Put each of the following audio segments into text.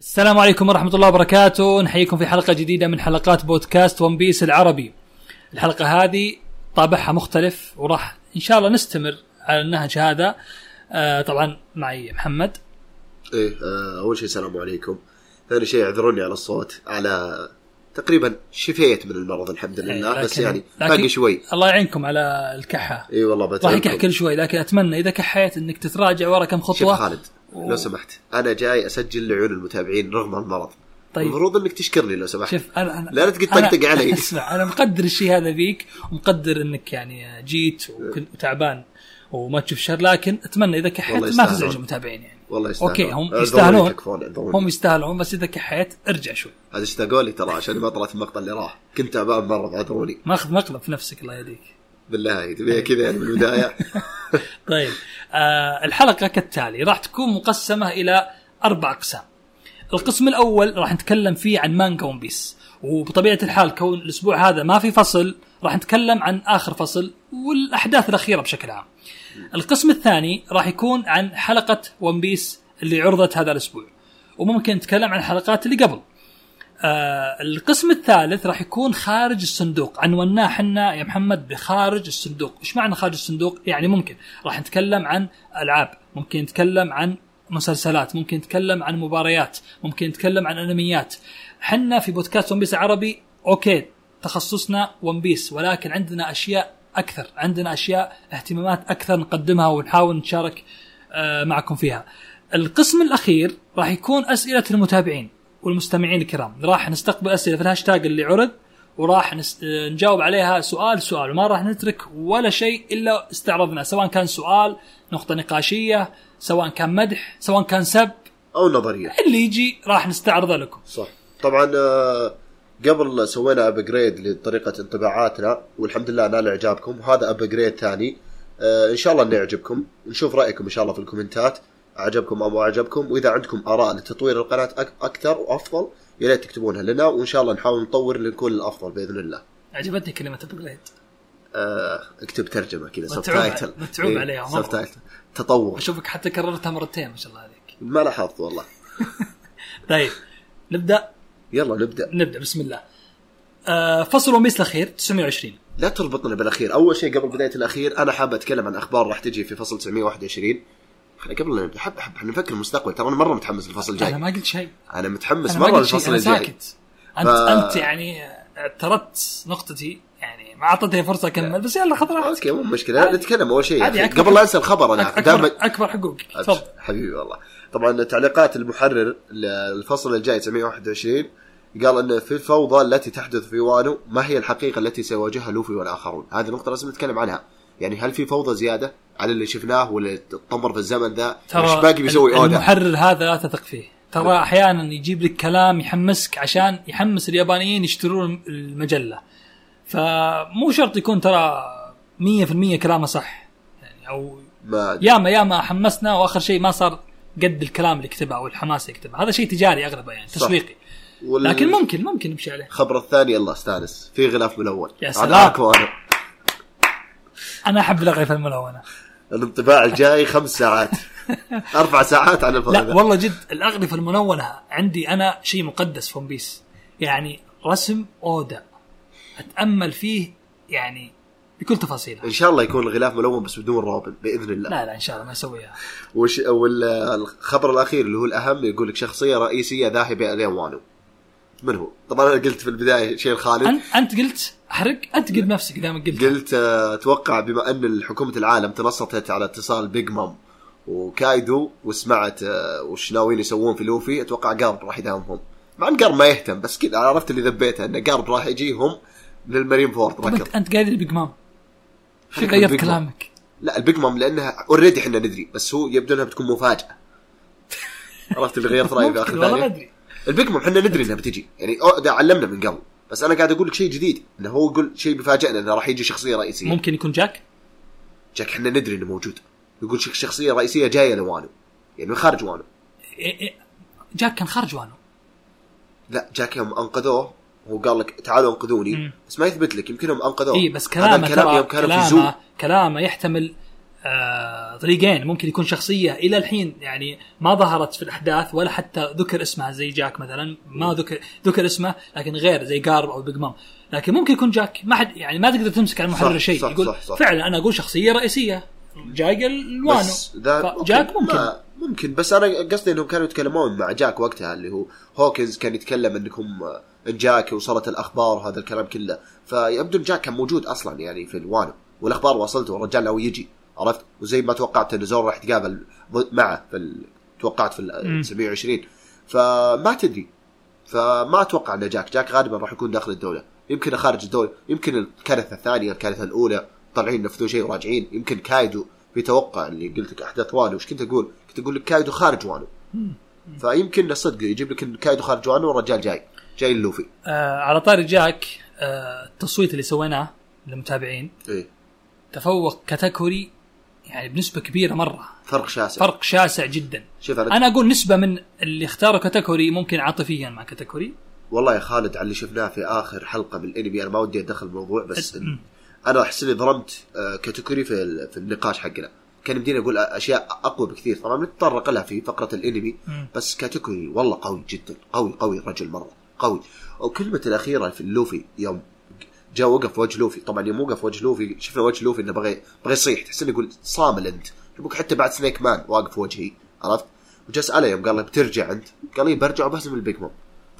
السلام عليكم ورحمة الله وبركاته. نحييكم في حلقة جديدة من حلقات بودكاست ون بيس العربي. الحلقة هذه طابعها مختلف وراح إن شاء الله نستمر على النهج هذا. آه طبعا معي محمد. إيه آه، أول شيء السلام عليكم. ثاني شيء اعذروني على الصوت. على تقريبا شفيت من المرض الحمد لله بس يعني باقي شوي. الله يعينكم على الكحة. اي والله راح بتعبكم يكح كل شوي لكن أتمنى إذا كحيت إنك تتراجع ورا كم شوف خطوة لو سمحت. أنا جاي أسجل لعيون المتابعين رغم المرض. طيب. المفروض إنك تشكرني لو سمحت. شوف أنا أنا لا تقعد تطقطق علي. اسمع أنا مقدر الشيء هذا فيك ومقدر إنك يعني جيت وكنت تعبان وما تشوف شر لكن أتمنى إذا كحيت ما. تزعج المتابعين يعني. والله يستاهلون. أوكي هم يستاهلون. هم يستاهلون بس إذا كحيت ارجع شوي. هذا اشتاقوا لي؟ ترى عشان ما طلعت المقطع اللي راح. كنت تعبان مره أعذروني. ماخذ مقلب في نفسك الله يهديك. بالله تبيها كذا يعني من البداية. طيب آه الحلقة كالتالي راح تكون مقسمة إلى أربع أقسام. القسم الأول راح نتكلم فيه عن مانجا ون بيس. وبطبيعة الحال كون الأسبوع هذا ما في فصل راح نتكلم عن آخر فصل والأحداث الأخيرة بشكل عام. القسم الثاني راح يكون عن حلقة ون بيس اللي عرضت هذا الأسبوع. وممكن نتكلم عن الحلقات اللي قبل. آه القسم الثالث راح يكون خارج الصندوق. عنوناه حنا يا محمد بخارج الصندوق. إيش معنى خارج الصندوق؟ يعني ممكن راح نتكلم عن ألعاب ممكن نتكلم عن مسلسلات ممكن نتكلم عن مباريات ممكن نتكلم عن أنميات. حنا في بودكاست ون بيس عربي okay تخصصنا ون بيس ولكن عندنا أشياء أكثر عندنا أشياء اهتمامات أكثر نقدمها ونحاول نشارك آه، معكم فيها. القسم الأخير راح يكون أسئلة المتابعين. والمستمعين الكرام. راح نستقبل أسئلة في الهاشتاج اللي عرض وراح نس... آه، نجاوب عليها سؤال سؤال وما راح نترك ولا شيء إلا استعرضنا سواء كان سؤال نقطة نقاشية سواء كان مدح سواء كان سب أو نظرية. اللي يجي راح نستعرضه لكم. صح. طبعا آه، قبل سوينا upgrade لطريقة انطباعاتنا والحمد لله نال إعجابكم وهذا upgrade ثاني. آه، إن شاء الله إنه يعجبكم. نشوف رأيكم إن شاء الله في الكومنتات. عجبكم أو ما عجبكم وإذا عندكم آراء لتطوير القناة أكثر وأفضل يا ريت تكتبونها. لنا وان شاء الله نحاول نطور لنكون الأفضل بإذن الله. عجبتني كلمة upgrade آه، اكتب ترجمة كذا subtitle متعوب عليها مرة. subtitle تطور. أشوفك حتى كررتها مرتين ما شاء الله عليك. ما لاحظت والله. طيب نبدأ؟ يلا نبدأ. نبدأ بسم الله. آه فصل ون بيس الاخير 920 لا تربطنا بالأخير. أول شيء قبل بداية الأخير أنا حاب أتكلم عن أخبار راح تجي في فصل 921 إحنا قبل حب حب إحنا نفكر المستقبل. ترى أنا مرة متحمس للفصل الجاي. أنا ما قلت شيء. أنا متحمس ما مرة للفصل الجاي. ساكت. انت ف- أنت يعني اعترضت نقطتي يعني ما أعطيتني فرصة أكمل بس يلا خذ راحتك. okay مو مشكلة. نتكلم أول شيء أكبر- قبل لا أنسى الخبر أنا اكبر دائما أكبر حقوقك تفضل. حبيبي والله. طبعا تعليقات المحرر للفصل الجاي 921 قال إن في الفوضى التي تحدث في وانو ما هي الحقيقة التي سيواجهها لوفي والآخرون؟ هذه نقطة لازم نتكلم عنها. يعني هل في فوضى زيادة؟ على اللي شفناه ولا تطمر في الزمن ذا إيش باقي بيسوي؟ أودا. المحرر هذا لا تثق فيه. ترى أحيانا يجيب لك كلام يحمسك عشان يحمس اليابانيين يشترون المجلة. فمو شرط يكون ترى 100% كلامه صح. يعني أو ما ياما ياما حمسنا وآخر شيء ما صار قد الكلام اللي كتبه أو الحماس اللي كتبه هذا شيء تجاري أغلبه يعني تسويقي. وال- لكن ممكن ممكن نمشي عليه. الخبر الثاني يلا أستانس. في غلاف ملون. يا سلام. أنا. أحب الاغرفه الملونه الانطباع الجاي خمس ساعات. أربع ساعات عن الفضل لا والله جد الاغرفه الملونه عندي أنا شيء مقدس في ون بيس يعني رسم أودا. أتأمل فيه يعني بكل تفاصيله إن شاء الله يكون الغلاف ملون بس بدون روبن بإذن الله. لا لا إن شاء الله ما يسويها وش والخبر الأخير اللي هو الأهم يقول لك شخصية رئيسية ذاهبة إلى وانو من هو؟ طبعا أنا قلت في البداية شيء خالد انت أنت قلت أحرق؟ أنت قلت نفسك دائما قلت. قلت آه، أتوقع بما أن حكومة العالم تنصتت على اتصال بيج مام وكايدو وسمعت آه، وش ناويين يسوون في لوفي أتوقع جارب راح يداهمهم مع أن جارب ما يهتم بس كذا عرفت اللي ذبيته ان جارب راح يجيهم من المارين فورد ركض. أنت قايل بيج مام غيرت. كلامك؟ لا البيج مام لأنها already إحنا ندري بس هو يبدو إنها بتكون مفاجأة. عرفت اللي غيرت رأيي في آخر ممكن، والله ما ثانية أدري. البيج مام إحنا ندري إنها بتجي. يعني أودا علمنا من قبل. بس أنا قاعد أقول لك شيء جديد. إنه هو يقول شيء بيفاجئنا إنه راح يجي شخصية رئيسية. ممكن يكون جاك؟ جاك إحنا ندري إنه موجود. يقول شخ- شخصية رئيسية جاية لوانو. يعني من خارج وانو. إيه إيه. جاك كان خارج وانو. لا جاك يوم أنقذوه هو قال لك تعالوا أنقذوني. مم. بس ما يثبت لك يمكنهم أنقذوه. اي بس كلامه ترى يوم كانوا في كلامه كلامه يحتمل آه طريقين ممكن يكون شخصية إلى الحين يعني ما ظهرت في الأحداث ولا حتى ذكر اسمها زي جاك مثلا. ما ذكر ذكر اسمه لكن غير زي جارب أو بيج مام. لكن ممكن يكون جاك. ما حد يعني ما تقدر تمسك على المحرر شيء. صح، يقول صح، صح. فعلا أنا أقول شخصية رئيسية. جاي لوانو. جاك ممكن. ممكن. بس أنا قصدي إنهم كانوا يتكلمون مع جاك وقتها اللي هو هوكنز كان يتكلم إنكم آه، جاك وصلت الأخبار وهذا الكلام كله. فيبدو إن جاك كان موجود أصلا يعني في الوانو والأخبار وصلته والرجال ناوي يجي. عرفت؟ وزي ما توقعت إن زور راح يتقابل معه في ال... توقعت في. ال 720 فما تدري. فما أتوقع إن جاك. جاك غالبا راح يكون داخل الدولة. يمكن خارج الدولة. يمكن الكارثة الثانية الكارثة الأولى. طالعين ينفذون شيء وراجعين. يمكن كايدو في توقع اللي قلت لك احداث وانو. وش كنت أقول؟ كنت أقول لك كايدو خارج وانو. فيمكن صدق. يجيب لك كايدو خارج وانو والرجال جاي. جاي للوفي آه على طاري جاك آه التصويت اللي سويناه للمتابعين. إيه. تفوق كاتاكوري يعني بنسبة كبيرة مرة. فرق شاسع. فرق شاسع جدا. شوف أنا أقول نسبة من اللي اختاروا كاتاكوري ممكن عاطفيا مع كاتاكوري والله يا خالد على اللي شفناه في آخر حلقة من الانمي أنا ما ودي أدخل الموضوع بس إن أنا أحس إني ظلمت آه، كاتاكوري في ال- في النقاش حقنا. كان يمديني أقول أشياء أقوى بكثير. طبعا بنتطرق لها في فقرة الانمي. بس كاتاكوري والله قوي جدا. قوي قوي الرجل مرة. قوي. وكلمة الأخيرة في اللوفي يوم جاء وقف وجه لوفي. طبعا يوم وقف وجه لوفي. شفنا وجه لوفي إنه بغى بغى يصيح. تحس إنه يقول صامل أنت. يبوك حتى بعد سنيك مان واقف وجهي. عرفت؟ وجا اساله يوم قال له بترجع أنت؟ قال لي برجع وبهزم البيج مام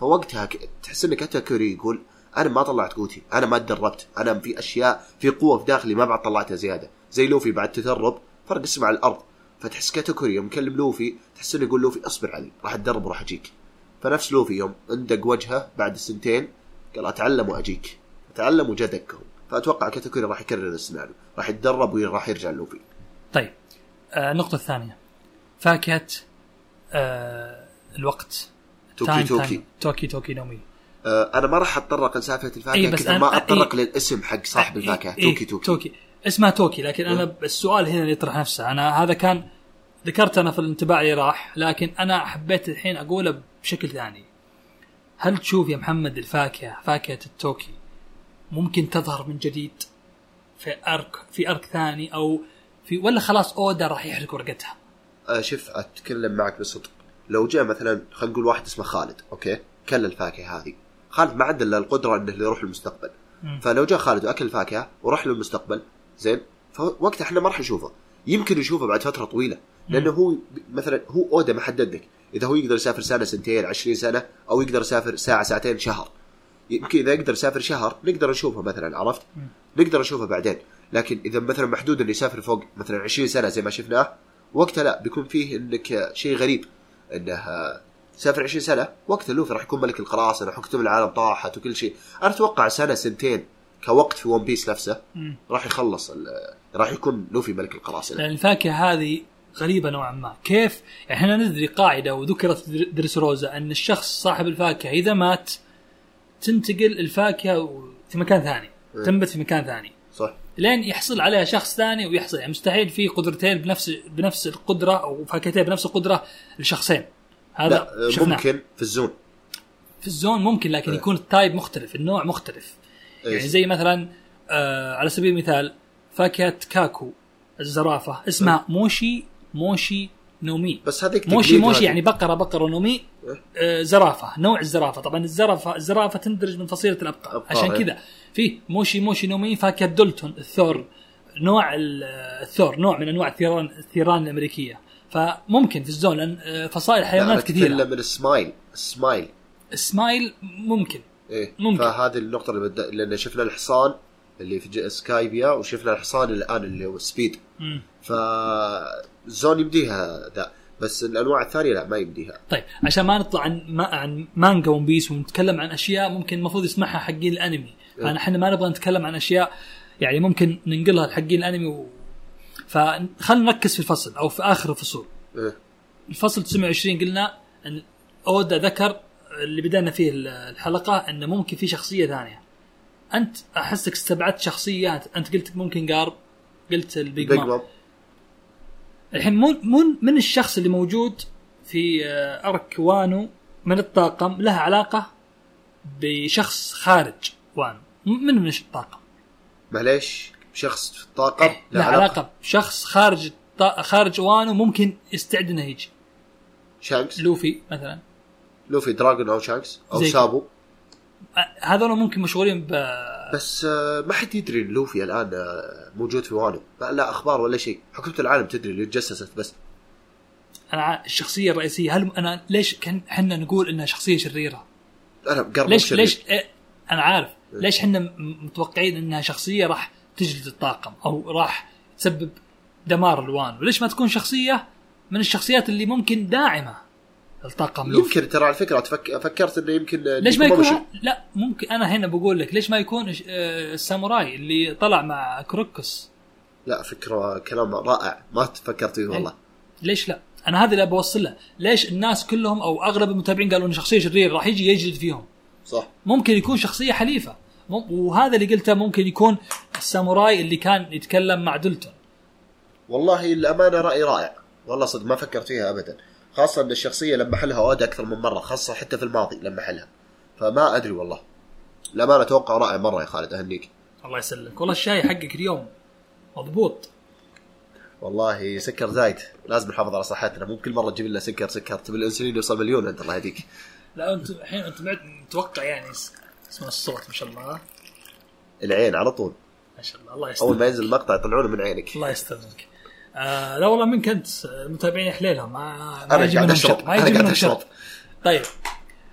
فوقتها ك- تحس ان كاتاكوري يقول أنا ما طلعت قوتي. أنا ما تدربت. أنا في أشياء في قوة في داخلي ما بعد طلعتها زيادة. زي لوفي بعد تدرب فرق اسمه على الأرض. فتحس كاتاكوري يوم يكلم لوفي تحس إنه يقول لوفي اصبر علي. راح أتدرب وراح أجيك. فنفس لوفي يوم اندق وجهه بعد سنتين قال أتعلم وأجيك. اتعلم وجا دقه فأتوقع كاتاكوري راح يكرر السيناريو. راح يتدرب وراح يرجع لوفي طيب. آه النقطة الثانية. فاكهة آه الوقت. توكي time- توكي. time. توكي توكي نومي. آه أنا ما راح أتطرق لسالفة الفاكهة إيه، بس أنا- ما أتطرق إيه. للاسم حق صاحب الفاكهة. إيه، توكي توكي. توكي. اسمها توكي لكن أنا السؤال هنا اللي يطرح نفسه. أنا هذا كان ذكرت أنا في الانطباع اللي راح لكن أنا حبيت الحين أقوله بشكل ثاني. هل تشوف يا محمد الفاكهة فاكهة التوكي ممكن تظهر من جديد في arc في arc ثاني أو في ولا خلاص اودا راح يحرق ورقتها؟ آه شوف أتكلم معك بصدق. لو جاء مثلا خلينا نقول واحد اسمه خالد أوكي؟ كل الفاكهة هذه. خالد ما عنده إلا القدرة إنه يروح للمستقبل. فلو جاء خالد وأكل الفاكهة وراح للمستقبل زين؟ فوقتها إحنا ما راح نشوفه. يمكن نشوفه بعد فترة طويلة لأنه هو مثلا هو اودا ما حدد لك. إذا هو يقدر يسافر سنة سنتين 20 سنة أو يقدر يسافر ساعة ساعتين شهر. يمكن اذا يقدر يسافر شهر نقدر نشوفه مثلا عرفت؟ نقدر نشوفه بعدين. لكن إذا مثلا محدود إنه يسافر فوق مثلا 20 سنة زي ما شفناه وقتها لا بيكون فيه إنك شيء غريب. إنه سافر 20 سنة وقتها لوفي راح يكون ملك القراصنة حكم العالم طاحت وكل شيء. أنا أتوقع سنة سنتين كوقت في ون بيس نفسه. راح يخلص راح يكون لوفي ملك القراصنة. لأن الفاكهة هذه غريبة نوعا ما. كيف؟ إحنا ندري قاعدة وذكرت درس روزا أن الشخص صاحب الفاكهة إذا مات تنتقل الفاكهة في مكان ثاني إيه. تنبت في مكان ثاني. صح. لين يحصل عليها شخص ثاني ويحصل يعني مستحيل في قدرتين بنفس بنفس القدرة أو فاكهتين بنفس القدرة لشخصين. هذا لا شفناه. ممكن في الزون. في الزون ممكن لكن إيه. يكون ال type مختلف النوع مختلف. إيه. يعني زي مثلا آه على سبيل المثال فاكهة كاكو الزرافة اسمها اوشي اوشي نومي. بس هذيك اوشي اوشي. يعني بقرة بقرة نومي. إيه. آه زرافة نوع الزرافة. طبعا الزرافة الزرافة تندرج من فصيلة الأبقار. عشان إيه. كذا. في اوشي اوشي نومي فاكهة دالتون الثور. نوع ال- الثور نوع من أنواع الثيران الثيران الأمريكية. فممكن في الزون لأن آه، فصائل لا، حيوانات كثيرة. اتكلم من السمايل. السمايل. سمايل ممكن. إيه ممكن. فهذه النقطة اللي بدأ لأن شفنا الحصان. اللي في سكايبيا وشفنا الحصان الآن اللي هو سبيد. مم. فالزون يمديها ذا بس الأنواع الثانية لا ما يمديها طيب عشان ما نطلع عن ما عن مانجا ون بيس ونتكلم عن أشياء ممكن المفروض يسمعها حقين الأنمي. فاحنا إحنا ما نبغى نتكلم عن أشياء يعني ممكن ننقلها لحقين الأنمي و... فخلنا نركز في الفصل أو في آخر الفصول. إيه. الفصل 29 قلنا إن اودا ذكر اللي بدأنا فيه الحلقة انه ممكن في شخصية ثانية. أنت أحسك استبعدت شخصيه أنت قلت ممكن قارب قلت البيج مام مام الحين مو مو من الشخص اللي موجود في آه، أرك وانو من الطاقم له علاقة بشخص خارج وانو. من من الطاقم معليش. شخص في الطاقم إيه، لا علاقة. بشخص خارج الط- خارج وانو ممكن يستعد انه يجي شانكس. لوفي مثلا. لوفي دراجون أو شانكس أو سابو هذول ممكن مشغولين ب بس آه، ما حد يدري ان لوفي الآن آه، موجود في وانو. لا, لا أخبار ولا شيء. حكومة العالم تدري اللي تجسست بس. أنا الشخصية الرئيسية هل أنا ليش كان إحنا نقول إنها شخصية شريرة؟ أنا قرب ليش شرير. ليش إيه أنا عارف. ليش إحنا متوقعين إنها شخصية راح تجلد الطاقم أو راح تسبب دمار الوان وليش ما تكون شخصية من الشخصيات اللي ممكن داعمة؟ للطاقم لوفي يمكن ترى على فكرة تفك... فكرت إنه يمكن ليش ما يكون مشي. لا ممكن أنا هنا بقول لك ليش ما يكون آه، الساموراي اللي طلع مع كروكس لا فكرة كلام رائع. ما فكرت فيه والله. ليش لا؟ أنا هذا اللي بوصل له، ليش الناس كلهم أو أغلب المتابعين قالوا إن شخصية شرير راح يجي يجلد فيهم؟ صح. ممكن يكون شخصية حليفة. مم- وهذا اللي قلته ممكن يكون الساموراي اللي كان يتكلم مع دولتون والله الامانه رأي رائع. والله صدق ما فكرت فيها ابدا. خاصة إن الشخصية لما حلها اودا أكثر من مرة خاصة حتى في الماضي لما حلها فما أدري والله. الامانه أتوقع رائع مرة يا خالد أهنيك. الله يسلمك. والله الشاي حقك اليوم مضبوط. والله سكر زايد. لازم نحافظ على صحتنا. مو كل مرة تجيب لنا سكر سكر. تبي الإنسولين يوصل مليون انت الله يهديك. لا أنت الحين أنت بعد متوقع يعني اس- اسمه الصوت ما شاء الله. العين على طول. ما شاء الله الله أول يستر. ما ينزل المقطع يطلعونه من عينك. الله يسترك آه لا والله من كنت متابعين حليلهم ما ما أنا قاعد اشرب أنا يجي قاعد اشرب طيب.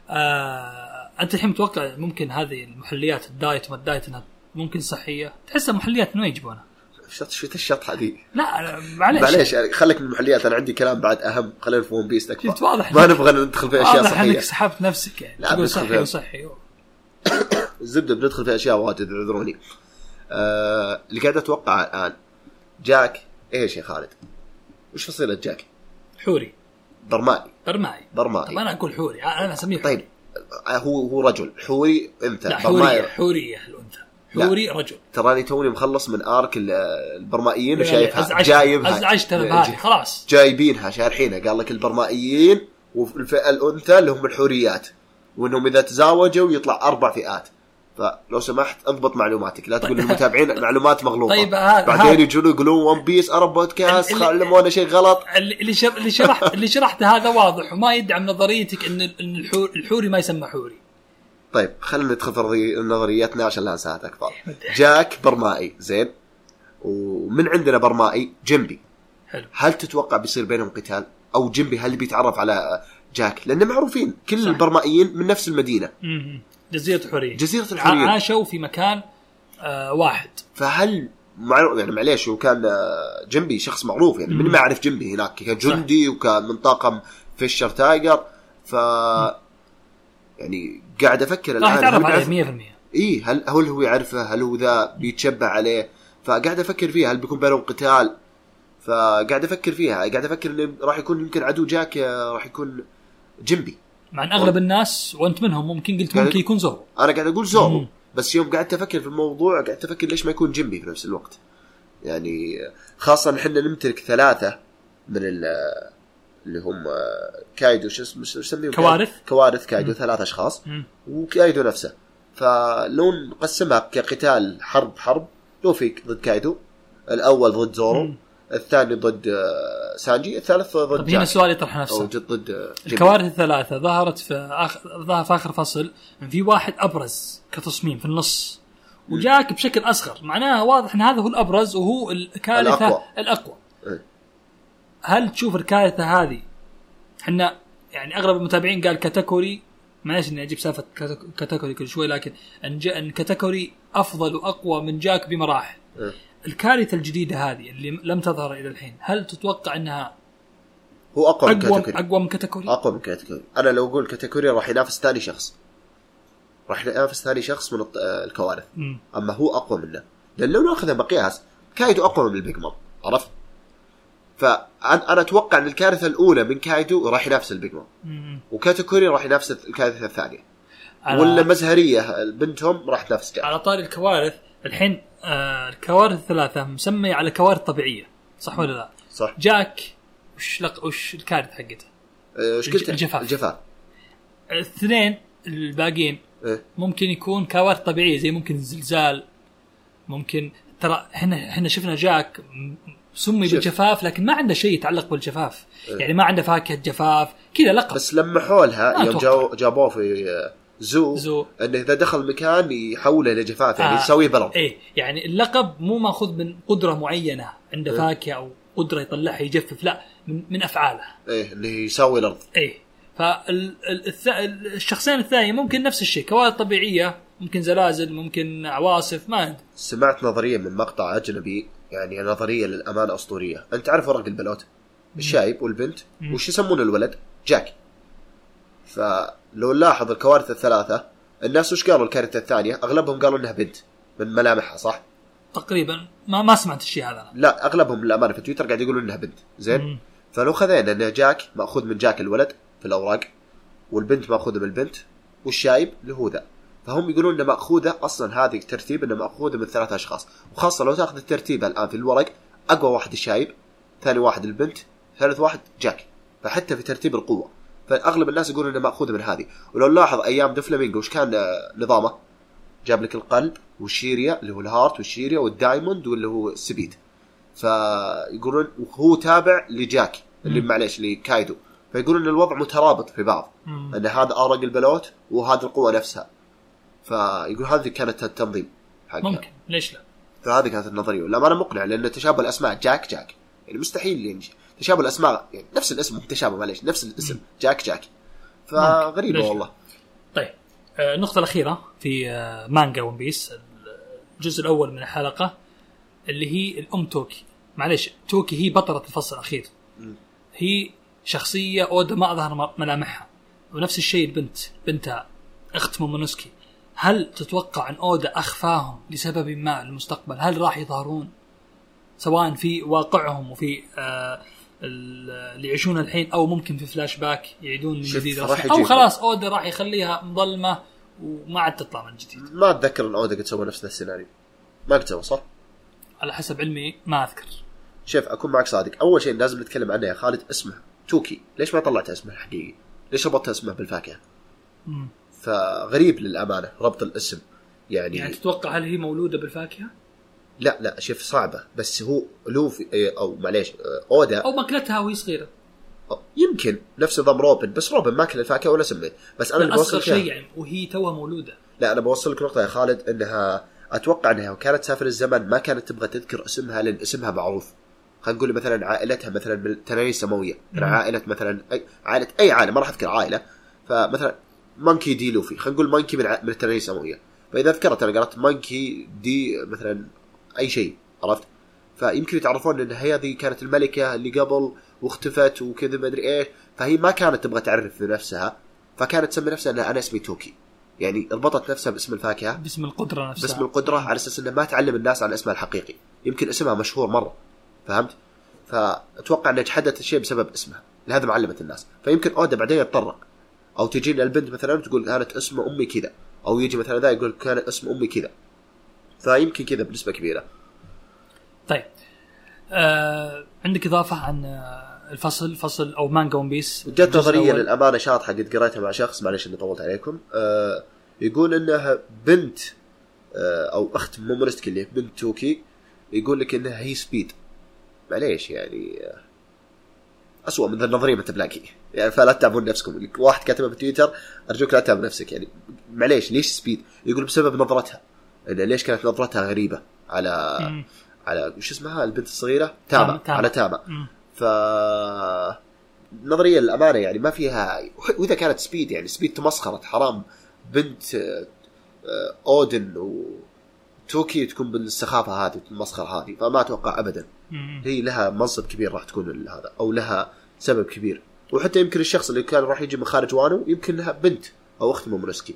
آه أنت الحين متوقع ممكن هذه المحليات ال diet وما ال diet إنها ممكن صحية؟ تحسها محليات من وين يجيبونها؟ شت شت الشطحه ذي لا معليش. معليش يعني خليك من المحليات أنا عندي كلام بعد أهم خلينا في ون بيس شفت واضح ما نبغى ندخل في أشياء واضح إنك صحية. سحبت نفسك يعني. لا، تقول صحي. وصحي. الزبده بندخل في أشياء واجد اعذروني. آه اللي قاعد أتوقع الآن جاك إيش يا خالد؟ وش فصيلة جاك؟ حوري. برمائي برمائي طب برمائي أنا أقول حوري. أنا أسميه حوري. طيب آه، هو هو رجل. حوري أنثى. لا برمائي حوريه حوريه الأنثى. لا. حوري رجل. تراني توني مخلص من آرك ال- البرمائيين وشايفها. جايبها. أزعجت أنا بهذه. خلاص. جايبينها شارحينها. قال لك البرمائيين والفئه الأنثى اللي هم الحوريات. وإنهم إذا تزاوجوا يطلع أربع فئات. فلو سمحت اضبط معلوماتك لا تقول للمتابعين معلومات مغلوطة. طيب، هذا- بعدين يجون يقولون ون بيس أرب بودكاست علمونا شيء غلط. اللي اللي شر- اللي شرحت اللي شرحته هذا واضح وما يدعم نظريتك إن إن الحور الحوري ما يسمى حوري. طيب خلينا ندخل نظريتنا عشان لا نساعد أكثر جاك برمائي زين. ومن عندنا برمائي جنبي حلو. هل تتوقع بيصير بينهم قتال؟ أو جنبي هل بيتعرف على جاك؟ لأن معروفين كل صح. البرمائيين من نفس المدينة. جزيرة الحوريه جزيرة الحريه عاشوا في مكان آه واحد. فهل مع يعني معليش هو كان آه، جنبي شخص معروف يعني من ما يعرف جنبي هناك. كان جندي وكان من طاقم فيشر تايجر. ف يعني قاعد أفكر الآن بيعرف- عليه 100% اي هل هل هو يعرفه؟ هل هو ذا بيتشبع عليه؟ فقاعد أفكر فيها هل بيكون بينهم قتال؟ فقاعد أفكر فيها قاعد أفكر انه راح يكون يمكن عدو جاك آه، راح يكون جينبي. مع إن أغلب الناس وأنت منهم ممكن قلت ممكن يكون زورو أنا قاعد أقول زورو. بس يوم قعدت أفكر في الموضوع قعدت أفكر ليش ما يكون جينبي في نفس الوقت. يعني خاصة إحنا نمتلك ثلاثة من ال- اللي هم كايدو شو اسمه شو يسميهم؟ كوارث؟ كوارث كايدو ثلاث أشخاص. وكايدو نفسه. فلو نقسمها كقتال حرب حرب. لوفي ضد كايدو. الأول ضد زورو مم. الثاني ضد آه، سانجي الثالث ضد طب هنا السؤال يطرح أو نفسه جد ضد. الكوارث الثلاثة ظهرت في آخر ظهر في آخر فصل في واحد أبرز كتصميم في النص وجاك بشكل أصغر معناها واضح أن هذا هو الأبرز وهو الكارثة الأقوى. الأقوى إيه. هل تشوف الكارثة هذه إحنا يعني أغلب المتابعين قال كاتاكوري معليش إني أجيب سالفة كاتاكوري كل شوي لكن إن, إن كاتاكوري أفضل وأقوى من جاك بمراحل. إيه. الكارثة الجديدة هذه اللي لم تظهر إلى الحين، هل تتوقع إنها هو أقوى من كاتاكوري؟ أقوى من كاتاكوري؟ أقوى من كاتاكوري. أنا لو أقول كاتاكوري راح ينافس ثاني شخص. راح ينافس ثاني شخص من آه، الكوارث. مم. أما هو أقوى منه. لأن لو ناخذها مقياس كايدو أقوى من البيج مام. عرفت؟ فانا أنا أتوقع إن الكارثة الأولى من كايدو راح ينافس البيج مام. مم. وكاتاكوري راح ينافس الكارثة الثانية. ولا مزهرية بنتهم راح تنافس على طاري الكوارث الحين آه الكوارث الثلاثة مسمية على كوارث طبيعية صح ولا لا؟ صح جاك وش لق... وش الكارثة حقته؟ آه، إيش قلت الجفاف. الجفاف الاثنين الباقيين إيه؟ ممكن يكون كوارث طبيعية زي ممكن الزلزال ممكن ترى إحنا إحنا شفنا جاك سمي شوف. بالجفاف لكن ما عنده شيء يتعلق بالجفاف يعني ما عنده فاكهة جفاف كذا لقب إيه. بس لمحوا لها يوم جابوه في آه، زو, زو. انه إذا دخل مكان يحوله إلى جفاف يعني آه. يسويه بلد إيه يعني اللقب مو ماخذ من قدرة معينة عنده إيه. فاكهة أو قدرة يطلعها يجفف لا من, من أفعاله. إيه اللي يسوي الأرض إيه فالشخصين الثانيين ممكن نفس الشيء كوارث طبيعية ممكن زلازل ممكن عواصف ما سمعت نظرية من مقطع أجنبي يعني نظرية للأمانة أسطورية. أنت تعرف ورق البلوت؟ الشايب والبنت. وش يسمون الولد؟ جاك فلو نلاحظ الكوارث الثلاثة الناس وش قالوا الكارثة الثانية؟ أغلبهم قالوا إنها بنت من ملامحها صح؟ تقريبا. ما ما سمعت الشيء هذا أنا. لا أغلبهم للأمانة في تويتر قاعد يقولون إنها بنت. زين؟ مم. فلو خذينا إن جاك مأخوذ من جاك الولد في الأوراق والبنت مأخوذة من البنت والشايب اللي هو ذا فهم يقولون انه مأخوذة أصلا هذه الترتيب إنه ماخوذه من ثلاث أشخاص. وخاصة لو تأخذ الترتيب الآن في الورق أقوى واحد الشايب ثاني واحد البنت ثالث واحد جاك. فحتى في ترتيب القوة. فأغلب الناس يقولون إنه ماخوذه من هذه. ولو نلاحظ أيام دفلامينجو وش كان آه، نظامه؟ جاب لك القلب والشيريا اللي هو ال heart والشيريا وال diamond واللي هو ال spade. فيقولون وهو تابع لجاك اللي. معليش لكايدو. فيقولون إن الوضع مترابط في بعض مم. إن هذا ورق البلوت وهذه القوة نفسها. فيقول هذه كانت التنظيم حقها. ممكن. ليش لا؟ فهذه كانت النظرية. والامانه مقنعه لأن تشابه الأسماء جاك جاك. يعني مستحيل يعني تشابه الأسماء يعني نفس الاسم تشابه معليش نفس الاسم. جاك جاك. فغريبه؟ والله. طيب آه، النقطة الأخيرة في آه، مانجا ون بيس الجزء الأول من الحلقة اللي هي الأم توكي. معليش توكي هي بطلة الفصل الأخير. مم. هي شخصية أودا ما أظهر م- ملامحها. ونفس الشيء البنت بنتها أخت مومونوسكي. هل تتوقع أن أودا أخفاهم لسبب ما للمستقبل؟ هل راح يظهرون؟ سواء في واقعهم وفي آه اللي يعيشونها الحين أو ممكن في فلاش باك يعيدون من جديد. أو. خلاص أودا راح يخليها مظلمة وما عاد تطلع من جديد ما أتذكر إن أودا قد سوى نفس السيناريو ما قد سوى صح؟ على حسب علمي ما أذكر شوف أكون معك صادق أول شيء لازم نتكلم عنه يا خالد اسمه توكي ليش ما طلعت اسمه الحقيقي ليش ربطت اسمه بالفاكهة مم. فغريب للأمانة ربط الاسم يعني, يعني تتوقع هل هي مولودة بالفاكهة؟ لا لا شوف صعبة. بس هو لوفي إيه، أو معليش آه، أودا. أو ماكلتها وهي صغيرة. يمكن نفس نظام روبن بس روبن ما كل الفاكهة ولا سميه بس أنا اللي بوصل شيء يعني وهي توها مولودة. لا أنا بوصل لك نقطة يا خالد إنها أتوقع إنها كانت تسافر الزمن ما كانت تبغى تذكر اسمها لأن اسمها معروف. خلينا نقول مثلا عائلتها مثلا من التنانين السماويه من مم. عائلة مثلا أي عائلة أي عائلة ما راح أذكر عائلة. فمثلا مانكي دي لوفي خلينا نقول مانكي من ع- من التنانين السماوية. فإذا ذكرت أنا قرأت مانكي دي مثلا أي شيء عرفت؟ فيمكن يتعرفون إن هذه كانت الملكة اللي قبل واختفت وكذا ما أدري إيش فهي ما كانت تبغى تعرف بنفسها فكانت تسمي نفسها ان أنا اسمي توكي. يعني ربطت نفسها باسم الفاكهة باسم القدرة نفسها. باسم القدرة على أساس انه ما تعلم الناس عن اسمها الحقيقي. يمكن اسمها مشهور مرة فهمت؟ فأتوقع إنها جحدت الشيء بسبب اسمها لهذا ما علمت الناس. فيمكن أودا بعدين يتطرق. أو تجينا البنت مثلا تقول كانت اسم أمي كذا. أو يجي مثلا ذا يقول كانت اسم أمي كذا. فيمكن كذا بنسبة كبيرة. طيب. آه عندك إضافة عن آه الفصل فصل أو مانجا ون بيس؟ جت نظرية؟ للأمانة شاطحه قد قريتها مع شخص معلش إني طولت عليكم. آه يقول إنها بنت آه أو أخت مومونوسكي اللي بنت توكي. يقول لك إنها هي سبيد. معليش يعني آه اسوء من ذا النظرية ما بتلاقي. يعني فلا تتعبون نفسكم. واحد كاتبها في تويتر أرجوك لا تتعب نفسك. يعني معليش ليش سبيد؟ يقول بسبب نظرتها. ليش كانت نظرتها غريبة على مم. على وش اسمها البنت الصغيرة تاما. على تاما. ف نظرية للامانه يعني ما فيها وإذا كانت سبيد يعني سبيد تمسخرت حرام بنت آه، أودن وتوكي تكون بالسخافة هذه المسخرة هذه فما أتوقع ابدا مم. هي لها منصب كبير راح تكون هذا أو لها سبب كبير وحتى يمكن الشخص اللي كان راح يجي من خارج وانو يمكن لها بنت أو أخت مومونوسكي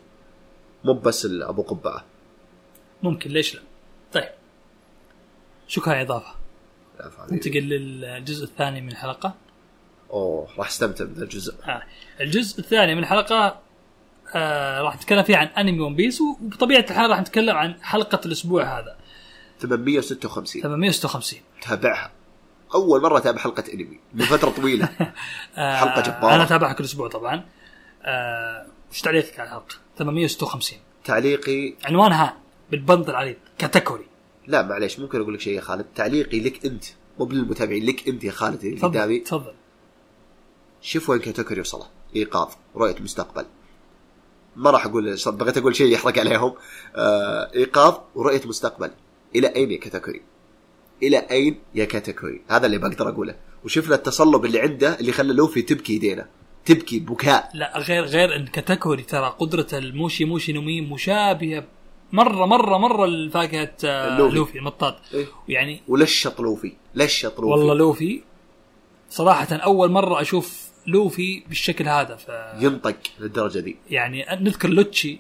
مو بس أبو قبعة ممكن ليش لا؟ طيب. شكرا إضافة؟ لا فاهم. ننتقل للجزء الثاني من الحلقة. أوه راح أستمتع بهذا الجزء آه. الجزء الثاني من الحلقة آه راح نتكلم فيه عن أنمي ون بيس وبطبيعة الحال راح نتكلم عن حلقة الأسبوع هذا. 856 856 تابعها. أول مرة أتابع حلقة أنمي. من فترة طويلة. آه حلقة جبارة. أنا أتابعها كل أسبوع طبعا. آه وش تعليقك على الحلقة؟ 856 تعليقي عنوانها؟ بالبند العريض كاتاكوري لا معليش ممكن أقول لك شيء يا خالد. تعليقي لك أنت مو بالمتابعين لك أنت يا خالد اللي تفضل قدامي تفضل. شوف وين كاتاكوري وصله. إيقاظ رؤية مستقبل. ما راح أقول بغيت أقول شيء يحرق عليهم. آه إيقاظ ورؤية مستقبل. إلى أين يا كاتاكوري إلى أين يا كاتاكوري هذا اللي بقدر أقوله. وشفنا التصلب اللي عنده اللي خلى لوفي تبكي يدينا تبكي بكاء. لا غير غير إن كاتاكوري ترى قدرة الموشي موشي نومي مشابهة مرة مرة مرة لفاكهة آه، لوفي. لوفي المطاط إيه؟ يعني ولشط لوفي لشط لوفي والله لوفي. صراحة أول مرة أشوف لوفي بالشكل هذا ف ينطق للدرجة دي. يعني نذكر لوتشي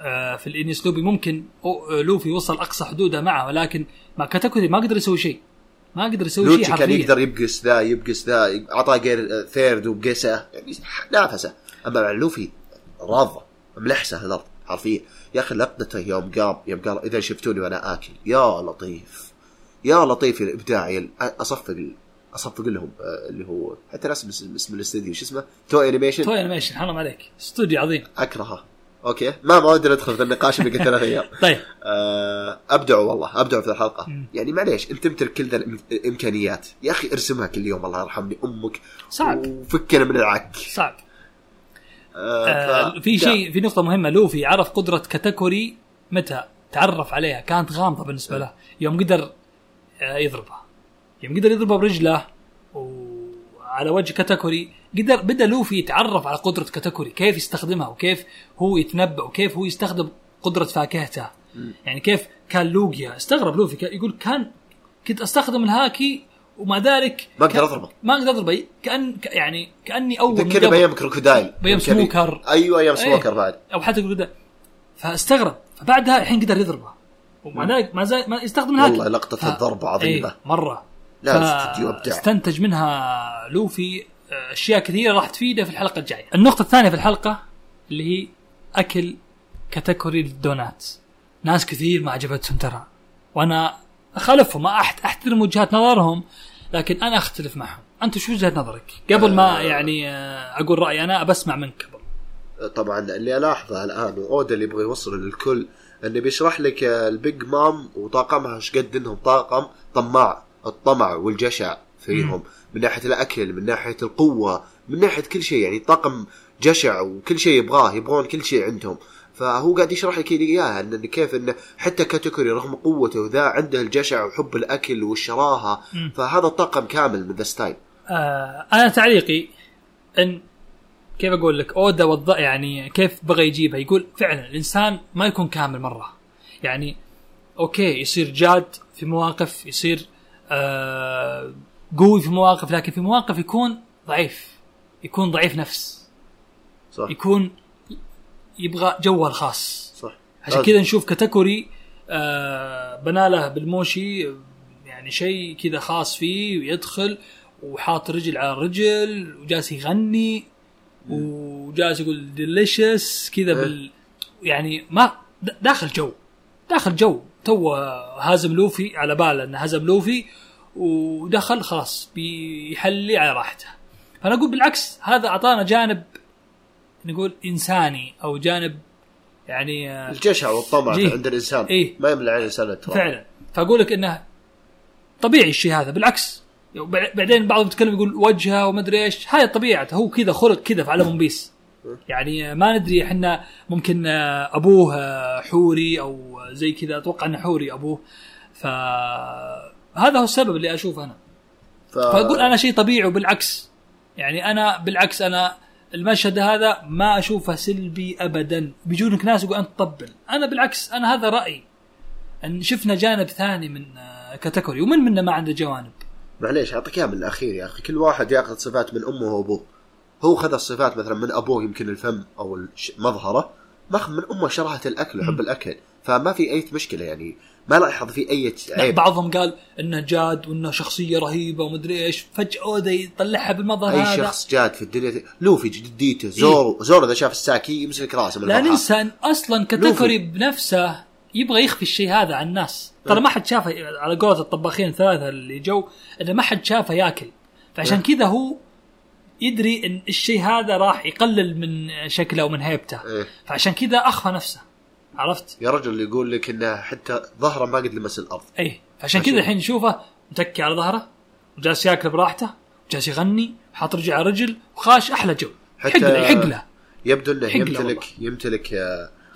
آه، في الإنيس لوبي ممكن آه، لوفي وصل أقصى حدوده معه ولكن مع كاتاكوري ما قدر يسوي شيء. ما قدر يسوي شيء لوتشي كان حرفيا. يقدر يبقس ذا يبقس ذا أعطاه gear third وبقسه يعني نافسه. أما مع لوفي راضه ملحسه الأرض حرفيا. يا أخي لقطته يوم قام يوم قال إذا شفتوني وأنا آكل. يا لطيف. يا لطيف الابداع أصفق أصفق لهم آه، اللي هو حتى اسم اسم الاستديو. شو اسمه؟ تو انيميشن توي انيميشن حرام عليك. استوديو عظيم. أكرهه. أوكي. ما ما ودي ندخل في النقاش قلت ثلاث أيام. طيب. آه، أبدعوا والله. أبدعوا في الحلقة. يعني معليش أنت تمتلك كل ذا الإمكانيات. يا أخي ارسمها كل يوم. الله يرحمني. أمك. صعب. وفكنا من العك. صعب. آه آه ف- في. شيء في نقطة مهمة لوفي عرف قدرة كاتاكوري متى تعرف عليها كانت غامضة بالنسبة له. يوم قدر آه، يضربها. يوم قدر يضربها برجله وعلى وجه كاتاكوري قدر بدأ لوفي يتعرف على قدرة كاتاكوري كيف يستخدمها وكيف هو يتنبأ وكيف هو يستخدم قدرة فاكهته. يعني كيف كان لوجيا. استغرب لوفي يقول كان كنت أستخدم الهاكي ومع ذلك ما أقدر كان- أضربه. ما أقدر أضربه كان يعني كأني أول من ذكرني قبل. بأيام كروكودايل كان- سموكر. أيوه أيام إيه. سموكر بعد أو حتى يقول فاستغرب فبعدها الحين قدر يضربه ومع ذلك ما زال ما يستخدم الهاكي والله لقطة الضربة عظيمة. إيه مرة لا، الاستديو أبدع. استنتج منها لوفي آه، أشياء كثيرة راح تفيده في الحلقة الجاية. النقطة الثانية في الحلقة اللي هي أكل كاتيجوري للدونات. ناس كثير ما عجبتهم ترى وأنا أخالفهم أحترم وجهات نظرهم لكن أنا أختلف معهم. أنت شو وجهة نظرك؟ قبل ما يعني آه، أقول رأيي أنا بسمع منك قبل. طبعا اللي ألاحظه الآن واودا اللي يبغى يوصل للكل انه بيشرح لك ال Big Mom وطاقمها إيش قد إنهم طاقم طماع الطمع والجشع فيهم من ناحية الأكل من ناحية القوة من ناحية كل شيء يعني طاقم جشع وكل شيء يبغاه يبغون كل شيء عندهم فهو قاعد يشرح لك إياها ان كيف انه حتى كاتاكوري رغم قوته ذا عنده الجشع وحب الأكل والشراهة. فهذا طاقم كامل من ذا style. آه أنا تعليقي إن كيف أقول لك أودا وض يعني كيف بغى يجيبها؟ يقول فعلا الإنسان ما يكون كامل مرة. يعني okay يصير جاد في مواقف يصير آه قوي في مواقف لكن في مواقف يكون ضعيف يكون ضعيف نفس. صح. يكون يبغى جوه الخاص صح. عشان كذا نشوف كاتاكوري آه بناله بالموشي يعني شيء كذا خاص فيه ويدخل وحاط رجل على رجل وجالس يغني وجالس يقول delicious كذا إيه. بال يعني ما داخل جو. داخل جو. توه هازم لوفي على باله انه هزم لوفي ودخل خلاص بيحلي على راحته. فأنا أقول بالعكس هذا أعطانا جانب نقول إنساني أو جانب يعني آه، الجشع والطمع. عند الإنسان. إيه. ما يملى عن الإنسان التراب. فعلا. فأقول لك إنه طبيعي الشيء هذا بالعكس. بعدين بعضهم يتكلم يقول وجهه ومدري إيش. هاي طبيعته هو كذا خلق كذا في عالم ون بيس يعني ما ندري إحنا ممكن آه، أبوه آه، حوري أو زي كذا. أتوقع إنه حوري أبوه. فهذا هو السبب اللي أشوفه أنا. ف... فأقول أنا شيء طبيعي وبالعكس. يعني أنا بالعكس أنا المشهد هذا ما أشوفه سلبي ابدا. بيجونك ناس يقول أنت طبل. أنا بالعكس أنا هذا رأيي. إن شفنا جانب ثاني من آه، كاتيجوري ومن منا ما عنده جوانب. معليش أعطيك إياها من الاخير يا أخي. كل واحد يأخذ صفات من أمه وأبوه. هو خذ الصفات مثلا من أبوه يمكن الفم أو مظهرة. ماخذ من أمه شراهه الأكل وحب الأكل. فما في أي مشكلة يعني. ما لاحظ في أي عيب. بعضهم قال إنه جاد وإنه شخصية رهيبة ومدري إيش. فجأة اودا يطلعها بالمظهر أي هذا. شخص جاد في الدنيا. لوفي جديته زورو. زورو إذا شاف الساكي يمسك راسه لا. ننسى إن أصلا كاتاكوري بنفسه يبغى يخفي الشيء هذا عن الناس. ترى ما حد شافه على قولة الطباخين الثلاثة اللي جو إنه ما حد شافه ياكل. فعشان كذا هو يدري إن الشيء هذا راح يقلل من شكله ومن هيبته. إيه. فعشان كذا أخفى نفسه. عرفت؟ يا رجل يقول لك إنه حتى ظهره ما قد لمس الأرض. اي عشان. كذا الحين نشوفه متكي على ظهره وجالس ياكل براحته وجالس يغني وحاط رجل على رجل وخاش أحلى جو. حتى- يحق له يحق له يبدو إنه يمتلك يمتلك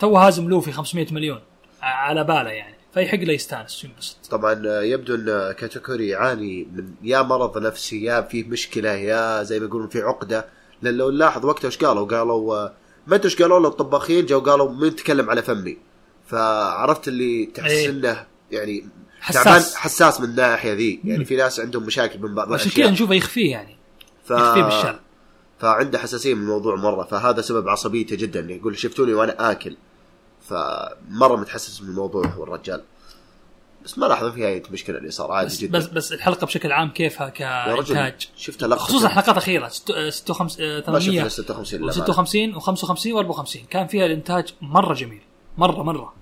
توه هازم لوفي 500 مليون على باله يعني. فيحق له يستانس وينبسط طبعا يبدو إن كاتاكوري يعاني من يا مرض نفسي يا فيه مشكلة يا زي ما يقولون في عقدة. لأن لو نلاحظ وقتها إيش قالوا؟ قالوا ما أدري إيش قالوا له الطباخين جو قالوا مين تكلم على فمي. فعرفت اللي تحس إيه. إنه يعني حساس. تعبان حساس من الناحية ذي. يعني في ناس عندهم مشاكل من بعض عشان الأشياء. كذا نشوفه يخفيه يعني. ف... يخفيه بالشال فعنده حساسية من الموضوع مرة. فهذا سبب عصبيته جدا. يقول شفتوني وأنا آكل. فمرة متحسس من الموضوع هو الرجال. بس ما لاحظ فيها أي مشكلة اللي صار عادي بس جدا. بس بس الحلقة بشكل عام كيفها كإنتاج؟ شفت لقطة. خصوصا حلقات أخيرة 56 ما شفت 800 56 للأمانة. و56 و55 و54 كان فيها الإنتاج مرة جميل. مرة مرة.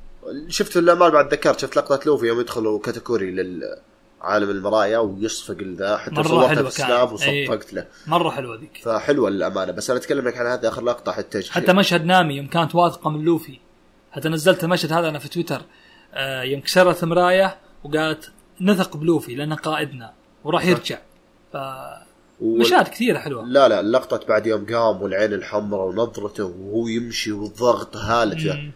شفت الامال بعد ذكرت شفت لقطة لوفي يوم يدخلوا كاتاكوري للعالم المرايا ويصفق ذا حتى مرة صورتها حلوة في كانت. Snap إيه. وصفقت له. مرة حلوة ذيك. فحلوة للأمانة. بس أنا أتكلم لك عن هذه آخر لقطة حتى حتى مشهد نامي يوم كانت واثقة من لوفي. حتى نزلت المشهد هذا أنا في تويتر. يوم كسرت مراية وقالت نثق بلوفي لأنه قائدنا وراح يرجع. ف مشاهد كثيرة حلوة. لا لا لقطة بعد يوم قام والعين الحمراء ونظرته وهو يمشي والضغط هالته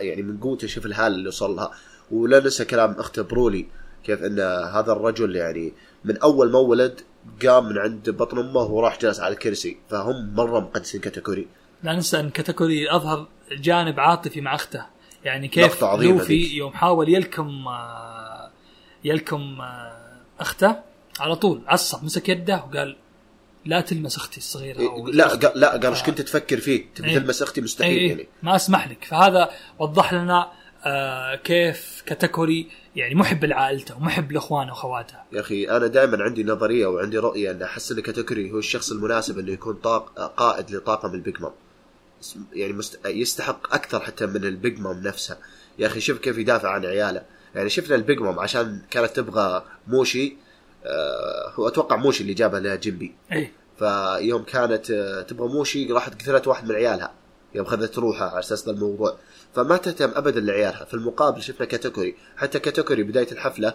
يعني من قوته شوف الهالة اللي وصل لها. ولا ننسى كلام أخته برولي كيف إن هذا الرجل يعني من أول ما ولد قام من عند بطن أمه وراح جلس على الكرسي. فهم مرة مقدسين كاتاكوري لا ننسى إن كاتاكوري أظهر جانب عاطفي مع أخته. يعني كيف لوفي. يوم حاول يلكم آه، يلكم آه، أخته على طول عصب مسك يده وقال لا تلمس أختي الصغيرة أو لا أختي. قال لا قال إيش كنت تفكر فيه تبي إيه. تلمس أختي مستحيل اي يعني ما أسمح لك فهذا وضح لنا آه كيف كاتاكوري يعني محب لعائلته ومحب لإخوانه وأخواته يا أخي أنا دائما عندي نظرية وعندي رؤيه أن أحس إن كاتاكوري هو الشخص المناسب إنه يكون طاق قائد لطاقم ال Big Mom يعني مست... يستحق أكثر حتى من ال Big Mom نفسها. يا أخي شوف كيف يدافع عن عياله. يعني شفنا ال Big Mom عشان كانت تبغى موشي آه هو أتوقع موشي اللي جابها لها جيمبي. إي. فيوم كانت آه، تبغى موشي راحت قتلت واحد من عيالها. يوم خذت روحها على أساس الموضوع. فما تهتم ابدا لعيالها. في المقابل شفنا كاتاكوري حتى كاتاكوري بداية الحفلة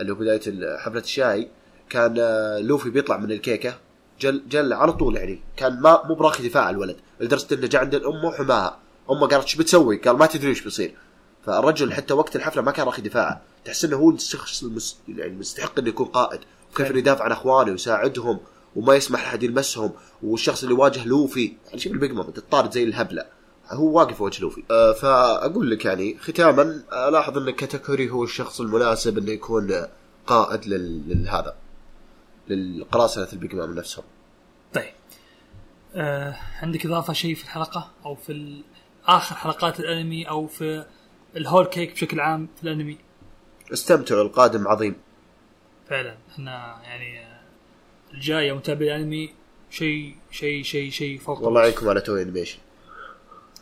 اللي هو بداية حفلة الشاي كان آه، لوفي بيطلع من الكيكة. جل جل على طول يعني. كان ما مو براخي دفاع الولد. لدرجة إنه جاء عند الام وحماها أمه قالت إيش بتسوي؟ قال ما تدري إيش بيصير. فالرجل حتى وقت الحفلة ما كان راخي دفاعه. تحس إنه هو الشخص المس... يعني مستحق إنه يكون قائد. وكيف. إنه يدافع عن أخوانه ويساعدهم وما يسمح لحد يلمسهم. والشخص اللي واجه لوفي يعني شوف ال Big Mom تطارد زي الهبلة. هو واقف وجه لوفي. أه فأقول لك يعني ختاما ألاحظ إن كاتاكوري هو الشخص المناسب إنه يكون قائد. لهذا للقراصنة ال Big Mom نفسهم طيب. آه عندك إضافة شيء في الحلقة أو في آخر حلقات الأنمي أو في ال Whole Cake بشكل عام في الأنمي؟ استمتعوا القادم عظيم. فعلا. إحنا يعني آه، الجاية متابعي الأنمي شيء شيء شيء شيء فوق والله يعينكم على Toei Animation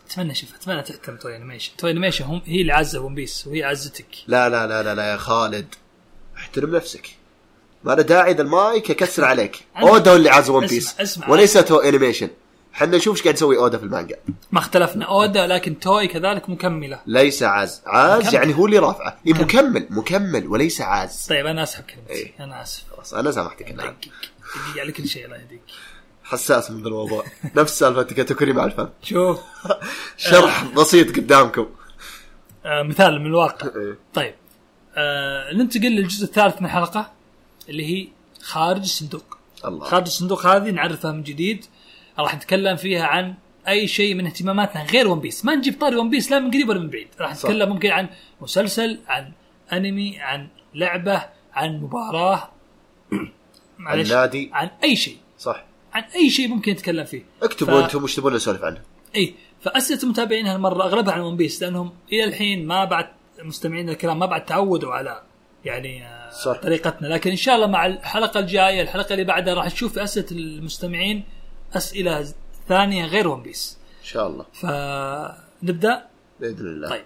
أتمنى شوف أتمنى تحترم Toei Animation Toei Animation هم هي اللي عزة One Piece وهي عزتك. لا لا لا لا لا يا خالد. احترم نفسك. ما أنا داعي ذا المايك اكسر عليك. أودا هو اللي عاز One اسمع- Piece اسمع. وليس Toei Animation حنا نشوف إيش قاعد يسوي أودا في المانجا. ما اختلفنا. أودا لكن Toei كذلك مكملة. ليس عاز. عاز مكمل. يعني هو اللي رافعه. إيه مكمل. مكمل. وليس عاز. طيب أنا اسحب كلمتي إيه. أنا آسف. خلاص أنا سامحتك. الان دقيق دقيق على كل شيء. الله يهديك. حساس من ذا الموضوع. نفس سالفة كاتاكوري مع الفن. شوف. شرح بسيط قدامكم. آه مثال من الواقع. إيه. طيب. آه ننتقل للجزء الثالث من الحلقة. اللي هي خارج الصندوق. الله. خارج الصندوق هذه نعرفها من جديد. راح نتكلم فيها عن أي شيء من اهتماماتنا غير ون بيس ما نجيب طاري ون بيس لا من قريب ولا من بعيد. راح صح. نتكلم ممكن عن مسلسل عن أنمي عن لعبة عن مباراة. معلش النادي عن أي شيء. صح. عن أي شيء ممكن نتكلم فيه. اكتبوا ف- أنتم وش تبون نسولف عنه. إي فأسئلة المتابعين هالمرة أغلبها عن One Piece لأنهم إلى الحين ما بعد مستمعين الكلام ما بعد تعودوا على يعني آه، صح. طريقتنا. لكن إن شاء الله مع الحلقة الجاية الحلقة اللي بعدها راح نشوف في أسئلة المستمعين أسئلة ثانية غير One Piece إن شاء الله. فنبدأ؟ بإذن الله. طيب.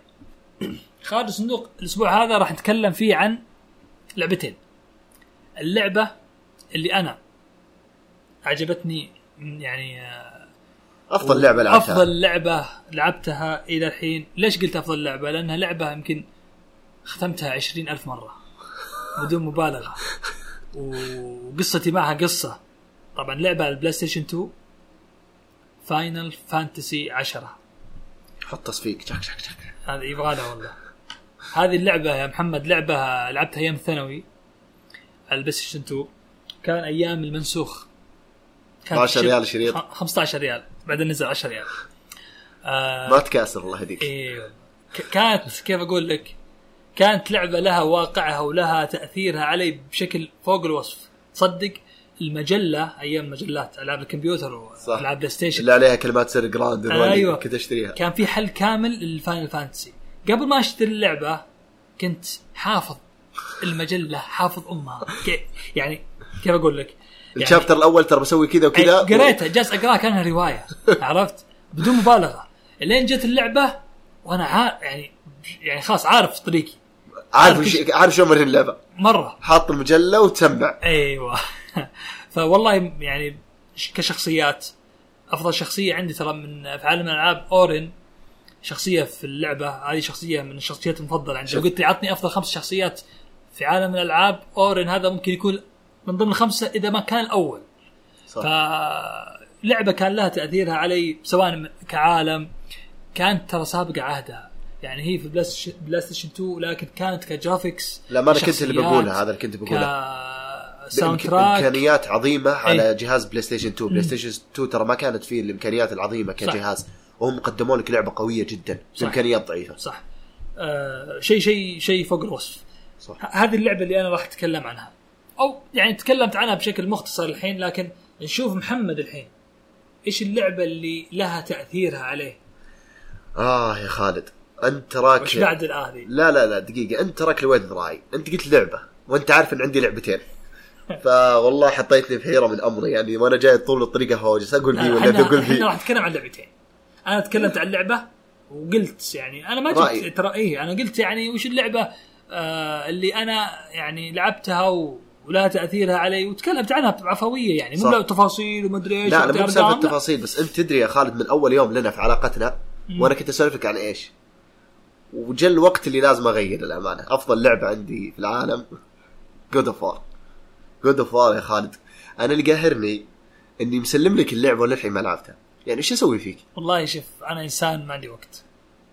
خارج الصندوق الأسبوع هذا راح نتكلم فيه عن لعبتين. اللعبة اللي أنا عجبتني يعني آه، أفضل لعبة لعبتها. أفضل لعبة لعبتها إلى الحين. ليش قلت أفضل لعبة؟ لأنها لعبة يمكن ختمتها عشرين ألف مرة. بدون مبالغة. وقصتي معها قصة. طبعا لعبة على ال PlayStation 2 Final Fantasy 10 حط تصفيق. شك شك شك. هذا يبغى لها والله. هذه اللعبة يا محمد لعبة لعبتها أيام الثانوي على ال PlayStation 2 كان أيام المنسوخ. كان 12 ريال شريط. خ- 15 ريال. بعدين نزل 10 ريال. آه ما تكاسر الله يهديك أيوه كانت كيف أقول لك؟ كانت لعبة لها واقعها ولها تأثيرها علي بشكل فوق الوصف. تصدق المجلة أيام مجلات ألعاب الكمبيوتر. والعاب PlayStation اللي عليها كلمات سر Grand أيوة. كنت أشتريها. كان في حل كامل لل Final Fantasy. قبل ما أشتري اللعبة كنت حافظ المجلة حافظ أمها. يعني كيف أقول لك؟ يعني الشابتر الأول ترى بسوي كذا وكذا. قريتها جالس أقرأها كأنها رواية. عرفت؟ بدون مبالغة. لين جت اللعبة وأنا عارف يعني يعني خلاص عارف طريقي. عارف وش- عارف شلون مرن اللعبة؟ مرة. حاط المجلة وتسمع أيوه. فوالله يعني ش- كشخصيات. أفضل شخصية عندي ترى من في عالم الألعاب أورين. شخصية في اللعبة. هذه شخصية من الشخصيات المفضلة عندي. لو. قلت لي عطني أفضل خمس شخصيات في عالم الألعاب أورين هذا ممكن يكون من ضمن الخمسة إذا ما كان الأول. صح. فلعبة كان لها تأثيرها علي سواء كعالم كانت ترى سابقة عهدها. يعني هي في PlayStation- PlayStation 2 لكن كانت ك graphics لا ما أنا كنت اللي بقولها هذا اللي كنت بقوله ك sound بإمك- track إمكانيات عظيمة على إيه. جهاز PlayStation 2 PlayStation 2 ترى ما كانت فيه الإمكانيات العظيمة كجهاز. وهم قدموا لك لعبة قوية جدا صح. بإمكانيات ضعيفة. صح. آه شيء شيء شيء فوق الوصف. صح. هذه اللعبة اللي أنا راح أتكلم عنها. أو يعني تكلمت عنها بشكل مختصر الحين لكن نشوف محمد الحين. إيش اللعبة اللي لها تأثيرها عليه؟ آه يا خالد. أنت تراك وش بعد هذه لا لا لا دقيقة. أنت تراك لوين ذراعي. أنت قلت لعبة. وأنت عارف إن عندي لعبتين. فوالله حطيتني في حيرة من أمري. يعني وأنا جاي طول الطريقة هوجس. أقول ذي ولا إحنا ذي راح نتكلم عن لعبتين. أنا تكلمت عن لعبة وقلت يعني أنا ما. جبت ترى إيه أنا قلت يعني وش اللعبة آه اللي أنا يعني لعبتها و... ولها تأثيرها علي. وتكلمت عنها بعفويه يعني. مو. لا تفاصيل ومدري إيش لا وأعطي مو بسالفة لا. التفاصيل بس أنت تدري يا خالد من أول يوم لنا في علاقتنا وأنا كنت اسولف لك عن إيش. وجا الوقت اللي لازم أغير الأمانة. أفضل لعبة عندي في العالم God of War God of War يا خالد. أنا اللي قاهرني إني مسلم لك اللعبة وللحين ما لعبتها. يعني إيش أسوي فيك؟ والله شوف أنا إنسان ما عندي وقت.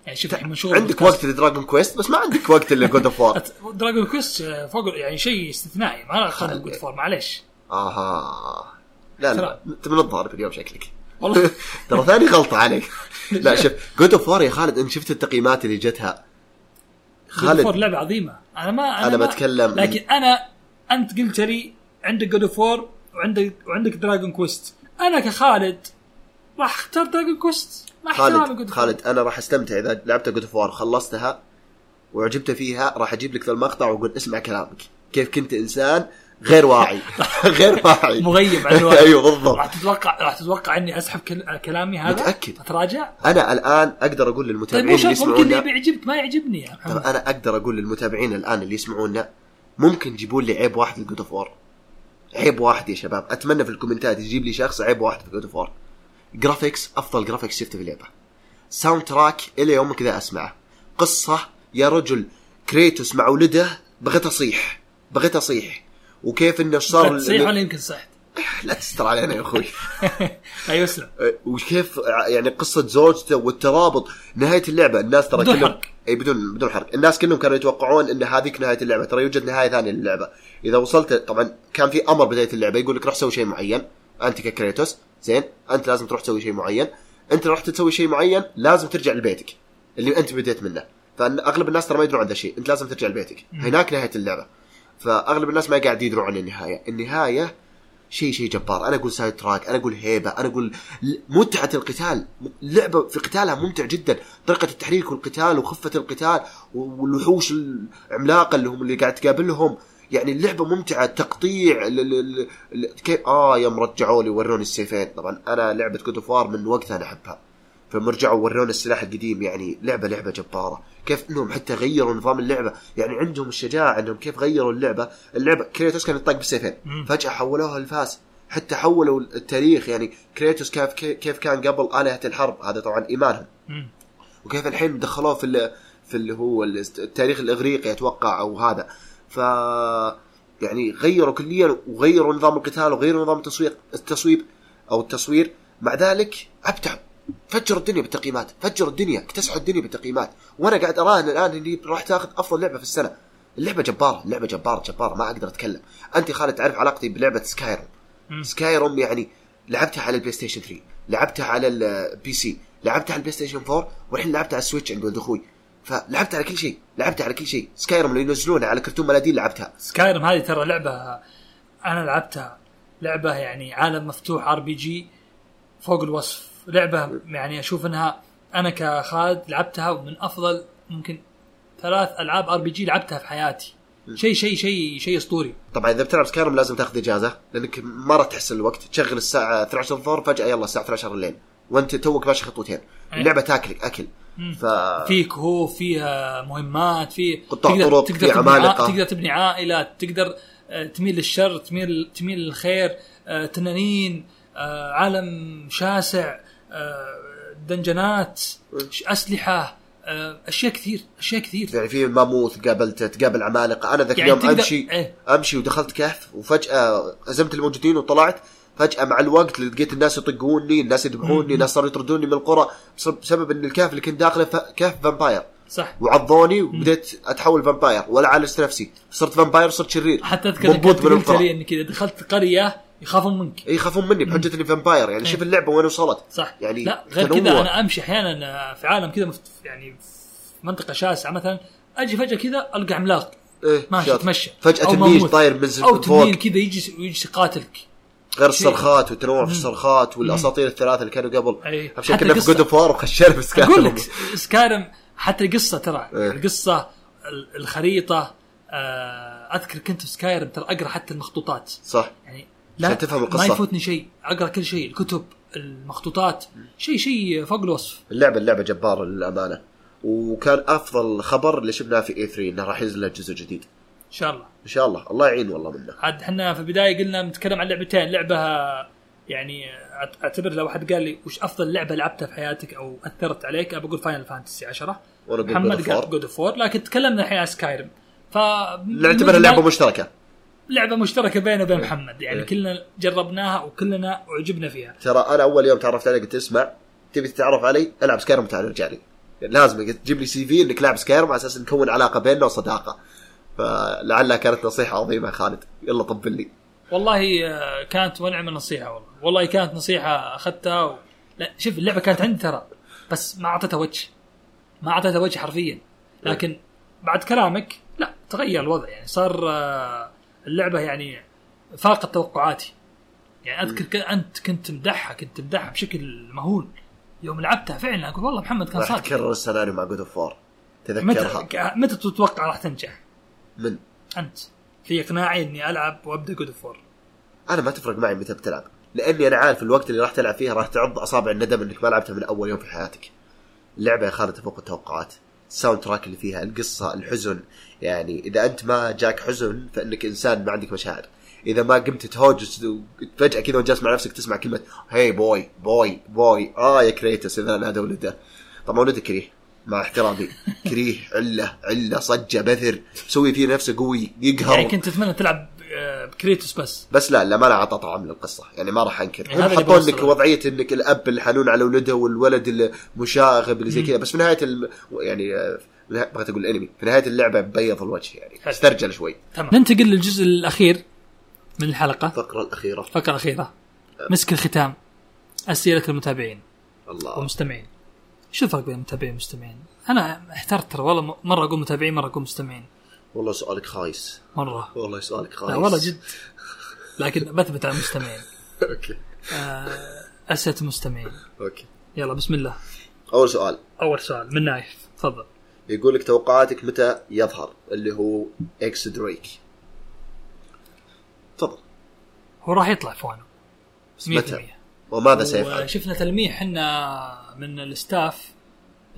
يعني شوف منشور عندك وقت ل Dragon Quest؟ بس ما عندك وقت إلا God of War Dragon Quest فوق يعني شيء استثنائي. ما أخذ God of War معليش. آها. لا لا. أنت من الضارب اليوم شكلك. والله. ترى ثاني غلطة عليك. لا شوف God of يا خالد انت شفت التقييمات اللي جتها. God of War خالد. لعبة عظيمة. أنا ما أنا, أنا ما بتكلم- لكن أنا أنت قلت لي عندك God of War وعندك وعندك Dragon Quest أنا كخالد راح أختار Dragon Quest احترامي خالد God خالد أنا راح أستمتع. إذا لعبت God of War وخلصتها وعجبت فيها راح أجيب لك ذا المقطع وأقول اسمع كلامك. كيف كنت إنسان غير واعي. غير واعي. مغيب عن الوقت أيوه بالضبط. راح تتوقع راح تتوقع إني أسحب كل... كلامي هذا؟ متأكد. أتراجع؟ أنا الآن أقدر أقول طيب للمتابعين مو اللي شرط ممكن يسمعونا يبي يعجبك ما يعجبني يا محمد. أنا أقدر أقول للمتابعين الآن اللي يسمعونا ممكن تجيبون لي عيب واحد ل God of War عيب واحد يا شباب. أتمنى في الكومنتات يجيب لي شخص عيب واحد في God of War graphics أفضل graphics شفته في اللعبة. soundtrack إلى يومك ذا أسمعه. قصة يا رجل كريتوس مع ولده بغيت أصيح. بغيت أصيح. وكيف إنه صار تصيح ولا يمكن صحت. لا تستر علينا يا أخوي. أيوه اسلم أه، وكيف يعني قصة زوجته والترابط نهاية اللعبة. الناس ترى بدون كلهم حرق. إي بدون بدون حرق. الناس كلهم كانوا يتوقعون إن هذيك نهاية اللعبة. ترى يوجد نهاية ثانية للعبة. إذا وصلت طبعا كان في أمر بداية اللعبة. يقول لك روح سوي شيء معين. أنت ككريتوس زين أنت لازم تروح تسوي شيء معين. أنت رحت تسوي شيء معين لازم ترجع لبيتك اللي أنت بديت منه. فأن أغلب الناس ترى ما يدرون عن ذا الشيء. أنت لازم ترجع لبيتك. هناك نهاية اللعبة. فأغلب الناس ما قاعد يدرون عن النهاية. النهاية شيء شيء جبار. أنا أقول soundtrack أنا أقول هيبة أنا أقول متعة القتال. لعبة في قتالها ممتع جدا. طريقة التحريك والقتال وخفة القتال والوحوش العملاقة اللي هم اللي قاعد تقابلهم. يعني اللعبه ممتعة. تقطيع. كيف آه يوم رجعوا لي وروني السيفين. طبعا أنا لعبة God من وقتها أنا أحبها. فلما رجعوا ورونا السلاح القديم. يعني لعبه لعبة جبارة. كيف إنهم حتى غيروا نظام اللعبة. يعني عندهم الشجاعة انهم كيف غيروا اللعبة. اللعبة كريتوس كان يطق بالسيفين. فجأة حولوها لفاس. حتى حولوا التاريخ. يعني كريتوس كيف كيف كان قبل آلهة الحرب. هذا طبعا إيمانهم. مم. وكيف الحين دخلوه في في اللي هو التاريخ الإغريقي أتوقع أو هذا. ف يعني غيروا كليا وغيروا نظام القتال وغيروا نظام التسويق التصويب أو التصوير. مع ذلك ابدعوا فجروا الدنيا بالتقييمات فجروا الدنيا اكتسحوا الدنيا بالتقييمات. وأنا قاعد اراهن الآن إني راح تاخذ أفضل لعبة في السنة. اللعبة جبارة اللعبه جبارة جبارة ما أقدر أتكلم. أنت خالد تعرف علاقتي بلعبة Skyrim مم. Skyrim يعني لعبتها على ال PlayStation 3 لعبتها على ال PC لعبتها على ال PlayStation 4 والحين لعبتها على ال Switch عند ولد أخوي. فلعبت على كل شيء لعبت على كل شيء. Skyrim اللي ينزلونها على كرتون مناديل لعبتها. Skyrim هذه ترى لعبة أنا لعبتها لعبة يعني عالم مفتوح RPG فوق الوصف. لعبة يعني أشوف إنها أنا كخالد لعبتها ومن أفضل ممكن ثلاث ألعاب RPG لعبتها في حياتي. شيء شيء شيء شيء أسطوري. طبعا إذا بتلعب Skyrim لازم تاخذ إجازة لأنك ما راح تحس الوقت. تشغل الساعة 12 الظهر فجأة يلا الساعة 12 الليل. وأنت توك ماشي خطوتين. أي. اللعبة تاكلك أكل. ف في كهوف فيها مهمات في قطاع طرق، في تبني عمالقة. تقدر تبني عائلات تقدر آه، تميل للشر تميل تميل للخير آه، تنانين آه، عالم شاسع. dungeon ات أسلحة آه، أشياء كثير أشياء كثير. يعني في mammoth قابلته تقابل عمالقة. أنا ذاك يعني اليوم أمشي إيه. أمشي ودخلت كهف وفجأة هزمت الموجودين وطلعت. فجأة مع الوقت لقيت الناس يطقوني الناس يذبحوني الناس صاروا يطردوني من القرى بسبب إن الكهف اللي كنت داخله كهف vampire. صح. وعضوني وبديت أتحول vampire. ولا عالجت نفسي. صرت vampire صرت شرير. حتى أذكر قلت لي إنك إذا دخلت قرية يخافون منك. إي يخافون مني بحجة إني vampire يعني شوف اللعبة وين وصلت. صح. يعني لا غير. كذا أنا أمشي أحيانا في عالم كذا مفت... يعني في منطقة شاسعة مثلا أجي فجأة كذا ألقى عملاق. إيه ماشي شاط. تمشى فجأة تنين. طاير من أو تنين كذا يجي يجي يقاتلك. غير. الصرخات والتنوع في الصرخات والأساطير الثلاثة اللي كانوا قبل. أي. عشان حتى كنا في God of War وخشينا في Skyrim أقول لك Skyrim حتى القصة ترى إيه. القصة ال- الخريطة آه، أذكر كنت في Skyrim ترى أقرأ حتى المخطوطات. صح. يعني عشان تفهم ما القصة. يفوتني شيء. أقرأ كل شيء الكتب المخطوطات شيء شيء فوق الوصف. اللعبة اللعبة جبارة للأمانة. وكان أفضل خبر اللي شفناه في E3 إنه راح ينزل جزء جديد إن شاء الله. إن شاء الله. الله يعين والله منه. عاد إحنا في البداية قلنا نتكلم عن لعبتين. لعبة يعني أعتبر لو واحد قال لي وش أفضل لعبة لعبتها في حياتك أو أثرت عليك ابى أقول Final Fantasy 10 وأنا أقول God محمد قال. God of لكن تكلمنا الحين عن Skyrim ف نعتبرها لعبة مشتركة. لعبة مشتركة بيني وبين محمد يعني إيه. كلنا جربناها وكلنا أعجبنا فيها. ترى أنا أول يوم تعرفت عليك قلت اسمع تبي تتعرف علي؟ ألعب Skyrim تعال ارجع لي. لازم تجيب لي CV إنك لاعب Skyrim على أساس نكون علاقة بيننا وصداقة. فلعلها كانت نصيحة عظيمة خالد. يلا طبل لي. والله آه، كانت ونعم النصيحه والله. والله كانت نصيحة أخذتها و... لا شوف اللعبة كانت عندي ترى بس ما أعطيتها وجه. ما أعطيتها وجه حرفيا. لكن بعد كلامك لا تغير الوضع. يعني صار آه، اللعبة يعني فاقت توقعاتي يعني أذكر ك- أنت كنت مدحها كنت مدحها بشكل مهول. يوم لعبتها فعلا أقول والله محمد كان صادق. تكرر السيناريو مع God of War تذكرها. متى تتوقع راح تنجح؟ من؟ أنت. في إقناعي إني ألعب وأبدأ God of أنا ما تفرق معي متى بتلعب. لأني أنا عارف الوقت اللي راح تلعب فيه راح تعض أصابع الندم إنك ما لعبتها من أول يوم في حياتك. اللعبة يا خالد تفوق التوقعات. ال soundtrack اللي فيها القصة الحزن يعني إذا أنت ما جاك حزن فإنك إنسان ما عندك مشاعر. إذا ما قمت تهوج فجأة كذا وانت جالس مع نفسك تسمع كلمة هي boy boy boy آه يا كريتوس إذا نادى ولده. طبعا ولده كريه مع احترامي. كريه عله عله صجة بذر مسوي فيه نفسه قوي يقهر. يعني كنت اتمنى تلعب آه، بكريتوس بس. بس لا لا ما اعطى طعم للقصة. يعني ما راح أنكر. يعني هم هذا حطوا لك. وضعية إنك الأب الحنون على ولده والولد المشاغب اللي زي كذا. بس في نهاية الم... يعني نهاية- بغيت أقول الانمي في نهاية اللعبة بيض الوجه يعني. استرجل شوي. تمام. ننتقل للجزء الأخير من الحلقة. الفقرة الأخيرة. الفقرة الأخيرة. مسك الختام. أسئلة المتابعين. الله. والمستمعين. شو الفرق بين المتابعين والمستمعين؟ أنا احترت ترى والله مرة أقول متابعين مرة أقول مستمعين. والله سؤالك خايس. مرة. والله سؤالك خايس. لا والله جد. لكن بثبت على المستمعين. أوكي. آه، أسئلة المستمعين. أوكي. يلا بسم الله. أول سؤال. أول سؤال من نايف؟ تفضل. يقول لك توقعاتك متى يظهر اللي هو إكس دريك تفضل. هو راح يطلع 100% متى؟ وماذا سيفعل؟ وشفنا تلميح إحنا من ال staff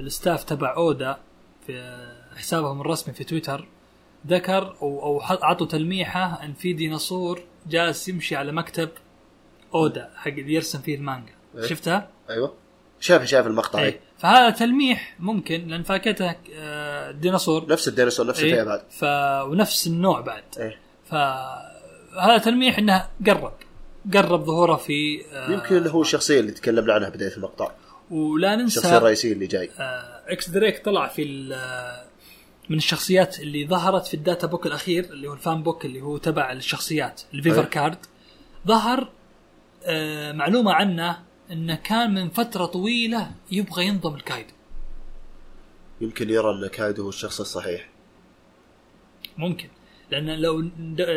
ال staff تبع اودا في حسابهم الرسمي في تويتر ذكر أو أو اعطوا تلميحة إن في ديناصور جالس يمشي على مكتب اودا حق اللي يرسم فيه المانجا. إيه. شفتها؟ أيوه. شايف شايف المقطع اي إيه. فهذا تلميح ممكن لأن فاكهته آه، ديناصور. نفس الديناصور نفس إيه. الفئه بعد ف... ونفس النوع بعد. إيه. فهذا تلميح إنه قرب قرب ظهوره في آه، يمكن هو الشخصيه اللي تكلمنا عنها بدايه المقطع. ولا الشخصيه ننسى الرئيسيه اللي جاي. آه، إكس دريك طلع في آه، من الشخصيات اللي ظهرت في ال data book الأخير اللي هو ال fan book اللي هو تبع الشخصيات ال Vivre أي. card. ظهر آه، معلومة عنه إنه كان من فترة طويلة يبغى ينضم الكايدو يمكن يرى أن كايدو هو الشخص الصحيح. ممكن. لأن لو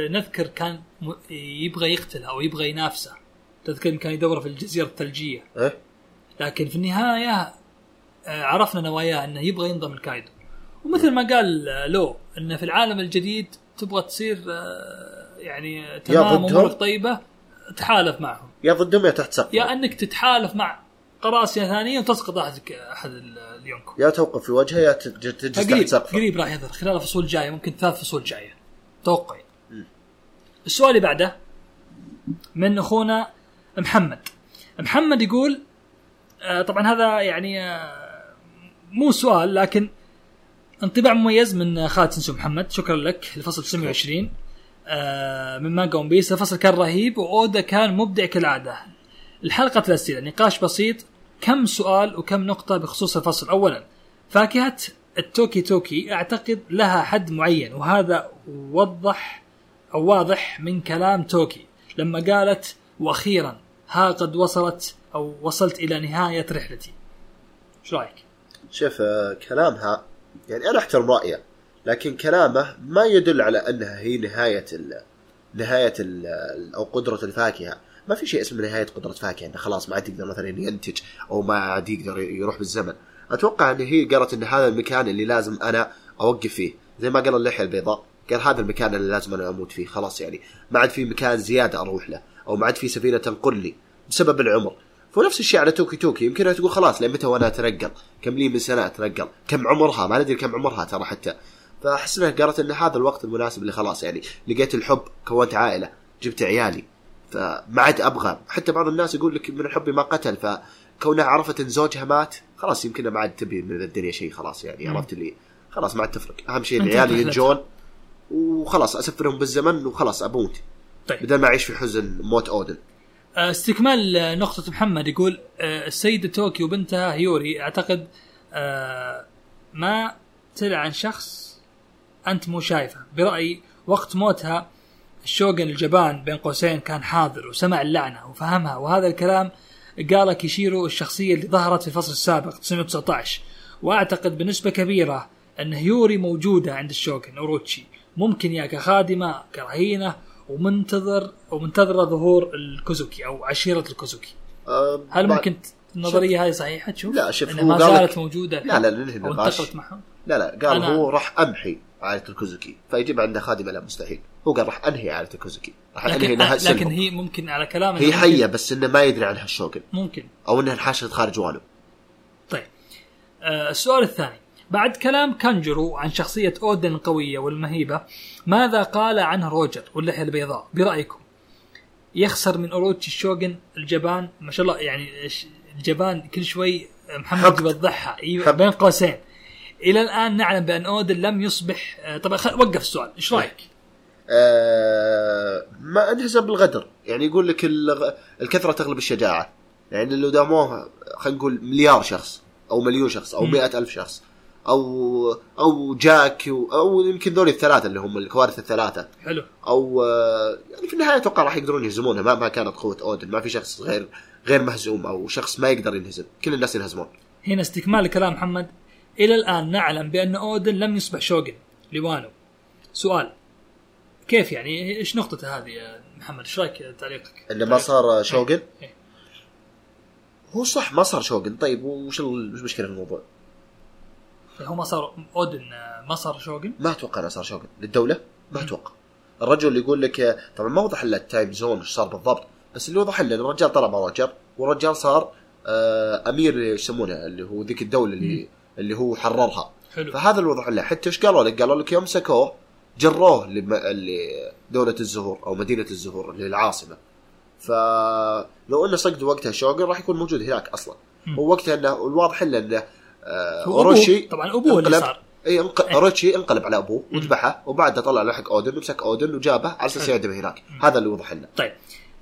نذكر كان يبغى يقتله أو يبغى ينافسه. تذكر كان يدور في الجزيره الثلجيه إيه؟ لكن في النهاية آه، عرفنا نواياه أنه يبغى ينضم الكايدو ومثل ما قال آه، لو انه في العالم الجديد تبغى تصير آه، يعني تمام. أمورك طيبة تحالف معهم. يا ضدهم يا تحت سقف يا انك تتحالف مع قراصنه ثانية وتسقط احد احد ال- اليونكو. يا توقف في وجهه يا تج- تجلس تحت سقفه. قريب راح يظهر خلال الفصول الجايه ممكن ثلاث فصول جاية. توقعي. السؤال اللي بعده من أخونا محمد. محمد يقول آه، طبعا هذا يعني آه، مو سؤال لكن انطباع مميز من خالد سنسو محمد. شكرا لك لفصل 920 آه، من مانجا ون بيس. الفصل كان رهيب وأودا كان مبدع كالعادة. الحلقة الاسئله نقاش بسيط كم سؤال وكم نقطة بخصوص الفصل. اولا فاكهة التوكي توكي أعتقد لها حد معين وهذا وضح أو واضح من كلام توكي. لما قالت وأخيرا ها قد وصلت أو وصلت إلى نهاية رحلتي. إيش رأيك؟ شوف آه، كلامها يعني أنا أحترم رأيه. لكن كلامه ما يدل على أنها هي نهاية ال نهاية ال أو قدرة الفاكهة. ما في شيء اسمه نهاية قدرة فاكهة. إنه خلاص ما عاد يقدر مثلا ينتج أو ما عاد يقدر يروح بالزمن. أتوقع إن هي قالت إن هذا المكان اللي لازم أنا أوقف فيه. زي ما قال اللحية البيضاء قال هذا المكان اللي لازم أنا أموت فيه. خلاص يعني ما عاد في مكان زيادة أروح له أو ما عاد في سفينة تنقلني بسبب العمر. فنفس الشيء على توكي توكي. يمكنها تقول خلاص لمتى وأنا اتنقل كم لي من سنة اتنقل كم عمرها؟ ما ندري كم عمرها ترى حتى. فأحس إنها قالت ان هذا الوقت المناسب اللي خلاص يعني لقيت الحب كونت عائلة جبت عيالي. فما عاد أبغى. حتى بعض الناس يقول لك من الحب ما قتل فكونها عرفت إن زوجها مات خلاص يمكن ما عاد تبي من الدنيا شيء خلاص يعني. عرفت اللي خلاص ما عاد تفرق. أهم شيء العيال. ينجون وخلاص أسفرهم بالزمن وخلاص أموت طيب. بدل ما أعيش في حزن موت أودن. آه، استكمال نقطة محمد يقول آه، السيدة توكي وبنتها هيوري أعتقد آه، ما تلعن شخص أنت مو شايفه برأيي وقت موتها الشوغن الجبان بين قوسين كان حاضر وسمع اللعنة وفهمها وهذا الكلام قاله كيشيرو الشخصية اللي ظهرت في الفصل السابق 919 وأعتقد بنسبة كبيرة أن هيوري موجودة عند الشوغن أوروتشي. ممكن يا كخادمة كرهينة ومنتظر ومنتظرة ظهور الكوزوكي أو عشيرة الكوزوكي. أه هل ممكن النظرية هذه صحيحة؟ تشوف؟ لا، شوف، ما قال زالت موجودة. لا لا ننهي أو النقاش انتقلت معهم. لا لا قال أنا- هو راح أمحي. عائله الكوزوكي. فيجيب عنده خادمه لا مستحيل. هو قال راح أنهي عائله الكوزوكي. راح أنهي لكن انها لكن سلم. هي ممكن على كلام هي حية بس إنه ما يدري عنها الشوغن ممكن. أو إنها انحاشت خارج وانو طيب. آه السؤال الثاني. بعد كلام كانجرو عن شخصية أودن القوية والمهيبة ماذا قال عنه روجر واللحية البيضاء؟ برأيكم. يخسر من أوروتشي الشوغن الجبان ما شاء الله يعني الجبان كل شوي محمد. يوضحها أيوة،. بين قوسين. إلى الآن نعلم بأن أودن لم يصبح آه طبعا خل... وقف السؤال إيش رأيك؟ آه ما انهزم بالغدر. يعني يقول لك الغ... الكثرة تغلب الشجاعة. يعني اللي داموه خلينا نقول مليار شخص أو مليون شخص أو. مئة ألف شخص أو أو جاك و- أو يمكن ذول الثلاثة اللي هم الكوارث الثلاثة. حلو. أو آه، يعني في النهاية أتوقع راح يقدرون يهزمونها. ما ما كانت قوة أودن. ما في شخص غير غير مهزوم أو شخص ما يقدر ينهزم. كل الناس ينهزمون. هنا استكمال كلام محمد. إلى الآن نعلم بأن أودن لم يصبح شوغن لوانو. سؤال كيف يعني؟ إيش نقطته هذه يا محمد؟ إيش رأيك تعليقك؟ إنه ما صار شوغن إيه. هو صح ما صار شوغن طيب وش ال- وش المشكلة في الموضوع؟ هو ما صار أودن ما صار شوغن ما أتوقع إنه صار شوغن للدولة؟ ما أتوقع. الرجل اللي يقول لك طبعا ما وضح لنا ال time zone إيش صار بالضبط بس اللي وضح لنا الرجال طلع مع روجر والرجال صار آه أمير يسمونه اللي هو ذيك الدولة اللي اللي هو حررها حلو فهذا اللي وضح لنا حتى إيش قالوا لك؟ قالوا لك يوم مسكوه جروه لم- اللي دولة الزهور أو مدينة الزهور اللي هي العاصمة فلو إنه صدق وقتها شوغن راح يكون موجود هناك أصلا. ووقتها إنه الواضح لنا إنه آه،. أوروشي طبعا أبوه اللي صار إي انق... إيه. اوروتشي انقلب على أبوه. وذبحه وبعدها طلع له حق أودن ومسك أودن وجابه على أساس حلو. يعدم هناك هذا اللي وضح لنا طيب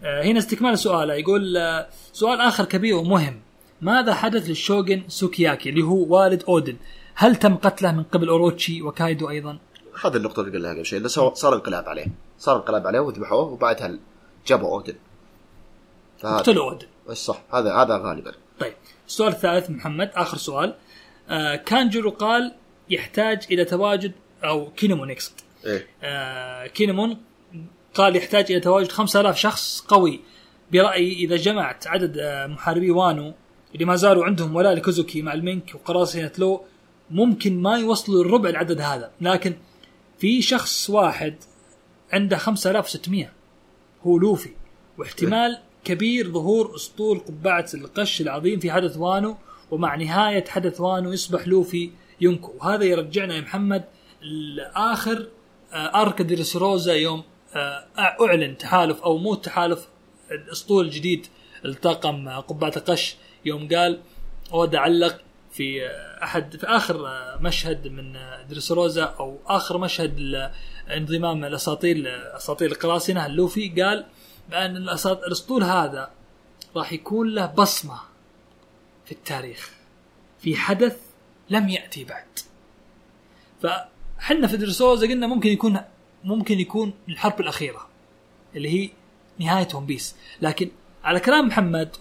آه، هنا استكمال سؤاله يقول آه، سؤال آخر كبير ومهم ماذا حدث للشوغن سوكياكي اللي هو والد أودن؟ هل تم قتله من قبل أوروتشي وكايدو أيضا؟ هذه النقطة اللي قلناها قبل سو- صار انقلاب عليه. صار انقلاب عليه وذبحوه وبعدها جابوا أودن. قتلوا أودن. صح هذا هذا غالبا. طيب السؤال الثالث محمد آخر سؤال. آه، كانجرو قال يحتاج إلى تواجد أو كينيمون يقصد إيه. آه، كينيمون قال يحتاج إلى تواجد 5000 شخص قوي. برأيي إذا جمعت عدد آه، محاربي وانو اللي ما زالوا عندهم ولاء لكوزوكي مع المينك وقراصنة لو ممكن ما يوصلوا الربع العدد هذا. لكن في شخص واحد عنده 5600 هو لوفي. واحتمال كبير ظهور أسطول قبعة القش العظيم في حدث وانو ومع نهاية حدث وانو يصبح لوفي ينكو. وهذا يرجعنا يا محمد لآخر آه، أرك ديرسروزا يوم آه، أعلن تحالف أو مو تحالف الاسطول الجديد الطاقم آه، قبعة القش. يوم قال اودا علق في أحد في آخر مشهد من دريسروزا أو آخر مشهد انضمام الاساطيل اساطيل القراصنة. اللوفي قال بأن الأسطول هذا راح يكون له بصمة في التاريخ. في حدث لم يأتي بعد. فحنا في دريسروزا قلنا ممكن يكون ممكن يكون الحرب الأخيرة اللي هي نهاية ون بيس. لكن على كلام محمد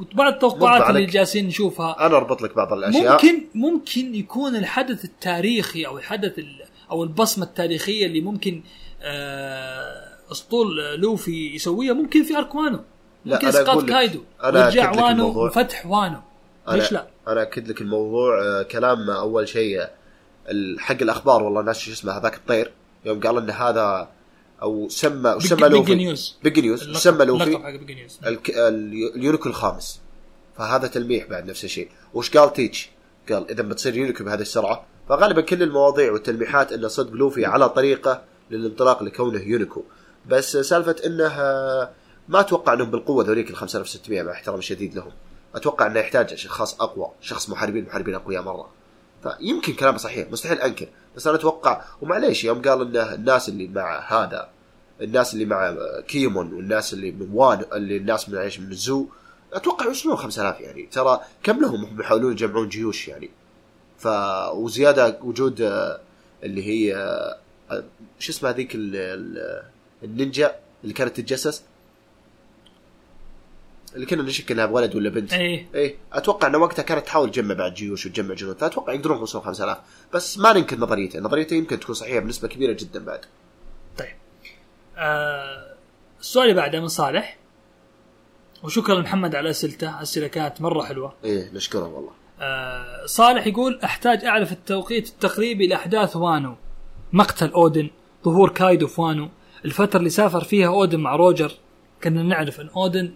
وبعض التوقعات اللي. جالسين نشوفها. أنا أربط لك بعض الأشياء. ممكن ممكن يكون الحدث التاريخي أو الحدث ال- أو البصمة التاريخية اللي ممكن آه، أسطول لوفي يسويها. ممكن في arc وانو لا، ممكن اسقاط كايدو. ورجع وانو. وفتح وانو. ليش لا؟ أنا أكد لك الموضوع. آه، كلام أول شيء آه، حق الأخبار والله ناس شو اسمه هذاك الطير يوم قال إن هذا أو سمى سمى Big لوفي News Big News سمى لوفي Big News الك... ال- اليونكو الخامس. فهذا تلميح بعد نفس الشيء. وش قال تيتش؟ قال إذا بتصير يونكو بهذه السرعة فغالبا كل المواضيع والتلميحات انه صدق لوفي على طريقة للانطلاق لكونه يونيكو. بس سالفة إنه آه، ما أتوقع إنهم بالقوة ذوليك ال 5600 مع احترامي الشديد لهم. أتوقع إنه يحتاج شخص أقوى شخص محاربين محاربين أقوياء مرة. فيمكن كلامه صحيح مستحيل أنكر بس أنا أتوقع ومعليش يوم قال إنه الناس اللي مع هذا الناس اللي مع كيمون والناس اللي من وان اللي الناس من إيش من الزو أتوقع يوصلون 5000 يعني. ترى كم لهم؟ هم يحاولون يجمعون جيوش يعني. ف وزيادة وجود آه، اللي هي آه، شو اسمها ال- النينجا اللي كانت تتجسس؟ اللي كنا نشك إنها ولد ولا بنت. إيه. إيه. أتوقع ان وقتها كانت تحاول تجمع بعد جيوش وتجمع جنود. فأتوقع يقدرون يوصلون 5000 بس ما ننكر نظريته. نظريته يمكن تكون صحيحة بنسبة كبيرة جدا بعد. طيب. آه السؤال اللي بعده من صالح. وشكرا لمحمد على أسئلته. أسئلة كانت مرة حلوة. إيه نشكره والله. آه، صالح يقول أحتاج أعرف التوقيت التقريبي لأحداث وانو. مقتل أودن ظهور كايدو في وانو الفترة اللي سافر فيها أودن مع روجر. كنا نعرف إن أودن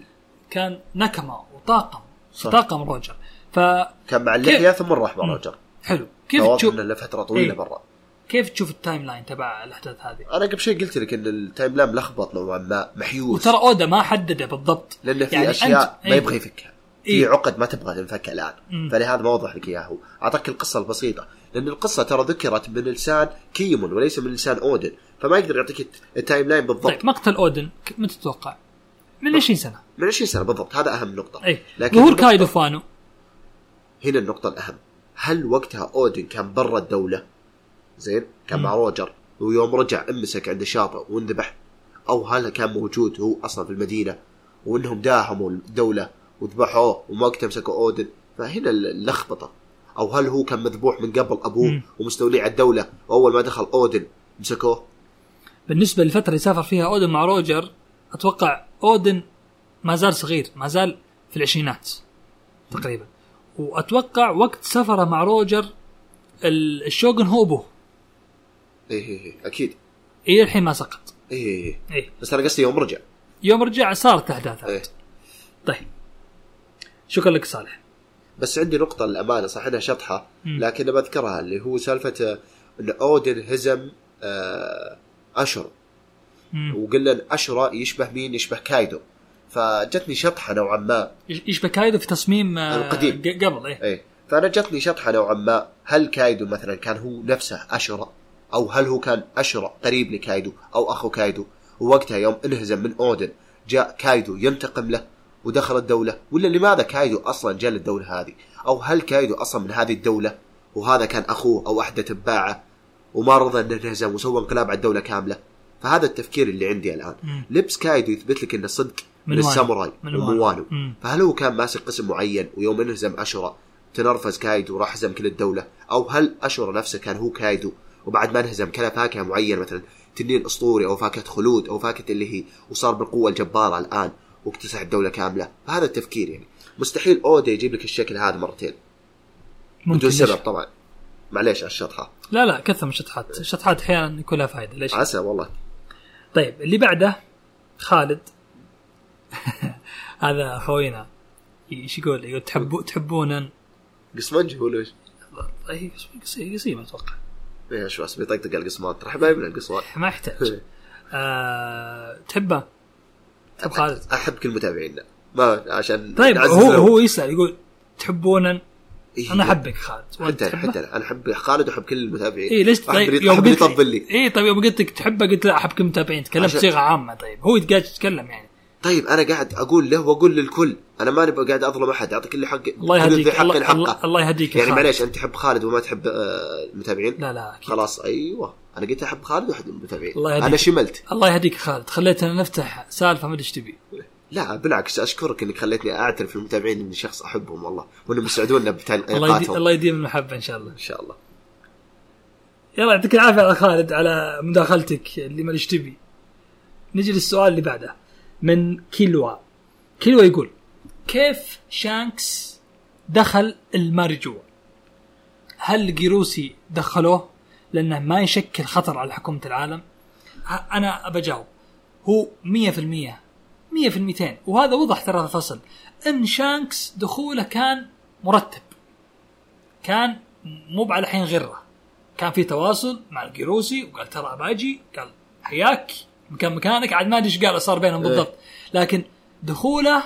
كان nakama وطاقم صح. طاقم روجر. ف كان مع اللحيه ثم راح مع روجر. حلو. كيف تشوف لفتره طويلة إيه. برا. كيف تشوف ال timeline تبع الأحداث هذه؟ أنا قبل شوي قلت لك إن ال timeline ملخبط نوعا ما محيوس. وترى أودا ما حدده بالضبط. لأن في يعني أشياء أنت- ما يبغى يفكها. في إيه. عقد ما تبغى تنفك الآن. مم. فلهذا ما وضح لك اياها هو. أعطاك القصة البسيطة. لأن القصة ترى ذكرت من لسان كينيمون وليس من لسان أودن. فما يقدر يعطيك الت- ال timeline بالضبط. طيب مقتل أودن متى تتوقع؟ من 20 سنة. من 20 سنة بالضبط. هذا أهم نقطة. اي لكن ظهور كايدو في وانو هنا النقطة الأهم. هل وقتها أودن كان برا الدولة؟ زين كان مع. روجر. ويوم رجع امسك عند الشاطئ وانذبح. أو هل كان موجود هو أصلا في المدينة؟ وإنهم داهموا الدولة وذبحوه ووقتها مسكوا أودن. فهنا اللخبطة. أو هل هو كان مذبوح من قبل أبوه مم. ومستولي على الدولة وأول ما دخل أودن مسكوه؟ بالنسبة للفترة اللي سافر فيها أودن مع روجر أتوقع أودن ما زال صغير ما زال في العشرينات تقريبا. وأتوقع وقت سفره مع روجر ال- الشوغن هو ابوه إيه إيه إيه أكيد. إلى الحين ما سقط. إيه إيه إيه. اي بس أنا قصدي يوم رجع. يوم رجع صارت الاحداث إيه. طيب. شكرا لك صالح. بس عندي نقطة للأمانة صح إنها شطحة. لكن بذكرها اللي هو سالفة إن أودن هزم آه، أشر مم. وقلنا اشرا يشبه مين؟ يشبه كايدو. فجتني شطحة نوعا ما. يش- يشبه كايدو في تصميم آه، القديم. قبل إيه. إيه. فأنا جتني شطحة نوعا ما. هل كايدو مثلا كان هو نفسه اشرا أو هل هو كان اشرا قريب لكايدو أو أخو كايدو؟ ووقتها يوم انهزم من أودن جاء كايدو ينتقم له ودخل الدولة. ولا لماذا كايدو أصلا جاء للدولة هذه؟ أو هل كايدو أصلا من هذه الدولة؟ وهذا كان أخوه أو احد اتباعه وما رضى انه انهزم وسوى انقلاب على الدولة كاملة. فهذا التفكير اللي عندي الآن. مم. لبس كايدو يثبت لك إنه صدق من. الساموراي من مم. فهل هو كان ماسك قسم معين ويوم انهزم أشورا تنرفز كايدو وراح هزم كل الدولة؟ أو هل أشورا نفسه كان هو كايدو وبعد ما انهزم كان فاكهة معين مثلا تنين أسطوري أو فاكهة خلود أو فاكهة اللي هي وصار بالقوة الجبارة الآن واكتسح الدولة كاملة؟ فهذا التفكير يعني. مستحيل اودا يجيب لك الشكل هذا مرتين. ممكن بدون؟ سبب طبعا. معليش على الشطحة. لا لا كثر من الشطحات. الشطحات أحيانا يكون لها فائده ليش؟ عسى والله. طيب اللي بعده خالد. هذا خوينا. إيش يقول؟ يقول تحبو تحبون قسمنج هو ليش؟ طيب قصيم قصيم أتوقع. إيه شو اسمه يطقطق على القسمان ترى حبايبنا القسمان ما يحتاج. آه تحبه؟ تحب خالد؟ أحب كل متابعينا. ما عشان طيب هو. هو يسأل يقول تحبون إيه. أنا أحبك خالد. حتى تحبه؟ حتى أنا أحب خالد وأحب كل المتابعين. اي ليش طيب؟ يوم قلت يطبل لي. اي طيب يوم قلت لك تحبه قلت لا أحب كل المتابعين. تكلمت عشان- صيغة عامة طيب. هو قاعد يتكلم يعني. طيب أنا قاعد أقول له وأقول للكل. أنا ماني قاعد أظلم أحد. اعطي كل حق الله يهديك حق الله, حقه. الله, الله يهديك يعني. معليش أنت تحب خالد وما تحب آه، المتابعين؟ لا لا أكيد. خلاص أيوه. أنا قلت أحب خالد وأحد المتابعين. الله يهديك. أنا شملت. الله يهديك خالد. خليتنا نفتح سالفة ما أدري إيش تبي. لا بالعكس أشكرك إنك خليتني أعترف للمتابعين إني شخص أحبهم والله. وإنهم يسعدونا الله يدي بتعليقاتهم الله يديم المحبة إن شاء الله. إن شاء الله. يلا يعطيك العافية على خالد على مداخلتك اللي ما تبي نجي للسؤال اللي بعده. من كيلوا. كيلوا يقول كيف شانكس دخل المارجو هل جيروسي دخلوه؟ لأنه ما يشكل خطر على حكومة العالم. أنا بجاوب هو 100% 100% وهذا وضح ترى في الفصل. إن شانكس دخوله كان مرتب. كان مو على حين غرة. كان في تواصل مع الجيروسي وقال ترى باجي قال حياك. مكان مكانك. عاد ما أدري إيش قال صار بينهم إيه. بالضبط. لكن دخوله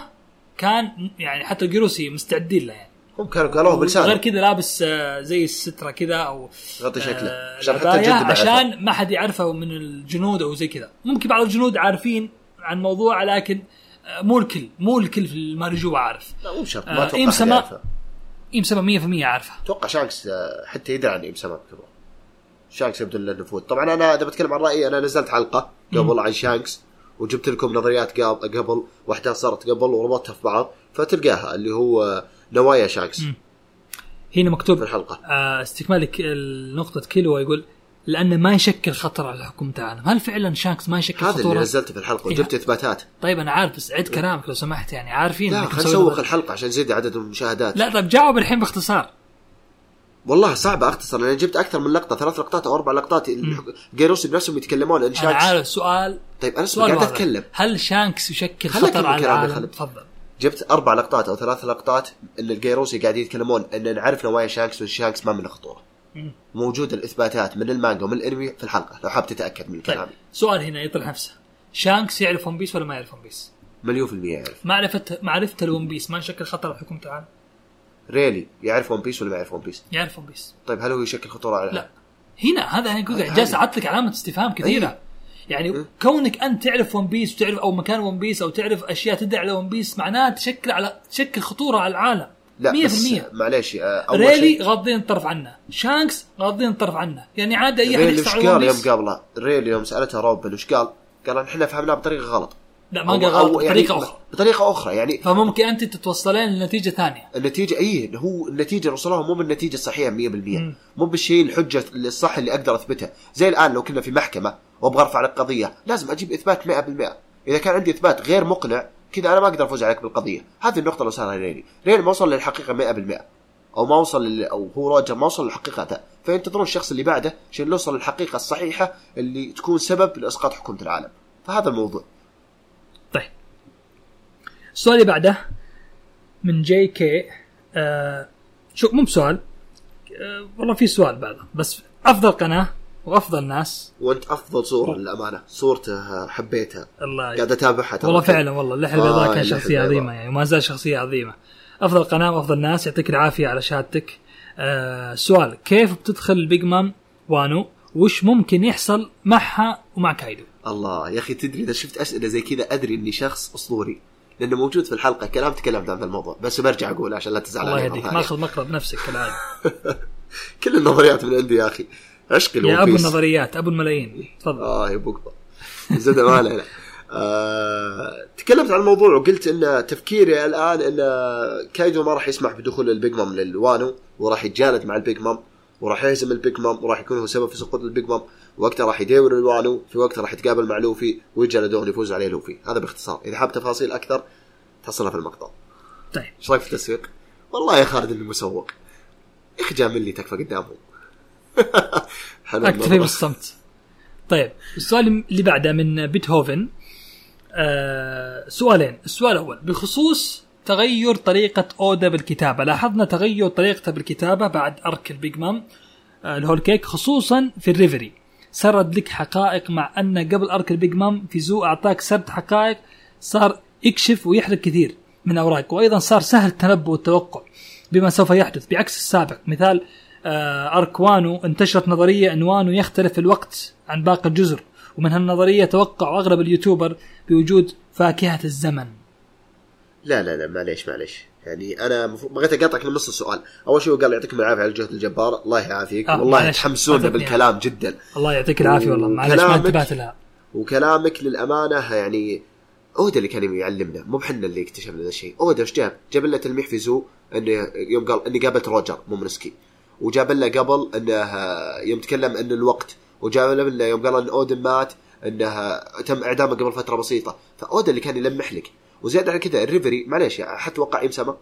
كان يعني حتى الجيروسي مستعدين له يعني. هم كانوا قالوه غير بلسانه. كذا لابس آه، زي السترة كذا أو غطي شكله. آه، عشان حتى الجد ما يعرفه. عشان ما حد يعرفه من الجنود أو زي كذا. ممكن بعض الجنود عارفين عن الموضوع لكن آه، مو الكل مو الكل في الماريجوا عارف. لا مو شرط آه، ما أتوقع سما-. إيم سما 100% عارفه أتوقع شانكس آه، حتى يدري عن إيم سما كبر شانكس يبدو له نفوذ طبعا أنا إذا بتكلم عن رأيي أنا نزلت حلقة قبل عن شانكس وجبت لكم نظريات قبل وأحداث صارت قبل وربطتها في بعض فتلقاها اللي هو آه، نوايا شانكس. هنا في مكتوب الحلقة. آه، استكمال ك- النقطة كيلو يقول لأنه ما يشكل خطر على حكومة العالم هل فعلا شانكس ما يشكل هذا اللي خطورة؟ نزلته في الحلقة إيه. وجبت إثباتات طيب أنا عارف بس عد كلامك لو سمحت يعني عارفين لا خلينا نسوق. الحلقة عشان نزيد عدد المشاهدات لا طيب جاوب الحين باختصار والله صعب أختصر لأن جبت أكثر من لقطة ثلاث لقطات أو أربع لقطات جوروسي بنفسهم يتكلمون ان شانكس عارف سؤال طيب أنا سؤال قاعد. أتكلم هل شانكس يشكل خطر على العالم؟ تفضل جبت أربع لقطات أو ثلاث لقطات إن الجوروسي قاعدين يتكلمون إن نعرف نوايا شانكس وشانكس ما منه خطورة. موجود الإثباتات من المانجا ومن الأنمي في الحلقة لو حاب تتأكد من طيب. كلامي. سؤال هنا يطرح نفسه. شانكس يعرف One Piece ولا ما يعرف One Piece؟ مليون في المية يعرف. معرفة معرفته ل One Piece ما يشكل خطر على حكومة العالم؟ ريلي يعرف One Piece ولا ما يعرف One Piece؟ يعرف One Piece. طيب هل هو يشكل خطورة على لا. هنا هذا أنا أقول جالس أعطيك علامة استفهام كثيرة. يعني إيه. كونك أنت تعرف One Piece وتعرف أو مكان One Piece أو تعرف أشياء تدعي على One Piece معناها تشكل على تشكل خطورة على العالم. لا 100% بس معليش آه، أول ريلي شيء غاضين الطرف عنه. شانكس غاضين الطرف عنه. يعني عاد أي أحد ون قال يوم بيس قابله ريلي يوم سألته روبن وش قال؟ قال إحنا فهمناه بطريقة غلط. لا ما قال غلط يعني بطريقة أخرى. بطريقة أخرى يعني فممكن أنت تتوصلين لنتيجة ثانية. النتيجة اي هو النتيجة اللي وصلوها مو بالنتيجة الصحيحة 100% مو بالشيء الحجة الصح اللي أقدر اثبتها زي الآن لو كنا في محكمة وأبغى أرفع لك قضية لازم أجيب إثبات 100% إذا كان عندي إثبات غير مقنع كذا أنا ما أقدر أفوز عليك بالقضية. هذه النقطة اللي وصلها ريلي ريلي ما وصل للحقيقة 100% أو ما وصل لل... أو هو روجر ما وصل لحقيقته فينتظرون الشخص اللي بعده عشان يوصل للحقيقة الصحيحة اللي تكون سبب لإسقاط حكومة العالم. فهذا الموضوع. طيب. السؤال اللي بعده من جي كي آه شو مو بسؤال آه والله في سؤال بعده بس أفضل قناة وأفضل ناس. وأنت أفضل صورة للأمانة. صورته حبيتها. الله قاعد أتابعها والله فعلا والله. اللحيه البيضاء آه، كان شخصية. عظيمة يعني وما زال شخصية عظيمة. أفضل قناة وأفضل ناس يعطيك العافية على شهادتك. آه سؤال كيف بتدخل البيج مام وانو؟ وش ممكن يحصل معها ومع كايدو؟ الله يا أخي تدري إذا شفت أسئلة زي كذا أدري إني شخص أسطوري. لأنه موجود في الحلقة كلام تكلمت عن الموضوع. بس برجع أقول عشان لا تزعل الله يهديك. ماخذ مقرب نفسك كالعادة. كل النظريات من عندي يا أخي. عشق يا أبو. النظريات أبو الملايين. تفضل. آه يا زاد ما علينا آه، تكلمت عن الموضوع وقلت إن تفكيري الآن إن كايدو ما راح يسمح بدخول البيج مام للوانو وراح يتجالد مع البيج مام وراح يهزم البيج مام وراح يكون هو سبب في سقوط البيج مام. وقتها راح يداور الوانو في وقتها راح يتقابل مع لوفي ويتجلدون يفوز عليه لوفي. هذا باختصار. إذا حاب تفاصيل أكثر تحصلها في المقطع. طيب. إيش رأيك في التسويق؟ والله يا خالد اني مسوق يا أخي جامل لي تكفى قدامهم حلو اكتفي. بالصمت. طيب السؤال اللي بعده من بيتهوفن. آه سؤالين. السؤال الأول بخصوص تغير طريقة أودا بالكتابة. لاحظنا تغير طريقته بالكتابة بعد arc البيج مام آه الهول كيك خصوصا في الريفري. سرد لك حقائق مع أن قبل arc البيج مام في زو أعطاك سرد حقائق صار يكشف ويحرق كثير من اوراق وأيضا صار سهل التنبؤ والتوقع بما سوف يحدث. بعكس السابق مثال آه، أرك وانو انتشرت نظرية أن وانو يختلف الوقت عن باقي الجزر ومن هالنظرية توقع أغلب اليوتيوبر بوجود فاكهة الزمن. لا لا لا معليش معليش. يعني أنا بغيت أقاطعك من نص السؤال. أول شيء قال يعطيكم العافية على الجهد الجبار. الله يعافيك. آه، والله معليش. تحمسونا. بالكلام جدا. الله يعطيك العافية والله. معلش ما انتبهت لها. وكلامك للأمانة يعني اودا اللي كان يعلمنا. مو بحنا اللي اكتشفنا ذا الشيء. اودا إيش جاب؟ جاب لنا تلميح في زو إنه يوم قال إني قابلت روجر مو منسكي. وجاب لنا قبل إنه يوم تكلم إن الوقت وجاب لنا يوم قال إن أودن مات إنه تم إعدامه قبل فترة بسيطة. فاودا اللي كان يلمح لك وزياده على كذا الريفري معليش أحد توقع يمسمى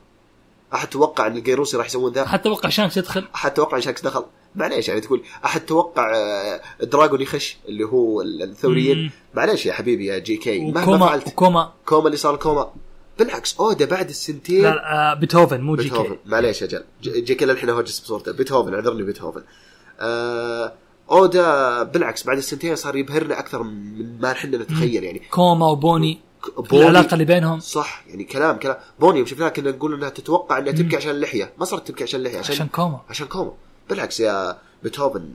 أحد توقع إن القوروسي راح يسوون ذا؟ حتى وقع شانكس يدخل؟ أحد توقع إن شانكس دخل. معليش يعني تقول أحد توقع آه، دراجون يخش اللي هو الثوريين. معليش يا حبيبي يا جي كي. مهما فعلت. وكوما. كوما اللي صار كوما. بالعكس اودا بعد السنتين. لا آه بيتهوفن مو جي بيتهوفن. كي معليش أجل جي كي للحين هوجس بصورته بيتهوفن اعذرني بيتهوفن. آه اودا بالعكس بعد السنتين صار يبهرنا أكثر من ما إحنا نتخيل يعني. كوما وبوني بوني- العلاقة اللي بينهم. صح يعني كلام كلام. بوني يوم شفناها كنا نقول إنها تتوقع إنها تبكي عشان اللحيه ما صارت تبكي عشان اللحيه عشان عشان كوما. عشان كوما. بالعكس يا بيتهوفن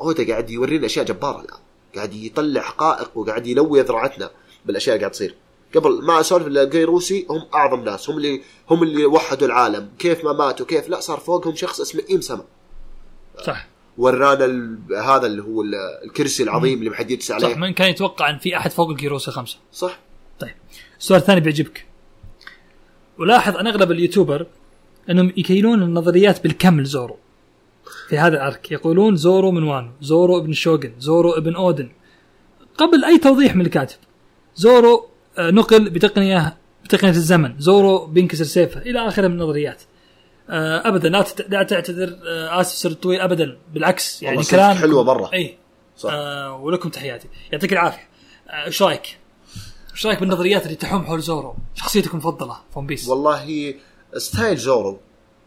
اودا قاعد يورينا أشياء جبارة الان قاعد يطلع حقائق وقاعد يلوي ذراعتنا بالأشياء اللي قاعد تصير. قبل ما أسولف القيروسي هم أعظم ناس هم اللي هم اللي وحدوا العالم. كيف ما ماتوا كيف لا صار فوقهم شخص اسمه إيم سما. صح. ورانا هذا اللي هو ال- الكرسي العظيم اللي ما حد يجلس صح عليه. من كان يتوقع إن في أحد فوق الجيروسا خمسة. صح. طيب. السؤال الثاني بيعجبك. ولاحظ أن أغلب اليوتيوبر أنهم يكيلون النظريات بالكم لزورو. في هذا الأرك يقولون زورو من وانو زورو ابن شوغن زورو ابن أودن. قبل أي توضيح من الكاتب؟ زورو نقل بتقنيه بتقنية الزمن زورو بينكسر سيفه إلى آخره من النظريات. آه، ابدا لا تت- لا تعتذر آه، آسف سر طويل ابدا بالعكس يعني كلام حلوة مرة. اي صح. آه ولكم تحياتي. يعطيك العافية. آه، إيش رأيك؟ إيش رأيك بالنظريات اللي تحوم حول زورو؟ شخصيتك المفضلة في ون بيس والله style زورو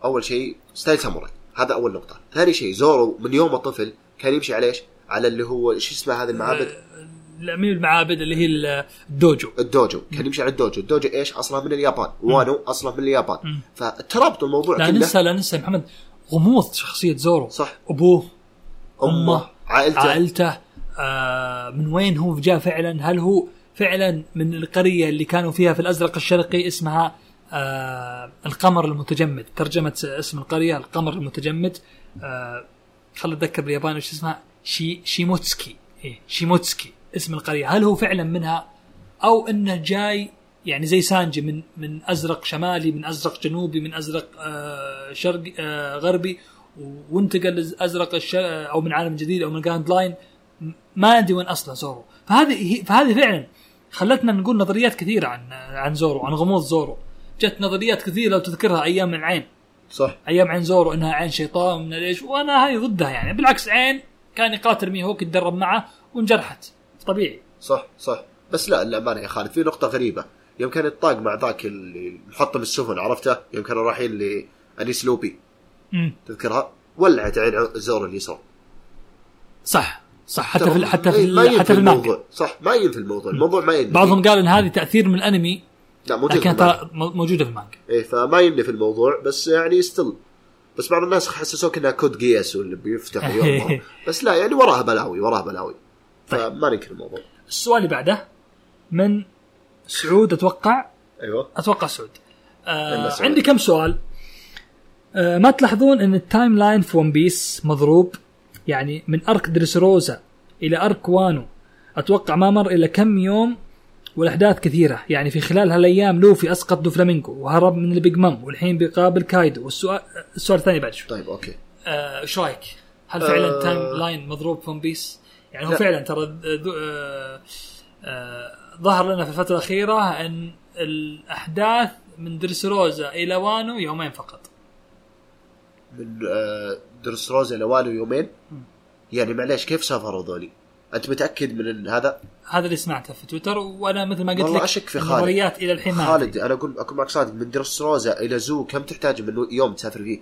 أول شيء style ساموراي. هذا أول نقطة. ثاني شيء زورو من يوم طفل كان يمشي على إيش؟ على اللي هو شو اسمه هذه المعابد مين المعابد اللي هي الدوجو. الدوجو. كان يمشي على الدوجو. الدوجو إيش؟ أصلا من اليابان. وانو أصلا من اليابان. فترابطوا الموضوع لا كله. ننسى لا ننسى محمد غموض شخصية زورو. صح. أبوه أمه عائلته. عائلته. آه من وين هو جاء فعلا؟ هل هو فعلا من القرية اللي كانوا فيها في الأزرق الشرقي؟ اسمها آه القمر المتجمد. ترجمة اسم القرية القمر المتجمد. آه خل أتذكر بالياباني وش اسمها؟ شي شيموتسكي. إيه شيموتسكي. اسم القرية. هل هو فعلا منها؟ أو إنه جاي يعني زي سانجي من من أزرق شمالي من أزرق جنوبي من أزرق آه شرقي آه غربي وانتقل لازرق الش... أو من عالم جديد أو من جراند لاين ما أدري وين أصلا زورو. فهذه فهذه فعلا خلتنا نقول نظريات كثيرة عن عن زورو عن غموض زورو. جت نظريات كثيرة لو تذكرها أيام العين. صح. أيام عين زورو إنها عين شيطان من ليش وأنا هاي ضدها يعني. بالعكس عين كان يقاتل ميهوك يتدرب معه وانجرحت طبيعي. صح صح. بس لا الامانه يا خالد في نقطة غريبة. يوم كان يطاق مع ذاك اللي محطم السفن عرفته؟ يوم كانوا رايحين لأنيس لوبي. امم تذكرها؟ ولعت عين زور اليسرى صح صح. حتى في حتى ما في ينفي حتى في الموضوع. صح ما ينفي الموضوع. الموضوع ما ينفي بعضهم قال إن هذه تأثير من الأنمي لا موجود لكن. ترى مو- موجودة في المانجا. إيه فما يمني في الموضوع بس يعني still بس بعض الناس حسسوك إنها كود جياس واللي بيفتح يوم بس لا يعني وراها بلاوي وراها بلاوي. فما ننكر الموضوع. السؤال اللي بعده من سعود أتوقع؟ أيوه. أتوقع سعود. آه. عندي كم سؤال. آه ما تلاحظون إن ال timeline في ون بيس مضروب؟ يعني من arc دريسروزا إلى arc وانو. أتوقع ما مر إلا كم يوم والأحداث كثيرة. يعني في خلال هالأيام لوفي أسقط دوفلامينكو وهرب من البيج مام والحين بيقابل كايدو. والسؤال السؤال الثاني بعد شوي. طيب okay. آه، إيش رأيك؟ هل فعلا آه. ال timeline مضروب في ون بيس؟ يعني هو لا. فعلا ترى آه، آه، ظهر لنا في الفترة الأخيرة أن الأحداث من درسروزا إلى وانو يومين فقط من آه، دريسروزا لوانو يومين يعني معليش كيف سافروا ذولي؟ أنت متأكد من هذا هذا اللي سمعته في تويتر وأنا مثل ما قلت والله لك أشك في خالد. النظريات إلى الحين ما خالد أنا أقول اكون معك صادق من دريسروزا إلى زو كم تحتاج من يوم تسافر فيه؟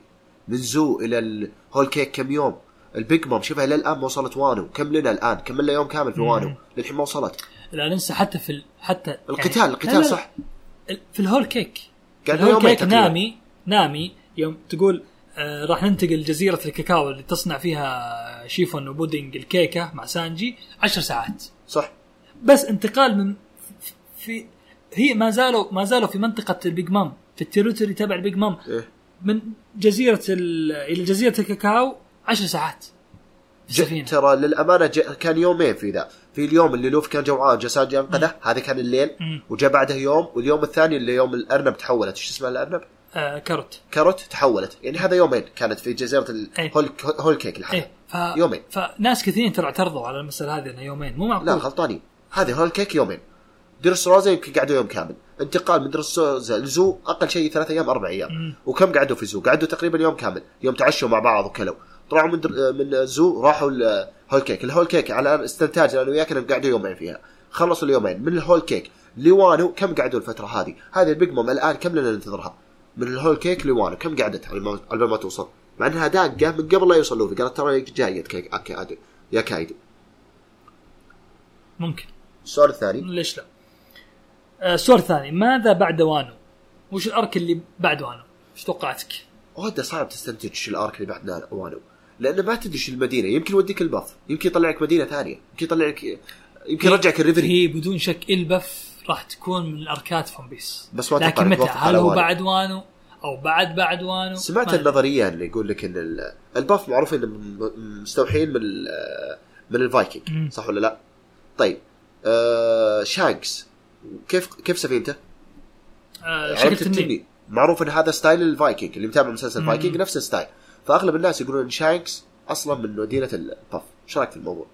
من زو إلى الهول كيك كم يوم؟ البيج مام شوفها إلى الآن ما وصلت وانو. كم لنا الآن؟ كم لنا يوم كامل في وانو؟ للحين ما وصلت. لا ننسى حتى في ال... حتى القتال يعني- القتال صح؟ في الهول كيك. قال الهول كيك. نامي نامي يوم تقول آه راح ننتقل جزيرة الكاكاو اللي تصنع فيها شيفون وبودينج الكيكة مع سانجي. عشر ساعات. صح. بس انتقال من في هي ما زالوا ما زالوا في منطقة البيج مام في ال territory تبع البيج مام. إيه. من جزيرة ال... إلى جزيرة الكاكاو عشر ساعات في ج- السفينة. ترى للأمانة ج... كان يومين في ذا. في اليوم اللي لوفي كان جوعان سانجي انقذه هذا كان الليل. وجاء بعده يوم واليوم الثاني اللي يوم الأرنب تحولت. إيش اسمها الأرنب؟ آه كاروت كاروت تحولت. يعني هذا يومين كانت في جزيرة إيه. الهول هول كيك لحالها إيه. ف... يومين. فناس كثيرين ترى اعترضوا على المسألة هذه انه يومين. مو معقول. لا غلطانين. هذه هول كيك يومين. درس روزا يمكن قعدوا يوم كامل. انتقال من درس روزا لزو أقل شيء ثلاث أيام أربع أيام. مم. وكم قعدوا في زو؟ قعدوا تقريبا يوم كامل. يوم تعشوا مع بعض وكلوا. طلعوا من در... من زو راحوا الهول كيك الهول كيك على استنتاج أنا وياك إنهم قعدوا يومين فيها خلصوا اليومين من الهول كيك لوانو كم قعدوا الفترة هذه؟ هذه البيج مام الآن كم لنا ننتظرها؟ من الهول كيك لوانو كم قعدت على ما توصل؟ مع إنها داقه من قبل لا يوصل لوفي قالت ترى جاية كيك أكي- يا كايدو ممكن السؤال الثاني ليش لا؟ آه، السؤال الثاني ماذا بعد وانو؟ وش ال arc اللي بعد وانو؟ إيش توقعاتك؟ وهذا صعب تستنتج شو ال arc اللي بعد وانو لأنه ما تدري شو المدينة يمكن يوديك الباف يمكن يطلع لك مدينة ثانية يمكن يطلع لك يمكن يرجعك الريفري هي بدون شك البف راح تكون من الاركات في ون بيس بس ما لكن متى؟ هل هو. بعد وانو أو بعد بعد وانو؟ سمعت. النظرية اللي يقول لك إن ال- الباف معروف إنه مستوحين من من الفايكنج. صح ولا لا؟ طيب آه شانكس كيف كيف سفينته؟ آه شكل التنين معروف إن هذا style الفايكنج اللي متابع مسلسل مم. فايكنج نفس ال style فأغلب الناس يقولون إن شانكس أصلا من مدينة الباف إيش رأيك في الموضوع؟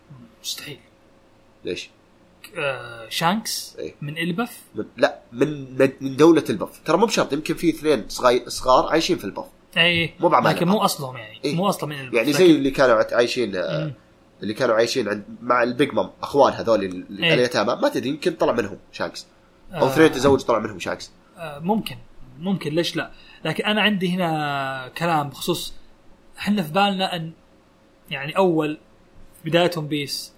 مستحيل ليش؟ آه شانكس إيه. من إلبف من لا من من دولة البف ترى مو بشرط يمكن في اثنين صغار عايشين في البف اي مو بعمالقة. لكن مو أصلهم يعني إيه. مو أصلا من إلبف يعني لكن- زي اللي كانوا عايشين آه،. اللي كانوا عايشين عند مع البيج مام أخوان هذول إيه. اليتامى ما تدري يمكن طلع منهم شانكس أو آه. اثنين تزوج طلع منهم شانكس آه، ممكن ممكن ليش لا لكن أنا عندي هنا كلام بخصوص إحنا في بالنا أن يعني أول في بدايه ون بيس.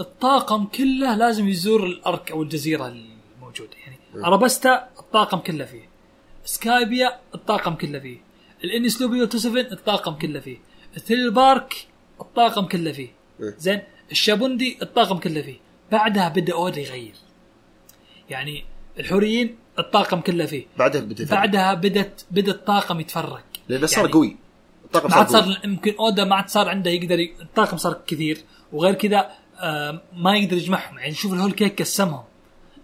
الطاقم كله لازم يزور ال arc أو الجزيرة الموجودة. يعني. أرابستا الطاقم كله فيه. سكايبيا الطاقم كله فيه. الانس لوبي ووتر 7 الطاقم كله فيه. الثريلر بارك الطاقم كله فيه. زين؟ الشابوندي الطاقم كله فيه. بعدها بدأ اودا يغير. يعني الحوريين الطاقم كله فيه. بعدها بدأ. بعدها بدت بدأ الطاقم يتفرق لأنه صار يعني قوي. الطاقم ما عاد صار يمكن أودا ما عاد صار عنده يقدر ي... الطاقم صار كثير. وغير كذا آه ما يقدر يجمعهم. يعني شوف الهول كيك قسمهم.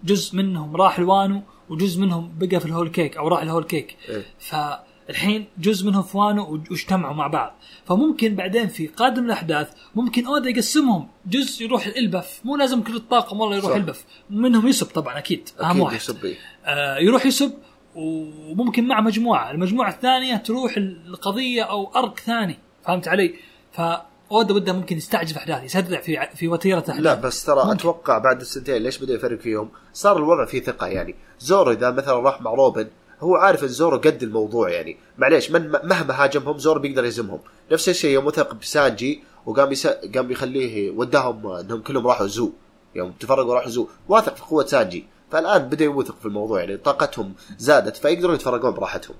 جزء منهم راح لوانو وجزء منهم بقى في الهول كيك أو راح الهول كيك. إيه. فالحين جزء منهم في وانو واجتمعوا مع بعض. فممكن بعدين في قادم الأحداث ممكن أودا يقسمهم. جزء يروح البف مو لازم كل الطاقم والله يروح صح. البف منهم يوسوب طبعا أكيد أهم واحد. يوسوب إيه. آه، يروح يوسوب. وممكن مع مجموعة، المجموعة الثانية تروح القضية أو arc ثاني، فهمت علي؟ فاودا وده ممكن يستعجل في أحداث يسرع في في وتيرة أحداث. لا بس ترى ممكن. أتوقع بعد السنتين ليش بدأ يفرق فيهم؟ صار الوضع فيه ثقة يعني. زورو إذا مثلا راح مع روبن هو عارف إن زورو قد الموضوع يعني. معليش من مهما هاجمهم زورو بيقدر يهزمهم. نفس الشيء يوم وثق بسانجي وقام يس... قام يخليه وداهم إنهم كلهم راحوا زو. يوم تفرقوا راحوا زو. واثق في قوة سانجي. فالآن بدا يوثق في الموضوع يعني طاقتهم زادت فيقدرون يتفرقون براحتهم.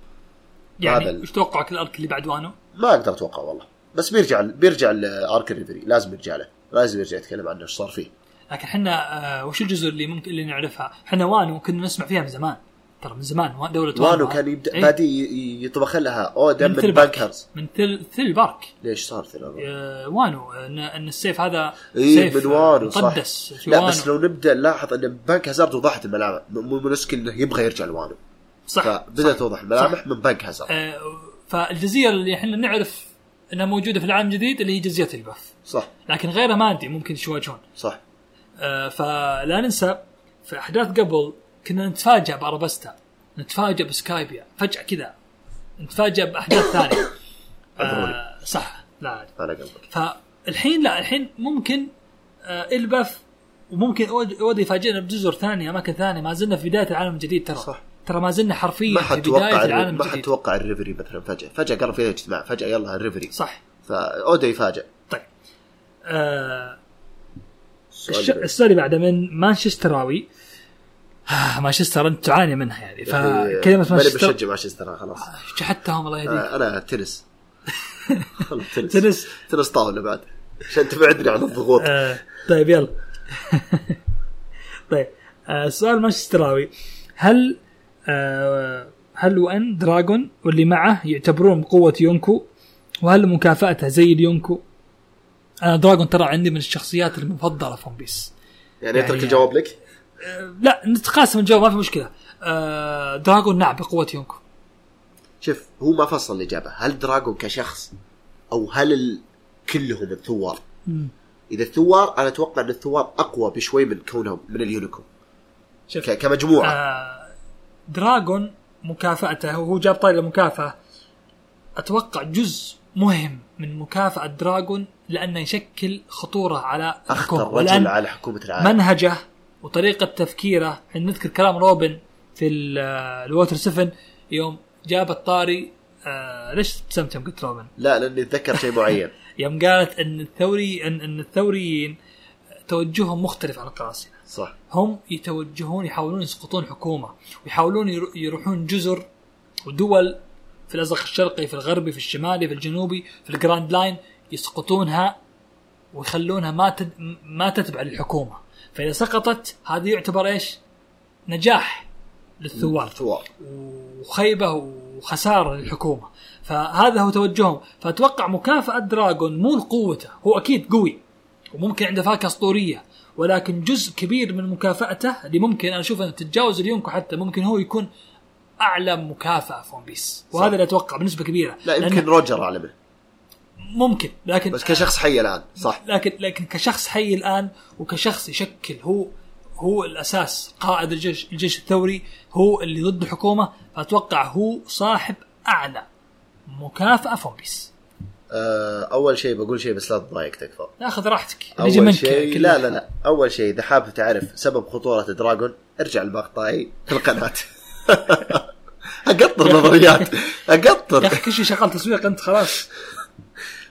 يعني وش توقعك ال arc اللي بعد وانو؟ ما أقدر أتوقع والله. بس بيرجع بيرجع ل arc ريفري لازم يرجع له. لازم يرجع يتكلم عنه إيش صار فيه. لكن إحنا آه وش الجزر اللي ممكن اللي نعرفها؟ إحنا وانو كنا نسمع فيها من زمان. ترى من زمان دولة وانو كان يبدأ إيه؟ بادي يطبخ لها. اودا من من, ثريلر بارك. بانكرز من ثل ثريلر بارك. ليش صار ثلاثة؟ آه وانو ان, إن السيف هذا اي سيف من وانو صح. لا وانو. بس لو نبدأ نلاحظ إن بنك هازارد وضحت الملامح. مو منسكي إنه يبغى يرجع لوانو. صح فبدات. توضح الملامح من بنك هازارد آه فالجزيرة اللي إحنا نعرف إنها موجودة في العالم الجديد اللي هي جزيرة البث. صح. لكن غيرها ما أدري ممكن يواجهون صح. آه، فلا ننسى في أحداث قبل كنا نتفاجأ بأرابستا نتفاجأ بسكايبيا فجأة كذا نتفاجأ بأحداث ثانية. آه صح لا. على قلبك. فالحين لا الحين ممكن آه البف وممكن اودي يفاجئنا بجزر ثانية أماكن ثانية ما زلنا في بداية العالم الجديد ترى. صح. ترى ما زلنا حرفيا ما في بداية العالم ما حد الجديد توقع الريفري مثلا فجأة. فجأة قالوا في اجتماع فجأة يلا الريفري. صح. فأودا يفاجئ طيب. آه السؤال. اللي- بعده من مانشستراوي مانشستر انت تعاني منها يعني يعني فكلمة ماني مانشستر بشجع مانشستر خلاص. شحتهم الله يهديك. آه، أنا تنس. تنس. تنس. تنس طاولة بعد. عشان تبعدني عن الضغوط. آه طيب يلا. طيب آه سؤال مانشستراوي. هل آه هل وأن دراجون واللي معه يعتبرون بقوة يونكو؟ وهل مكافأته زي اليونكو؟ أنا دراجون ترى عندي من الشخصيات المفضلة في ون بيس. يعني اترك يعني- الجواب لك؟ آه لا نتقاسم الجواب ما في مشكلة. آه دراجون نعم بقوة يونكو. شوف هو ما فصل الإجابة. هل دراجون كشخص أو هل ال... كلهم الثوار؟ مم. إذا الثوار أنا أتوقع أن الثوار أقوى بشوي من كونهم من اليونكو شوف ك... كمجموعة. آه دراجون مكافأته وهو جاب طاري المكافأة أتوقع جزء مهم من مكافأة دراجون لأنه يشكل خطورة على أخطر رجل على حكومة العالم. منهجه وطريقة تفكيره حين نذكر كلام روبن في ال- الووتر 7 يوم جاب الطاري آه ليش ابتسمت يوم قلت روبن؟ لا لأني أتذكر شيء معين. يوم قالت إن الثوري إن, إن الثوريين توجههم مختلف عن القراصنة. صح. هم يتوجهون يحاولون يسقطون حكومة ويحاولون يرو- يروحون جزر ودول في الأزرق الشرقي في الغربي في الشمالي في الجنوبي في الجراند لاين يسقطونها ويخلونها ما تد... ما تتبع للحكومة. فإذا سقطت هذا يعتبر إيش؟ نجاح للثوار. الثوار وخيبة وخسارة للحكومة. فهذا هو توجههم. فأتوقع مكافأة دراجون مو لقوته هو أكيد قوي. وممكن عنده فاكهة أسطورية. ولكن جزء كبير من مكافأته اللي ممكن أنا أشوف إنه تتجاوز اليونكو حتى ممكن هو يكون أعلى مكافأة في ون بيس. وهذا اللي أتوقع بنسبة كبيرة. لا يمكن روجر أعلى منه. ممكن لكن بس كشخص حي الآن صح. لكن لكن كشخص حي الآن وكشخص يشكل هو هو الأساس قائد الجيش الجيش الثوري هو اللي ضد الحكومة فأتوقع هو صاحب أعلى مكافأة في ون بيس آه، أول شيء بقول شيء بس لا تضايق تكفى. ناخذ راحتك. أول شيء لا لا لا. أول شيء إذا حابب تعرف سبب خطورة دراجون ارجع لمقطعي في القناة. أخطر نظريات. يا أخطر أخي كل شيء شغال تسويق أنت خلاص.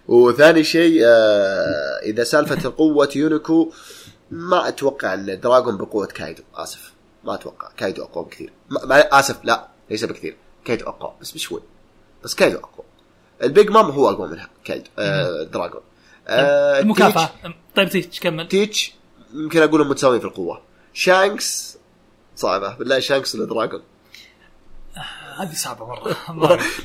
وثاني شيء آه، إذا سالفة قوة يونكو ما أتوقع إن دراجون بقوة كايدو آسف. ما أتوقع. كايدو أقوى بكثير. ما ما- آسف لا ليس بكثير. كايدو أقوى بس بشوي بس كايدو أقوى. البيج مام هو أقوى منها كايدو آه دراجون آه المكافاه طيب تيتش كمل. تيتش يمكن اقولهم متساويين في القوة. شانكس صعبة. بالله شانكس ولا دراجون هذه صعبة مرة.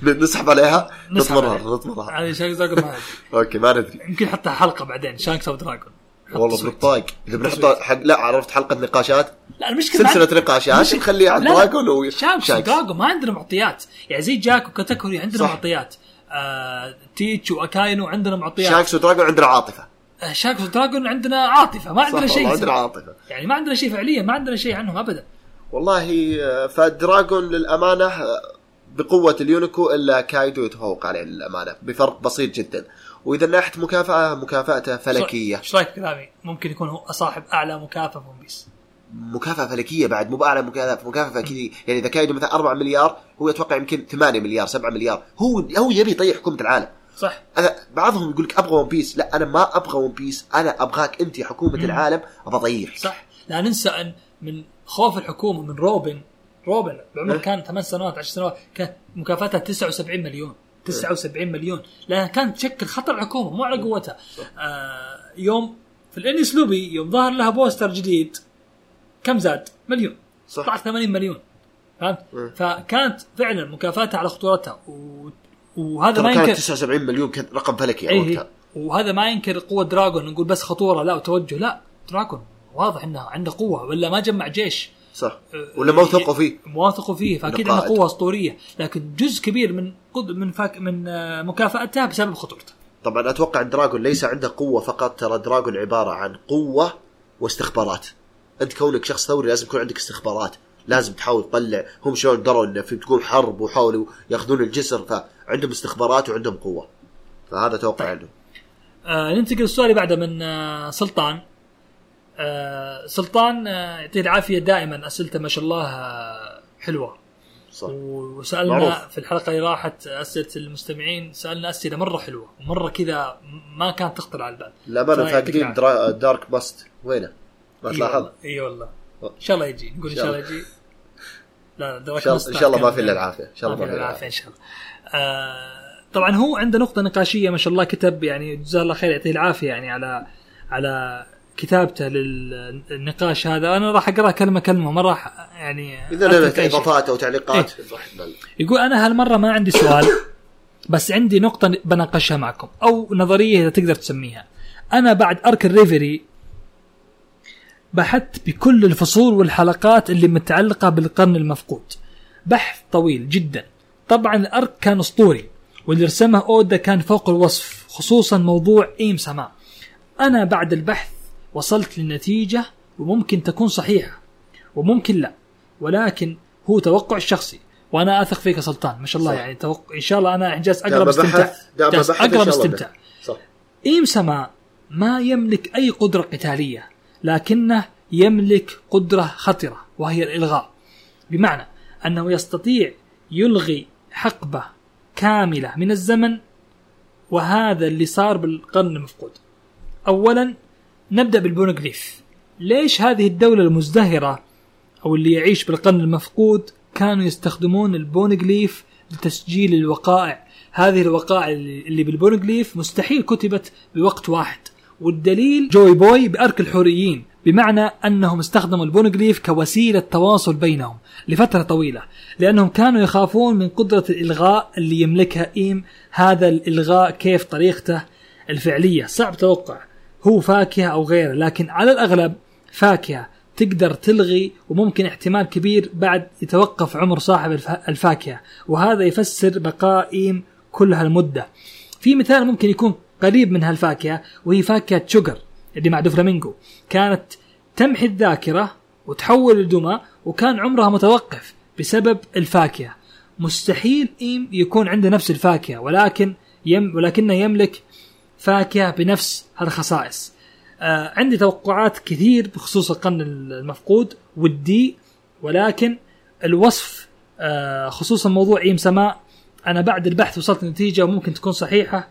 ما- نسحب عليها؟ نطمرها. نطمرها. هذه شانكس دراجون ما. أوكي ما ندري. يمكن حتى حلقة بعدين. شانكس أو دراجون والله. بنطاق إذا بنحط حق لا عرفت حلقة نقاشات لا المشكلة سلسلة نقاشات مش- نخليها لا. دراجون شانكس وشانكس ودراجون ما عندنا معطيات. يعني زي جاك وكاتاكوري عندنا صح. معطيات. آه تيتش واكاينو عندنا معطيات. شانكس ودراجون عندنا عاطفة. آه شانكس ودراجون عندنا عاطفة. ما عندنا شيء عندنا عاطفة. يعني ما عندنا شيء فعليا ما عندنا شيء عنهم ابدا. والله آه، فدراجون للأمانة آه، بقوة اليونكو إلا كايدو يتفوق عليه للأمانة بفرق بسيط جدا. وإذا ناحيه مكافأة مكافأته فلكية. إيش رأيك كلامي؟ ممكن يكون هو صاحب أعلى مكافأة في ون بيس مكافأة فلكية بعد مو بأعلى مكافأة مكافأة فلكيه يعني إذا كايدو مثلا 4 مليار هو يتوقع يمكن 8 مليار 7 مليار. هو هو يبي يطيح حكومه العالم. صح. أنا بعضهم يقول لك أبغى ون بيس لا أنا ما أبغى ون بيس أنا أبغاك أنت حكومة مم. العالم أبغى أطيحك صح. لا ننسى أن من خوف الحكومة من روبن. روبن بعمر إيه. كان ثمان سنوات 10 سنوات. كانت مكافأتها 79 مليون. 79 مليون. لأنها كانت تشكل خطر الحكومة مو على قوتها. آه يوم في الانيس لوبي يوم ظهر لها بوستر جديد كم زاد؟ مليون. صح. طلع 80 مليون. فهمت؟ إيه. فكانت فعلا مكافأتها على خطورتها. و... وهذا ما ينكر 79 مليون كان رقم فلكي اي وقتها. وهذا ما ينكر قوة دراجون نقول بس خطورة لا وتوجه. لا دراجون واضح إنه عنده قوة ولا ما جمع جيش. صح. ولا ما وثقوا فيه. ما وثقوا فيه فأكيد عنده. قوة أسطورية. لكن جزء كبير من قد من فاك من آه، مكافأتها بسبب خطورته. طبعا أتوقع دراجون ليس عنده قوة فقط ترى دراجون عبارة عن قوة واستخبارات. أنت كونك شخص ثوري لازم يكون عندك استخبارات. لازم تحاول تطلع. هم شلون دروا انه في تقوم حرب وحاولوا يأخذون الجسر فعندهم استخبارات وعندهم قوة. فهذا أتوقع عنه. آه ننتقل للسؤال اللي بعده من آه سلطان. آه سلطان آه يعطيه العافية دائما. أسئلته ما شاء الله آه حلوة. صح. وسألنا معروف. في الحلقة اللي راحت أسئلة المستمعين سألنا أسئلة مرة حلوة ومره كذا ما كانت تخطر على البال. للامانه فاقدين. دارك باست. وينه؟ ما تلاحظ؟ إي والله. إن شاء الله يجي. نقول إن شاء الله يجي. لا إن شاء الله إن شاء الله ما في إلا العافية. إن شاء الله ما في إلا العافية إن شاء الله. طبعا هو عنده نقطة نقاشية ما شاء الله كتب يعني جزاه الله خير يعطيه العافية يعني على على كتابته للنقاش هذا أنا راح أقرأ كلمة كلمة ما راح يعني إذا شيء. إضافات أو تعليقات. إيه. يقول أنا هالمرة ما عندي سؤال بس عندي نقطة بناقشها معكم أو نظرية إذا تقدر تسميها. أنا بعد أرك الريفري بحثت بكل الفصول والحلقات اللي متعلقة بالقرن المفقود. بحث طويل جدا. طبعا الأرك كان أسطوري واللي رسمه أودا كان فوق الوصف خصوصا موضوع ايم سماء أنا بعد البحث وصلت لنتيجه وممكن تكون صحيحة وممكن لا. ولكن هو توقع الشخصي وأنا أثق فيك يا سلطان ما شاء الله صح. يعني توقع إن شاء الله أنا جالس باستمتاع بحث دام جالس الله باستمتاع صح. إيم سما ما يملك أي قدرة قتالية لكنه يملك قدرة خطرة وهي الإلغاء. بمعنى أنه يستطيع يلغي حقبة كاملة من الزمن وهذا اللي صار بالقرن المفقود. أولا نبدأ بالبونغليف ليش هذه الدولة المزدهرة أو اللي يعيش بالقرن المفقود كانوا يستخدمون البونغليف لتسجيل الوقائع؟ هذه الوقائع اللي بالبونغليف مستحيل كتبت بوقت واحد. والدليل جوي بوي بأرك الحوريين بمعنى أنهم استخدموا البونغليف كوسيلة تواصل بينهم لفترة طويلة لأنهم كانوا يخافون من قدرة الإلغاء اللي يملكها إيم هذا الإلغاء كيف طريقته الفعلية. صعب توقع. هو فاكهة أو غيره لكن على الأغلب فاكهة تقدر تلغي وممكن احتمال كبير بعد يتوقف عمر صاحب الف- الفاكهة وهذا يفسر بقاء إيم كل هالمدة. في مثال ممكن يكون قريب من هالفاكهة وهي فاكهة شجر اللي مع دوفلامينجو كانت تمحي الذاكرة وتحول الدمى وكان عمرها متوقف بسبب الفاكهة. مستحيل إيم يكون عنده نفس الفاكهة ولكن يم ولكنه يملك فاكهة بنفس هالخصائص آه عندي توقعات كثير بخصوص القرن المفقود ودي ولكن الوصف آه خصوصا موضوع إيم سماء أنا بعد البحث وصلت لنتيجة وممكن تكون صحيحة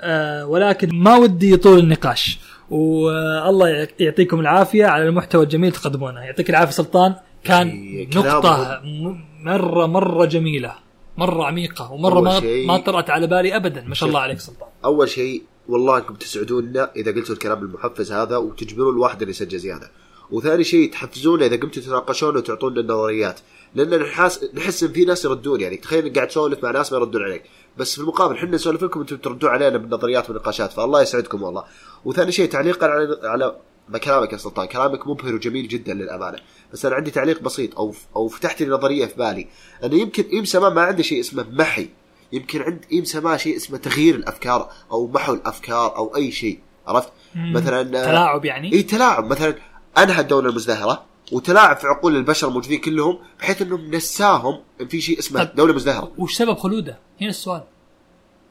آه ولكن ما ودي يطول النقاش. والله يعطيكم العافية على المحتوى الجميل تقدمونه. يعطيك العافية سلطان. كان نقطة م- مرة مرة جميلة. مرة عميقة ومرة أول ما ما طرأت على بالي أبدا. ما شاء الله عليك سلطان. أول شيء والله انكم تسعدونا إذا قلتوا الكلام المحفز هذا وتجبرون الواحد اللي يسجل زيادة. وثاني شيء تحفزونا إذا قمتوا تتناقشون وتعطونا النظريات. لأن نحس نحس إن في ناس يردون يعني. تخيل قاعد تسولف مع ناس ما يردون عليك. بس في المقابل إحنا نسولف لكم أنتم تردون علينا بالنظريات والنقاشات. فالله يسعدكم والله. وثاني شيء تعليقا على على ما كلامك يا سلطان. كلامك مبهر وجميل جدا للأمانة. بس أنا عندي تعليق بسيط أو أو فتحت لي نظرية في بالي. انه يمكن ايم سما ما عنده شيء اسمه محي. يمكن عند ايم سما شيء اسمه تغيير الأفكار أو محو الأفكار أو أي شيء عرفت؟ مثلا آه، تلاعب يعني؟ إي تلاعب. مثلا انهى الدولة المزدهرة وتلاعب في عقول البشر الموجودين كلهم بحيث انه نساهم إن في شيء اسمه دولة مزدهرة. وش سبب خلوده؟ هنا السؤال.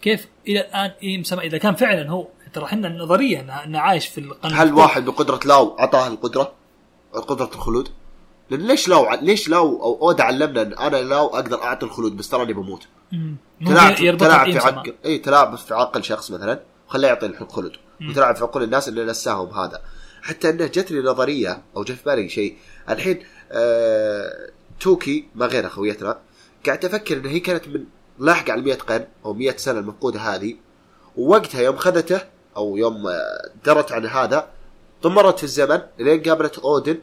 كيف إلى الآن إيم سما إذا كان فعلا هو ترى إحنا النظريه إنه عايش في القرن هل. واحد بقدرة لاو اعطاه القدرة؟ قدرة الخلود؟ لأن ليش لو ليش لو أو اودا علمنا إن أنا لو أقدر أعطي الخلود بس تراني بموت. تلاعب تلاعب في عقل. اي تلاعب في عقل شخص مثلا وخليه يعطي الخلود وتلاعب في عقول الناس انه نساهم هذا. حتى انه جتني نظرية أو جت في بالي شيء. الحين آه توكي ما غير خويتنا قاعد أفكر إن هي كانت من لاحقة على 100 قرن أو 100 سنة المفقودة هذه. ووقتها يوم خذته أو يوم آه، درت عن هذا طمرت في الزمن لين قابلت أودن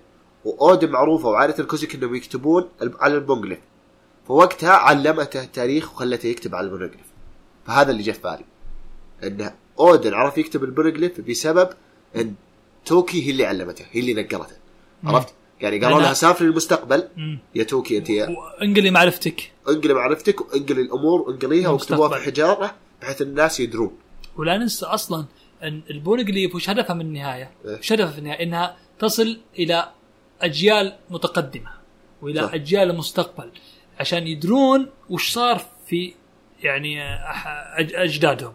واودن معروفة وعائلة الكوزوكي انهم يكتبون على البونجليف فوقتها علمته التاريخ وخلته يكتب على البونجليف فهذا اللي جاء في بالي إن أودن عرف يكتب البونجليف بسبب إن توكي هي اللي علمته هي اللي نقلته عرفت؟ يعني قالوا لها سافري للمستقبل. يا توكي أنت يا انقلي معرفتك انقلي معرفتك وانقلي الأمور انقليها واكتبوها في. حجارة بحيث الناس يدرون ولا ننسى أصلا إن البونجليف وش هدفها من النهاية؟ إيه. وش هدفها في النهاية؟ إنها تصل إلى أجيال متقدمة وإلى صح. أجيال المستقبل عشان يدرون وش صار في يعني أجدادهم.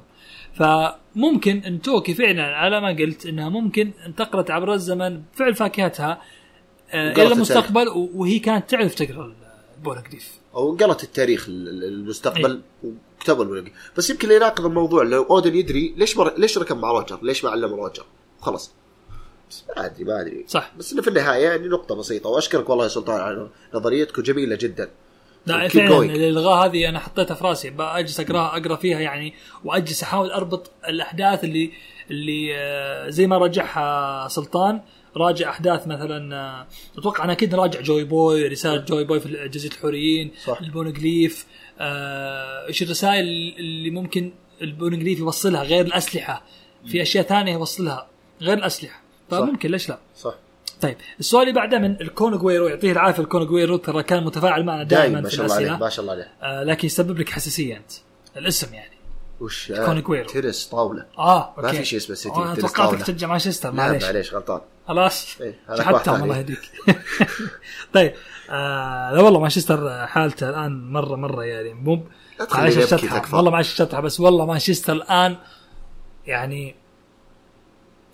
فممكن أن توكي فعلا على ما قلت إنها ممكن انتقلت عبر الزمن بفعل فاكهتها آه، إلى المستقبل وهي كانت تعرف تقرأ البونجليف. أو انقلت التاريخ ال- ال- المستقبل وكتبوا البونجليف بس يمكن اللي يناقض الموضوع لو أودن يدري ليش مر... ليش ركب مع روجر؟ ليش ما علم روجر؟ خلاص بس ما أدري ما أدري. صح. بس في النهاية يعني نقطة بسيطة وأشكرك والله يا سلطان على نظريتك جميله جدا. لا فعلا. الالغاء هذه أنا حطيتها في راسي بجلس اقراها اقرا فيها يعني وأجلس أحاول أربط الأحداث اللي اللي آه، زي ما رجعها سلطان راجع أحداث مثلا آه، أتوقع أنا أكيد راجع جوي بوي رسالة جوي بوي في جزيرة الحوريين صح. البونجليف آه، إيش الرسائل اللي ممكن البونجليف يوصلها غير الأسلحة. في أشياء ثانية يوصلها غير الأسلحة. فممكن ليش لا؟ صح. طيب السؤال اللي بعده من الكون جويرو يعطيه العافية الكون جويرو ترى كان متفاعل معنا دائما ما شاء الله عليه ما شاء الله عليه. آه لكن يسبب لك حساسية أنت الاسم يعني. وش؟ كون جويرو. تنس طاولة. آه ما أوكي. في شيء اسمه سيتي، آه، تنس توقعتك. تشجع مانشستر معليش. معليش غلطان. خلاص. إيه، شحتهم. الله يهديك. طيب آه لا والله مانشستر حالته الآن مرة مرة يعني مو أبكي الشطحه. والله معلش الشطحه بس والله مانشستر الآن يعني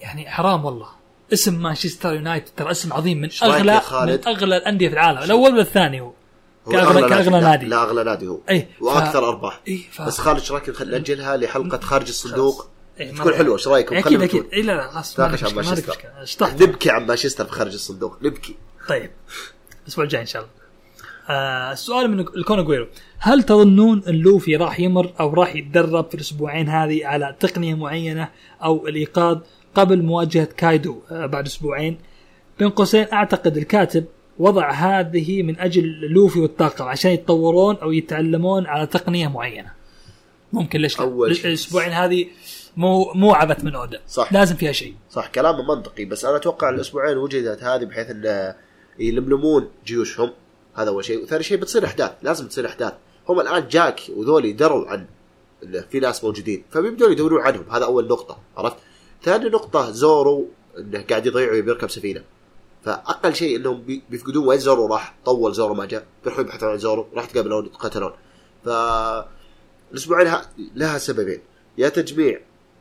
يعني حرام والله. اسم مانشستر يونايتد ترى اسم عظيم من اغلى من؟ أغلى الأندية في العالم. الأول والثاني هو؟ كأغلى لا- نادي. لا أغلى نادي هو. اي ف- وأكثر أرباح. اي ف... بس خالد إيش رأيك نأجلها لحلقة خارج الصندوق؟ إيه، تكون حلوة إيش رايكم أكيد أكيد. اي لا لا خلاص ناقش عن مانشستر. نبكي عن مانشستر في خارج الصندوق. نبكي. طيب. الأسبوع الجاي إن شاء الله. آه السؤال من الكون جويرو هل تظنون إن لوفي راح يمر أو راح يتدرب في الأسبوعين هذه على تقنية معينة أو الإيقاظ؟ قبل مواجهة كايدو آه بعد أسبوعين. بين قوسين أعتقد الكاتب وضع هذه من أجل لوفي والطاقم عشان يتطورون أو يتعلمون على تقنية معينة. ممكن ليش أول شيء. الأسبوعين هذه مو مو عبث من اودا صح. لازم فيها شيء. صح كلامه منطقي بس أنا أتوقع الأسبوعين وجدت هذه بحيث إن يلملمون جيوشهم. هذا أول شيء. وثاني شيء بتصير أحداث لازم تصير أحداث. هم الآن جاك وذولي دروا عن انه في ناس موجودين فبيبدون يدورون عنهم. هذا أول نقطة عرفت؟ ثاني نقطة زورو إنه قاعد يضيع بيركب سفينة. فأقل شيء إنهم بي- بيفقدون وين زورو راح. طول زورو ما جاء. بيروحوا يبحثون عن زورو راح يتقابلون يتقاتلون. ف الأسبوعين ها- لها سببين. يا تجميع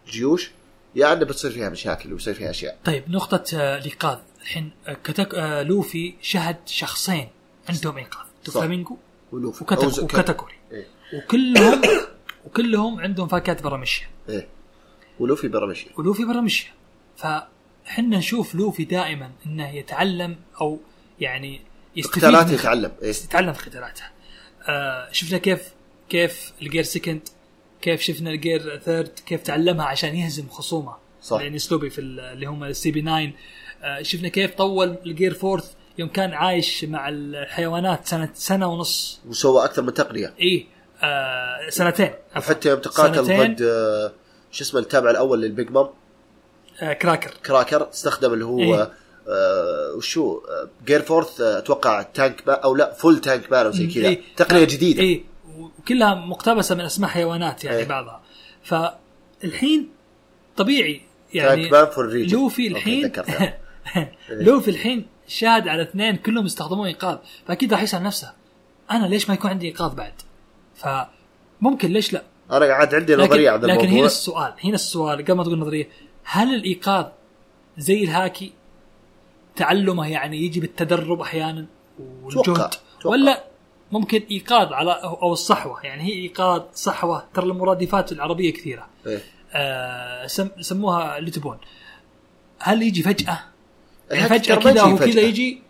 جيوش يا إنه بتصير فيها مشاكل وبتصير فيها أشياء. طيب نقطة آه، الإيقاظ الحين آه، كتك... آه، لوفي شهد شخصين عندهم إيقاظ. دوفلامينجو ولوفي. وكاتاكوري إيه. وكلهم وكلهم عندهم فاكهة برا مشية إيه. ولوفي برا مشي ولوفي Paramecia فحنا نشوف لوفي دائما إنه يتعلم أو يعني يستفيد يتعلم. إيه. يتعلم في قتالاته آه شفنا كيف كيف ال Gear Second كيف شفنا ال Gear Third كيف تعلمها عشان يهزم خصومه. صح. لأن أسلوبي في ال- اللي هم ال CP9 آه شفنا كيف طول ال Gear Fourth يوم كان عايش مع الحيوانات سنه سنة ونص. وسوى أكثر من تقنية. اي آه سنتين. حتى يوم تقاتل ضد آه، شو اسمه التابع الأول للبيج مام آه كراكر كراكر استخدم اللي هو إيه. آه وشو آه Gear Fourth آه أتوقع Tank با أو لا full Tankman أو زي كذا إيه. تقنية جديدة اي وكلها مقتبسة من أسماء حيوانات يعني إيه. بعضها فالحين طبيعي يعني ريجن لوفي الحين. لوفي الحين شاهد على اثنين كلهم يستخدمون إيقاظ فأكيد راح يسأل نفسه أنا ليش ما يكون عندي إيقاظ بعد؟ فممكن ليش لا؟ أنا قاعد عندي نظرية عن لكن هنا الموضوع السؤال هنا السؤال قبل ما تقول نظرية هل الإيقاظ زي الهاكي تعلمه يعني يجي بالتدرب أحيانا والجهد توقع. توقع. ولا ممكن إيقاظ على أو أو الصحوة يعني هي إيقاظ صحوة ترى المرادفات العربية كثيرة إيه. آه سم سموها اللي تبون هل يجي فجأة يعني فجأة كذا وكذا. يجي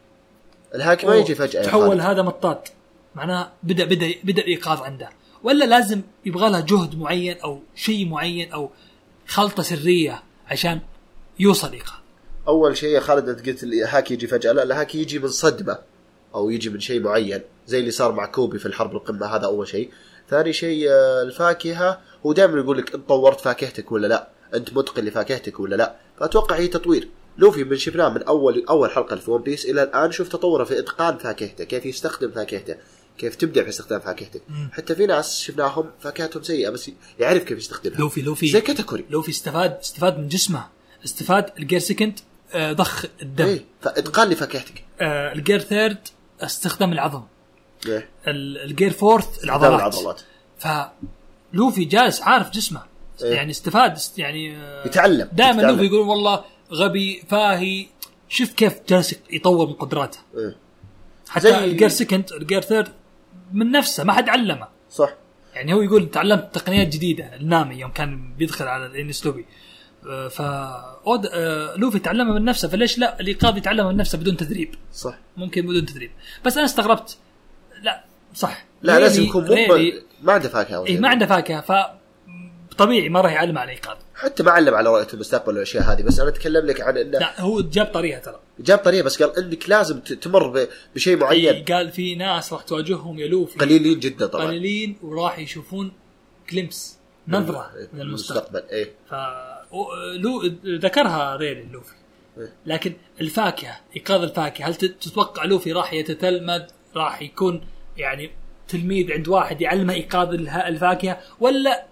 الهاك ما يجي فجأة تحول. هذا مطاط معناها بدا بدا بدأ الايقاظ عنده ولا لازم يبغى لها جهد معين أو شيء معين أو خلطة سرية عشان يوصل ايقاظ أول شيء يا خالد أنت قلت الهاكي يجي فجأة. لا الهاكي يجي من صدمة أو يجي من شيء معين زي اللي صار مع كوبي في الحرب القمة هذا أول شيء. ثاني شيء آه، الفاكهة هو دائما يقول لك أنت طورت فاكهتك ولا لا؟ أنت متقن لفاكهتك ولا لا؟ فأتوقع هي تطوير. لوفي من شفناه من أول أول حلقة في ون بيس إلى الآن شوف تطوره في إتقان فاكهته كيف يستخدم فاكهته. كيف تبدع في استخدام فاكهته مم. حتى في ناس شفناهم فاكهتهم سيئة بس يعرف كيف يستخدمها. لوفي لوفي زي كاتاكوري لوفي استفاد استفاد من جسمه استفاد ال Gear Second آه ضخ الدم. إيه فإتقان لفاكهتك. آه ال Gear Third استخدام العظم. إيه. ال- ال Gear Fourth العضلات. العضلات. فلوفي جالس عارف جسمه. إيه. يعني استفاد است- يعني آه، يتعلم دائما. لوفي يقول والله غبي فاهي. شوف كيف جالس يطور من قدراته. إيه. حتى زي- الجير سكند الجير ثيرد من نفسه ما حد علمه. صح. يعني هو يقول تعلمت تقنيات جديدة النامي يوم كان بيدخل على الانس لوبي آه، ف أود... آه، لوفي تعلمها من نفسه فليش لا؟ الايقاظ يتعلمها من نفسه بدون تدريب. صح. ممكن بدون تدريب. بس أنا استغربت. لا صح. لا لازم يكون مو ما عنده فاكهة اي. ما عنده فاكهة ف طبيعي ما راح يعلم على الايقاظ حتى ما علم على رؤية المستقبل والاشياء هذه بس أنا أتكلم لك عن إنه لا هو جاب طريقة ترى. جاب طريقة بس قال إنك لازم تمر بشيء معين. قال في ناس راح تواجههم يا لوفي قليلين جدا طبعا. قليلين وراح يشوفون glimpse نظرة من المستقبل. إيه ف لو ذكرها ريلي لوفي. إيه. لكن الفاكهة إيقاظ الفاكهة هل تت- تتوقع لوفي راح يتتلمذ؟ راح يكون يعني تلميذ عند واحد يعلمه إيقاظ الفاكهة؟ ولا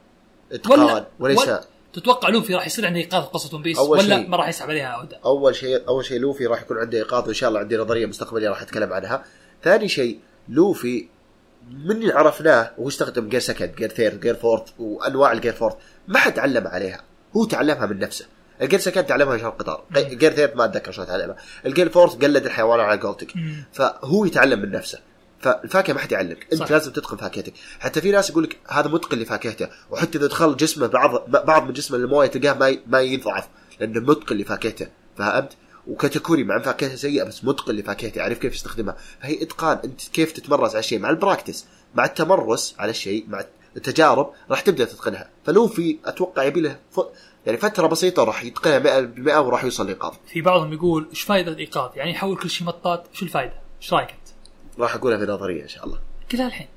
اتقان وليس ولا تتوقع لوفي راح يصير عنده إيقاظ قصة ون بيس أول ولا شيء- ما راح يسحب عليها ابدا أول شيء أول شيء لوفي راح يكون عنده إيقاظ وإن شاء الله عندي نظرية مستقبلية راح أتكلم عنها. ثاني شيء لوفي من اللي عرفناه وهو استخدم Gear Second Gear Third Gear Fourth وأنواع ال Gear Fourth ما حد علم عليها. هو تعلمها من نفسه. ال Gear Second تعلمها عشان القطار. Gear Third ما أتذكر شلون تعلمها. ال Gear Fourth قلد الحيوان على قولتك. فهو يتعلم من نفسه. فالفاكهة ما حد يعلمك. أنت صح. لازم تتقن فاكهتك. حتى في ناس يقول لك هذا متقن لفاكهته وحتى إذا دخل جسمه بعض بعض من جسمه المويه تلقاه ما ما يضعف لأنه متقن لفاكهته. فهمت؟ وكاتاكوري مع فاكهته سيئة بس متقن لفاكهته يعرف كيف يستخدمها. فهي إتقان. أنت كيف تتمرس على الشيء مع ال practice. مع التمرس على الشيء مع التجارب راح تبدأ تتقنها. فلوفي أتوقع يبي له ف... يعني فترة بسيطة راح يتقنها 100% وراح يوصل لإيقاظ. في بعضهم يقول إيش فائده الإيقاظ؟ يعني يحول كل شيء مطاط شو الفائده إيش رأيك؟ راح أقولها في نظرية إن شاء الله. كذا الحين.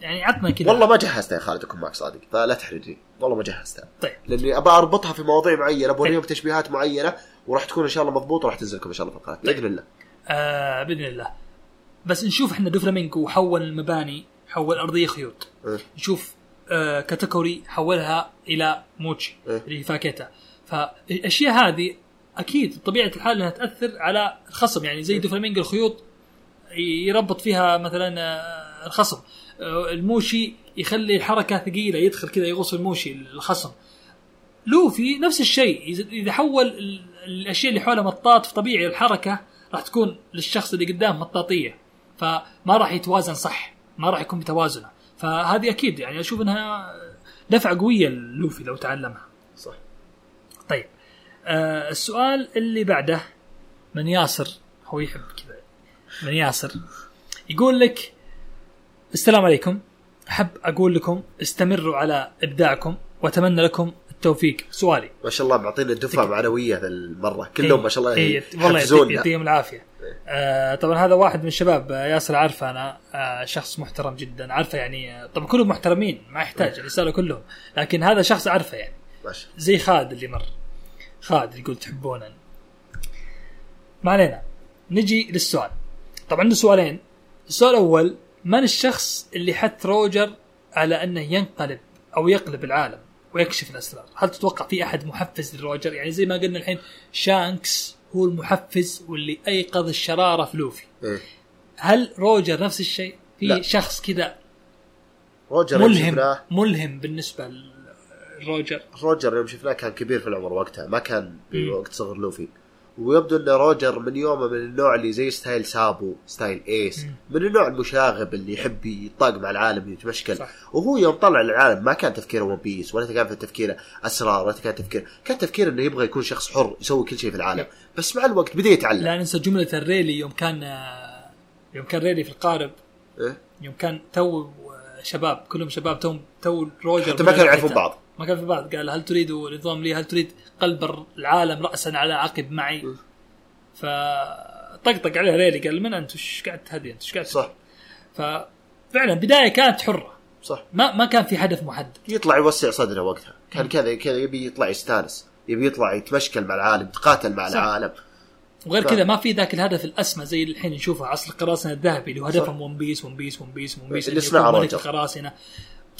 يعني عطنا كذا. والله ما جهزتها يا خالد أكون معك صادق فلا تحرجني. والله ما جهزتها. طيب. لأني ابى أربطها في مواضيع معينة بوريهم تشبيهات معينة وراح تكون إن شاء الله مضبوطة وراح تنزل لكم إن شاء الله في القناة بإذن الله. آه بإذن الله. بس نشوف إحنا دوفلامينجو حول المباني حول أرضية خيوط. إيه. نشوف آه كاتاكوري حولها إلى موتشي إيه. اللي هي فاكهه فالأشياء هذه أكيد طبيعة الحال إنها تأثر على الخصم يعني زي دوفلامينجو الخيوط يربط فيها مثلا آه، الخصم. آه، الموشي يخلي الحركة ثقيلة يدخل كذا يغوص الموشي الخصم. لوفي نفس الشيء إذا- إذا حول ال- الأشياء اللي حوله مطاط فطبيعي الحركة راح تكون للشخص اللي قدام مطاطية فما راح يتوازن صح ما راح يكون بتوازنه. فهذه أكيد يعني أشوف إنها دفعة قوية للوفي لو تعلمها. صح. طيب آه السؤال اللي بعده من ياسر هو يحب كذا. من ياسر. يقول لك السلام عليكم. أحب أقول لكم استمروا على إبداعكم وأتمنى لكم التوفيق. سؤالي. ما شاء الله معطينا الدفعة معنوية ذا المرة. كلهم ما شاء الله إيه والله يحفزونا يعطيهم العافية. آه طبعا هذا واحد من الشباب آه، ياسر عارفه أنا آه شخص محترم جدا. عارفه يعني آه، طبعا كلهم محترمين ما يحتاج الرساله كلهم. لكن هذا شخص عارفه يعني. ما شاء الله. زي خالد اللي مر. خالد يقول تحبونه. ما علينا. نجي للسؤال. طبعا عنده سؤالين. السؤال الأول من الشخص اللي حث روجر على أنه ينقلب أو يقلب العالم ويكشف الأسرار؟ هل تتوقع في أحد محفز لروجر؟ يعني زي ما قلنا الحين شانكس هو المحفز واللي أيقظ الشرارة في لوفي. إيه. هل روجر نفس الشيء؟ في لا. شخص كذا روجر ملهم ملهم بالنسبة لروجر؟ روجر يوم شفناه كان كبير في العمر وقتها ما كان. بوقت صغر لوفي. ويبدو إن روجر من يومه من النوع اللي زي style سابو style إيس. من النوع المشاغب اللي يحب يطاق مع العالم يتمشكل صح. وهو يوم طلع للعالم ما كان تفكيره ون بيس ولا كان في تفكيره أسرار ولا كان تفكير كان تفكير إنه يبغى يكون شخص حر يسوي كل شيء في العالم. بس مع الوقت بدأ يتعلم لا ننسى جملة ريلي يوم كان يوم كان ريلي في القارب إيه؟ يوم كان تو شباب كلهم شباب تو تو روجر حتى ما كانوا يعرفون بعض ما كان في بعض. قال هل تريد نظام لي؟ هل تريد قلب العالم راسا على عقب معي. فطقطق عليه ريلي. قال من أنت؟ إيش قاعد تهدي أنت؟ إيش قاعد صح. ففعلا بداية كانت حرة. صح. ما ما كان في هدف محدد. يطلع يوسع صدره وقتها. كان كذا كذا يبي يطلع يستانس. يبي يطلع يتمشكل مع العالم يتقاتل مع صح. العالم. وغير كذا ما في ذاك الهدف الأسمى زي الحين نشوفه عصر القراصنه الذهبي اللي. هدفهم ون بيس ون بيس ون بيس ون بيس اللي يكون ملك. القراصنة.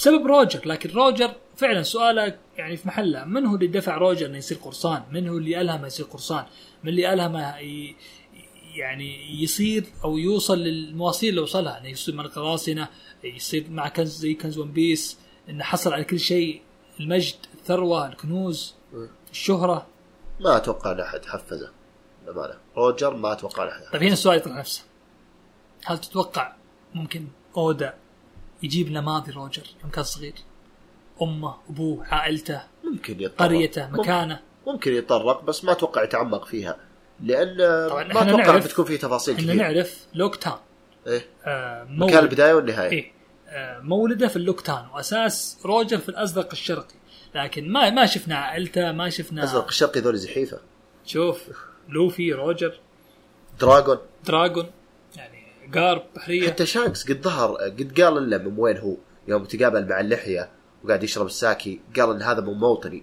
بسبب روجر لكن روجر فعلا سؤاله يعني في محله من هو اللي دفع روجر إنه يصير قرصان؟ من هو اللي ألهمه يصير قرصان؟ من اللي ألهمه ي... يعني يصير أو يوصل للمواصيل اللي وصلها إنه يصير من القراصنه يصير مع كنز زي كنز ون بيس إنه حصل على كل شيء المجد الثروة الكنوز م. الشهرة ما أتوقع إن أحد حفزه بأمانة روجر ما أتوقع إن أحد طيب هنا السؤال يطرح نفسه هل تتوقع ممكن أودا يجيب لنا ماضي روجر يوم كان صغير. أمه أبوه عائلته ممكن يتطرق. قريته مكانه. ممكن يتطرق بس ما أتوقع يتعمق فيها. لأن طبعاً ما أتوقع بتكون في تفاصيل إحنا كثيره نعرف لوق تاون إيه. آه مكان البداية والنهاية. إيه. آه مولده في اللوق تاون وأساس روجر في الأزرق الشرقي. لكن ما ما شفنا عائلته ما شفنا الازرق الشرقي ذول زحيفة. شوف لوفي روجر. دراجون دراجون قارب بحريه حتى شانكس قد ظهر قد قال لنا من وين هو يوم تقابل مع اللحية وقاعد يشرب الساكي قال إن هذا من موطني.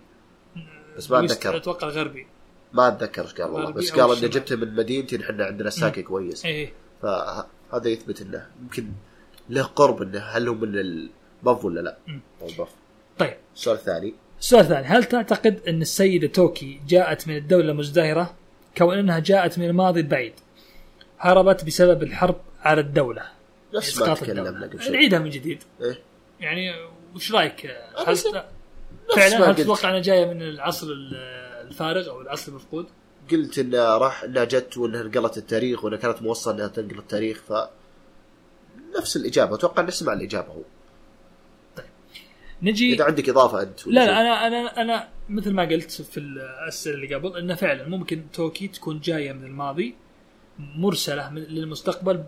بس ما أتذكر. أتوقع غربي. ما أتذكر إيش قال والله بس قال إنه الشمال. جبته من مدينتي نحن عندنا الساكي كويس. إيه. فهذا يثبت إنه يمكن له قرب إنه هل هو من البف ولا لا؟ البف. طيب. السؤال الثاني السؤال الثاني هل تعتقد أن السيدة توكي جاءت من الدولة المزدهرة كون أنها جاءت من الماضي البعيد. هربت بسبب الحرب على الدولة نفس ما تكلمنا. قبل نعيدها من جديد إيه؟ يعني وش رأيك هل فعلا هل. تتوقع انها جاية من العصر ال- الفارغ أو العصر المفقود؟ قلت انه راح إنها جت وإنها نقلت التاريخ وإنها كانت موصلة إنها تنقل التاريخ ف نفس الإجابة أتوقع نسمع الإجابة هو نجي إذا عندك إضافة أنت لا لا أنا أنا أنا مثل ما قلت في الأسئلة اللي قبل إنه فعلا ممكن توكي تكون جاية من الماضي مرسلة للمستقبل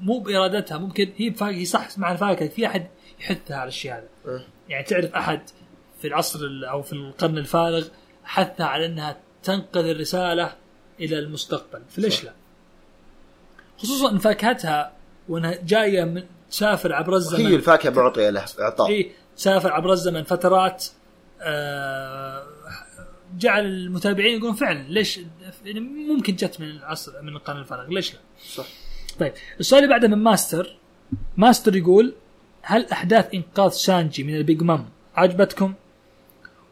مو بإرادتها ممكن هي هي صح مع الفاكهه في أحد يحثها على الشيء هذا إيه. يعني تعرف أحد في العصر ال- أو في القرن الفارغ حثها على أنها تنقل الرسالة إلى المستقبل فليش. لا؟ خصوصا إن فاكهتها وإنها جاية من تسافر عبر الزمن هي الفاكهه معطيه له إعطاء اي سافر عبر الزمن فترات آه، جعل المتابعين يقولون فعلا ليش يعني ممكن جت من العصر من القرن الفارغ ليش لا؟ صح طيب السؤال اللي بعده من ماستر ماستر يقول هل أحداث إنقاذ سانجي من البيج مام عجبتكم؟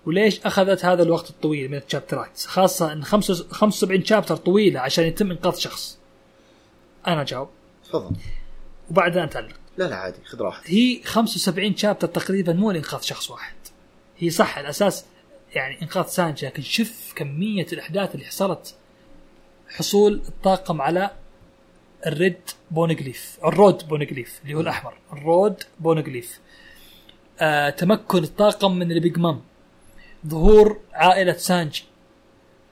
وليش أخذت هذا الوقت الطويل من الشابترات؟ خاصة إن 75 chapter طويلة عشان يتم إنقاذ شخص. أنا جاوب تفضل وبعدها نتعلق. لا لا عادي خذ راحتك هي 75 chapter تقريبا مو لإنقاذ شخص واحد هي صح الأساس يعني إنقاذ سانجي لكن شوف كمية الأحداث اللي حصلت حصول الطاقم على ال red بونجليف الرود بونجليف اللي هو الأحمر الرود بونجليف. آه تمكن الطاقم من البيج مام. ظهور عائلة سانجي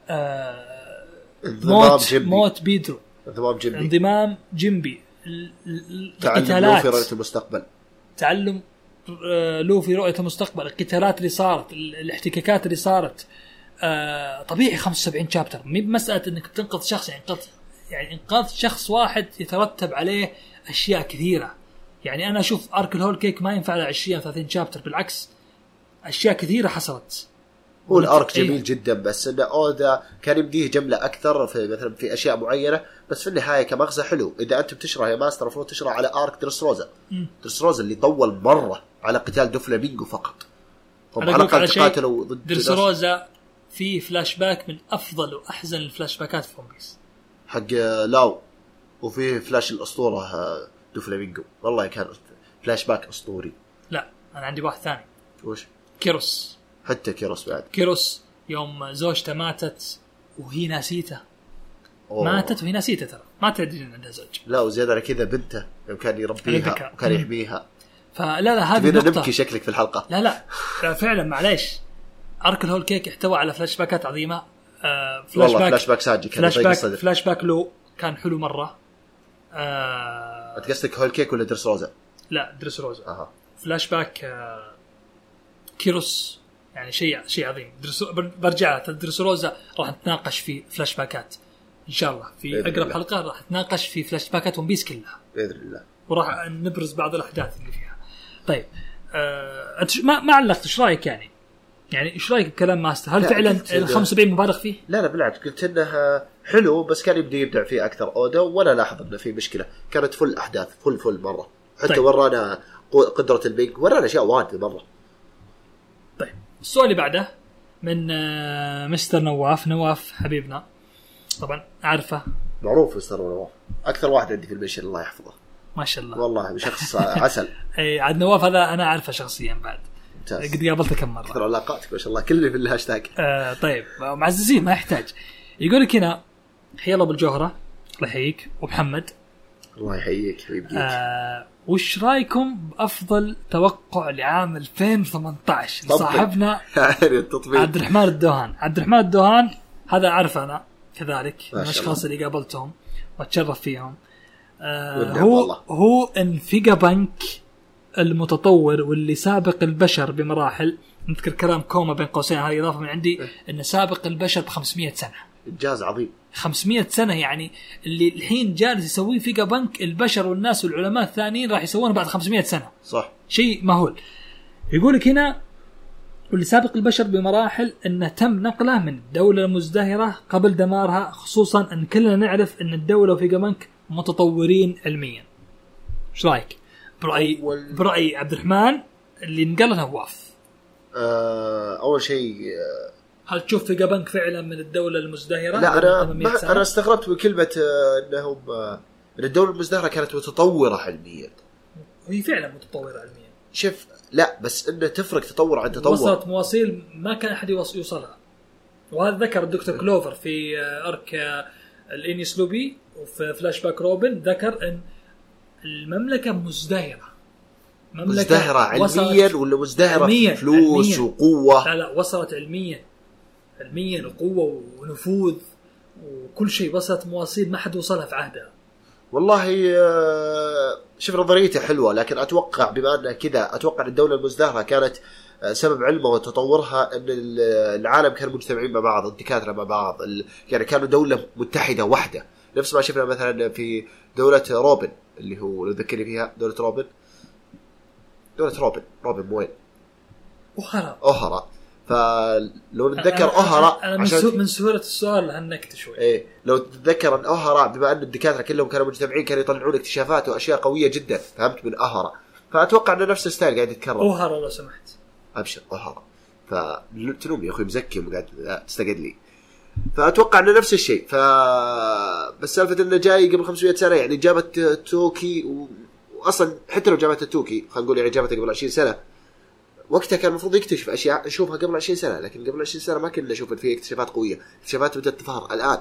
آه موت جنبي موت بيدرو. انضمام جنبي انضمام جيمبي. تعلم لوفي رؤية المستقبل. تعلم آه، لوفي رؤية المستقبل. القتالات اللي صارت ال- الاحتكاكات اللي صارت. آه، طبيعي 75 chapter مي بمسألة إنك تنقذ شخص يعني يعني إنقاذ شخص واحد يترتب عليه أشياء كثيرة. يعني أنا أشوف arc الهول كيك ما ينفع له 20 30 chapter بالعكس أشياء كثيرة حصلت. هو ال arc إيه. جميل جدا بس ان اودا كان يمديه جملة أكثر في مثلا في أشياء معينة بس في النهاية كمغزى حلو. إذا انت بتشرح يا ماستر المفروض تشرح على arc درسروزا مم. درسروزا اللي طول مرة على قتال دوفلامينجو فقط. أنا على الأقل تقاتلوا ضد ناس. درسروزا في فلاش باك من أفضل وأحزن الفلاش باكات في ون بيس حق لاو وفيه فلاش الأسطورة آه، دوفلامينجو والله كان فلاش باك أسطوري. لا أنا عندي واحد ثاني. وش؟ كيروس. حتى كيروس بعد. كيروس يوم زوجته ماتت وهي ناسيته. أوه. ماتت وهي نسيته ترى. ما تدري إن عندها زوج. لا وزيادة على كذا بنته يوم كان يربيها. وكان. يحميها. فلا لا هذه نقطة نبكي شكلك في الحلقة. لا لا. لا، فعلا معليش. arc الهول كيك احتوى على فلاش باكات عظيمة. آه فلاش والله باك فلاش باك ساجي كان فلاش باك فلاش باك لو كان حلو مرة. آه أنت قصدك هول كيك ولا درس روزا؟ لا دريس روزا. أها. فلاش باك آه كيروس. يعني شيء شيء عظيم. درس بر- برجع درس روزا راح نتناقش في فلاش باكات إن شاء الله. في أقرب الله. حلقة راح نتناقش في فلاش باكات ون بيس كلها. بإذن الله. وراح نبرز بعض الأحداث اللي فيها. طيب آه ما ما علقت إيش رأيك يعني؟ يعني إيش رأيك بكلام ماستر؟ هل لا، فعلا ال 75 مبالغ فيه؟ لا لا بالعكس قلت انه حلو بس كان يبدأ يبدع فيه أكثر أودا ولا لاحظ إنه في مشكلة. كانت full أحداث full full مرة. حتى طيب. ورانا قدرة البيج ورانا أشياء واجد مرة. طيب السؤال اللي بعده من آه مستر نواف. نواف حبيبنا. طبعا عارفه معروف مستر نواف. أكثر واحد عندي في ال mention الله يحفظه. ما شاء الله. والله شخص عسل. اي عاد نواف هذا أنا أعرفه شخصيا بعد. ممتاز. قد قابلته كم مرة. علاقاتك ما شاء الله. كل في الهاشتاج. آه طيب. معززين ما يحتاج. يقول لك هنا حيا الله بالجوهره الله يحييك. ومحمد الله يحييك ويبقيك آه وش رأيكم بأفضل توقع لعام 2018 طبق. صاحبنا عبد الرحمن الدوهان. عبد الرحمن الدوهان هذا اعرفه أنا كذلك من الأشخاص اللي قابلتهم وأتشرف فيهم. آه هو والله. هو انفيجا بنك المتطور واللي سابق البشر بمراحل نذكر كلام كوما بين قوسين هذه إضافة من عندي إيه. انه سابق البشر ب 500 سنة انجاز عظيم 500 سنة يعني اللي الحين جالس يسويه فيجا بنك البشر والناس والعلماء الثانيين راح يسوونه بعد 500 سنة صح شيء مهول يقول لك هنا واللي سابق البشر بمراحل انه تم نقله من دولة مزدهرة قبل دمارها خصوصا إن كلنا نعرف إن الدولة وفيجا بنك متطورين علميا. إيش رأيك؟ برأي أول- برأي عبد الرحمن اللي نقله نواف. آه أول شيء آه هل تشوف فيجا بنك فعلا من الدولة المزدهرة؟ لا أنا 800 ما؟ أنا استغربت من كلمه انهم آه إن الدولة المزدهرة كانت متطورة علميا هي فعلا متطورة علميا. شوف لا بس إنه تفرق تطور عن تطور وصلت مواصيل ما كان أحد يوص- يوصلها. وهذا ذكر الدكتور كلوفر في آه، ارك آه، الانيس لوبي وفي فلاش باك روبن ذكر إن المملكة مزدهرة. مملكة مزدهرة وصلت- علميا ولا مزدهرة علمياً، فلوس علمياً. وقوة؟ لا لا وصلت علميا. علميا وقوة ونفوذ وكل شيء. وصلت مواصيل ما حد وصلها في عهدها. والله آه، شوف نظريته حلوة لكن أتوقع بما أنها كذا أتوقع إن الدولة المزدهرة كانت آه، سبب علمها وتطورها إن ال- العالم كانوا مجتمعين مع بعض الدكاتره مع بعض يعني كانوا دولة متحدة واحدة نفس ما شفنا مثلا في دولة روبن. اللي هو لو تذكرني فيها دولة روبن. دولة روبن. روبن مو وين؟ وخلاص أوهرا. فلو نتذكر أوهرا أنا من, من سهولة السؤال هنكت شوي. إيه. لو تتذكر أن اهرا بما أن الدكاترة كلهم كانوا مجتمعين كانوا يطلعون اكتشافات وأشياء قوية جدا فهمت؟ من اهرا فأتوقع أنه نفس ال style قاعد يتكرر. اوهرا لو سمحت. أبشر اهرا فتنوم يا أخوي مزكي وقاعد تستقعد لي. فأتوقع إنه نفس الشيء. ف بس سالفة إنه جاي قبل 500 سنة يعني جابت توكي و... واصلا حتى لو جابت توكي خلينا نقول يعني جابتها قبل 20 سنة وقتها كان المفروض يكتشف أشياء نشوفها قبل 20 سنة لكن قبل 20 سنة ما كنا نشوف في اكتشافات قوية. اكتشافات بدأت تظهر الآن.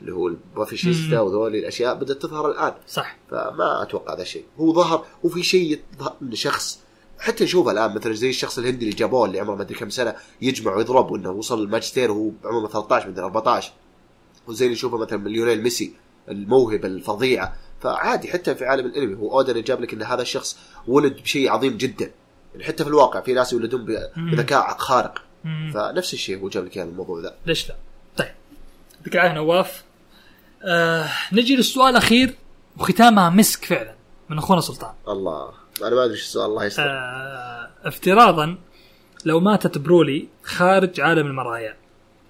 اللي هو الباسيفيستا وذولي الأشياء بدأت تظهر الآن. صح. فما أتوقع هذا الشيء. هو ظهر وفي شيء يظهر إن شخص حتى نشوفه الآن مثلا زي الشخص الهندي اللي جابوه اللي عمره ما أدري كم سنة يجمع ويضرب وإنه وصل الماجستير وهو عمره 13 مدري 14 وزي اللي نشوفه مثلا من ليونيل ميسي الموهبه الفظيعه فعادي حتى في عالم الأنمي هو اودن جاب لك إن هذا الشخص ولد بشيء عظيم جدا. يعني حتى في الواقع في ناس يولدون. بذكاء خارق. فنفس الشيء هو جاب لك إياه الموضوع ذا. ليش لا؟ طيب. يعطيك العافيه نواف آه نجي للسؤال الأخير وختامها مسك فعلا من أخونا سلطان. الله. أنا ما ادري إيش السؤال الله يستر آه افتراضا لو ماتت برولي خارج عالم المرايا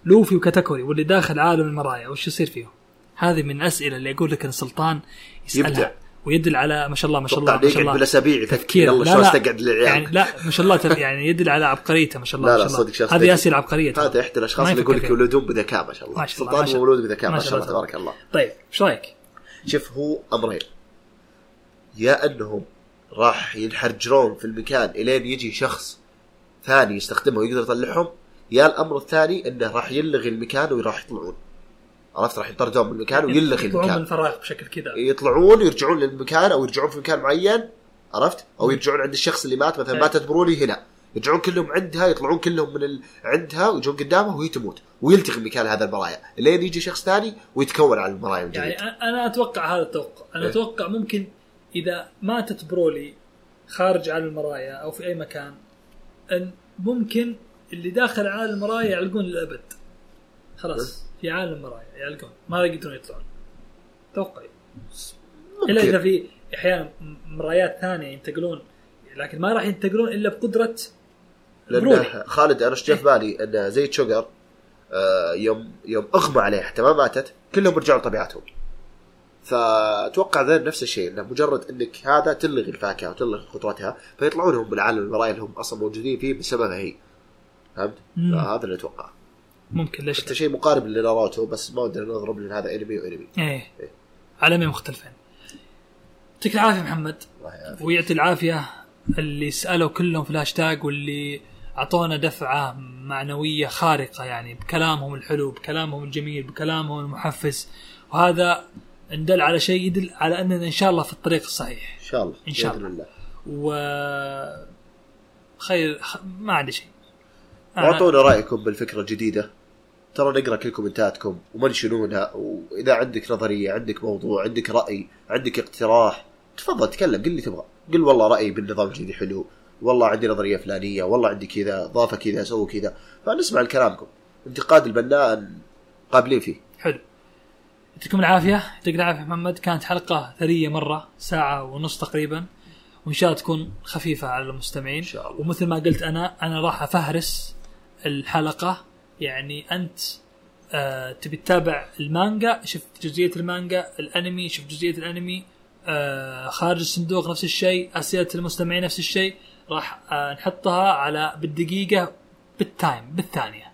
لوفي وكاتاكوري واللي داخل عالم المرايا وش يصير فيهم؟ هذه من الاسئله اللي أقول لك ان سلطان يسالها يبدع. ويدل على ما شاء الله ما شاء الله ما شاء الله بالاسابيع تفكير يلا لا شلون استقعد للعيال يعني لا ما شاء الله يعني يدل على عبقريته ما شاء الله لا لا صدق شخص هذه. اسئله عبقريه. هذا احد الاشخاص اللي يقول لك. يولدون بذكاء ما شاء الله ما شاء الله، سلطان مولود بذكاء ما شاء الله. تبارك الله طيب إيش رايك؟ شوف هو امرين يا انهم راح ينحرجرون في المكان إلين يجي شخص ثاني يستخدمه ويقدر يطلعهم يا الأمر الثاني إنه راح يلغي المكان وراح يطلعون. عرفت؟ راح يطردون من المكان ويلغي يطلعون من المكان فراغ بشكل كذا. يطلعون ويرجعون للمكان أو يرجعون في مكان معين عرفت؟ أو يرجعون عند الشخص اللي مات مثلا إيه. ماتت بروني هنا. يرجعون كلهم عندها يطلعون كلهم من ال... عندها ويجون قدامها وهي تموت. ويلتغي مكان هذا المرايا. لين يجي شخص ثاني ويتكون على المرايا من يعني جديد أ- أنا أتوقع هذا التوقع. أنا إيه. أتوقع ممكن إذا ماتت برولي خارج عالم المرايا أو في أي مكان أن ممكن اللي داخل عالم المرايا يعلقون للأبد. خلاص في عالم المرايا يعلقون. ما يقدرون يطلعون. توقعي. إلا إذا في أحيانا مرايات ثانية ينتقلون لكن ما راح ينتقلون إلا بقدرة برولي. لأن خالد أنا إيش في بالي إن زي شوجر آه، يوم يوم أغمى عليه حتى ما ماتت كلهم رجعوا لطبيعتهم. فأتوقع ذا نفس الشيء إنه مجرد إنك هذا تلغي الفاكهة وتلغي خطوتها فيطلعون هم بالعالم المرايا اللي هم أصلا موجودين فيه بسببها هي. فهمت؟ مم. فهذا اللي أتوقع. ممكن ليش حتى شيء مقارب لناروتو بس ما ودنا نضرب لأن هذا أنمي وأنمي. إيه. عالمين مختلفين. يعطيك العافية محمد. الله يعافيك. ويعطي العافية اللي سألوا كلهم في الهاشتاج واللي أعطونا دفعة معنوية خارقة يعني بكلامهم الحلو بكلامهم الجميل بكلامهم المحفز. وهذا ان دل على شيء يدل على أننا إن شاء الله في الطريق الصحيح. إن شاء الله إن شاء بإذن الله. و خير خ... ما عندي شيء. أنا- واعطونا رأيكم بالفكرة الجديدة. ترى نقرأ كل كومنتاتكم ومنشنونها وإذا عندك نظرية عندك موضوع عندك رأي عندك اقتراح تفضل تكلم قل اللي تبغى. قل والله رأيي بالنظام الجديد حلو والله عندي نظرية فلانية والله عندي كذا ضافة كذا سووا كذا. فنسمع لكلامكم. انتقاد البناء قابلين فيه. حلو. يعطيكم العافية. يعطيك العافية محمد. كانت حلقة ثرية مرة ساعة ونص تقريبا. وإن شاء الله تكون خفيفة على المستمعين. إن شاء الله. ومثل ما قلت أنا أنا راح أفهرس الحلقة. يعني أنت آه تبي تتابع المانجا شوف جزئية المانجا الأنمي شوف جزئية الأنمي آه خارج الصندوق نفس الشيء أسئلة المستمعين نفس الشيء راح آه نحطها على بالدقيقة بال time بالثانية.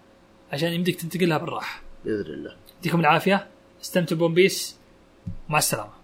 عشان يمديك تنتقلها بالراحة. بإذن الله. يعطيكم العافية. استمتعوا ب One Piece مع السلامه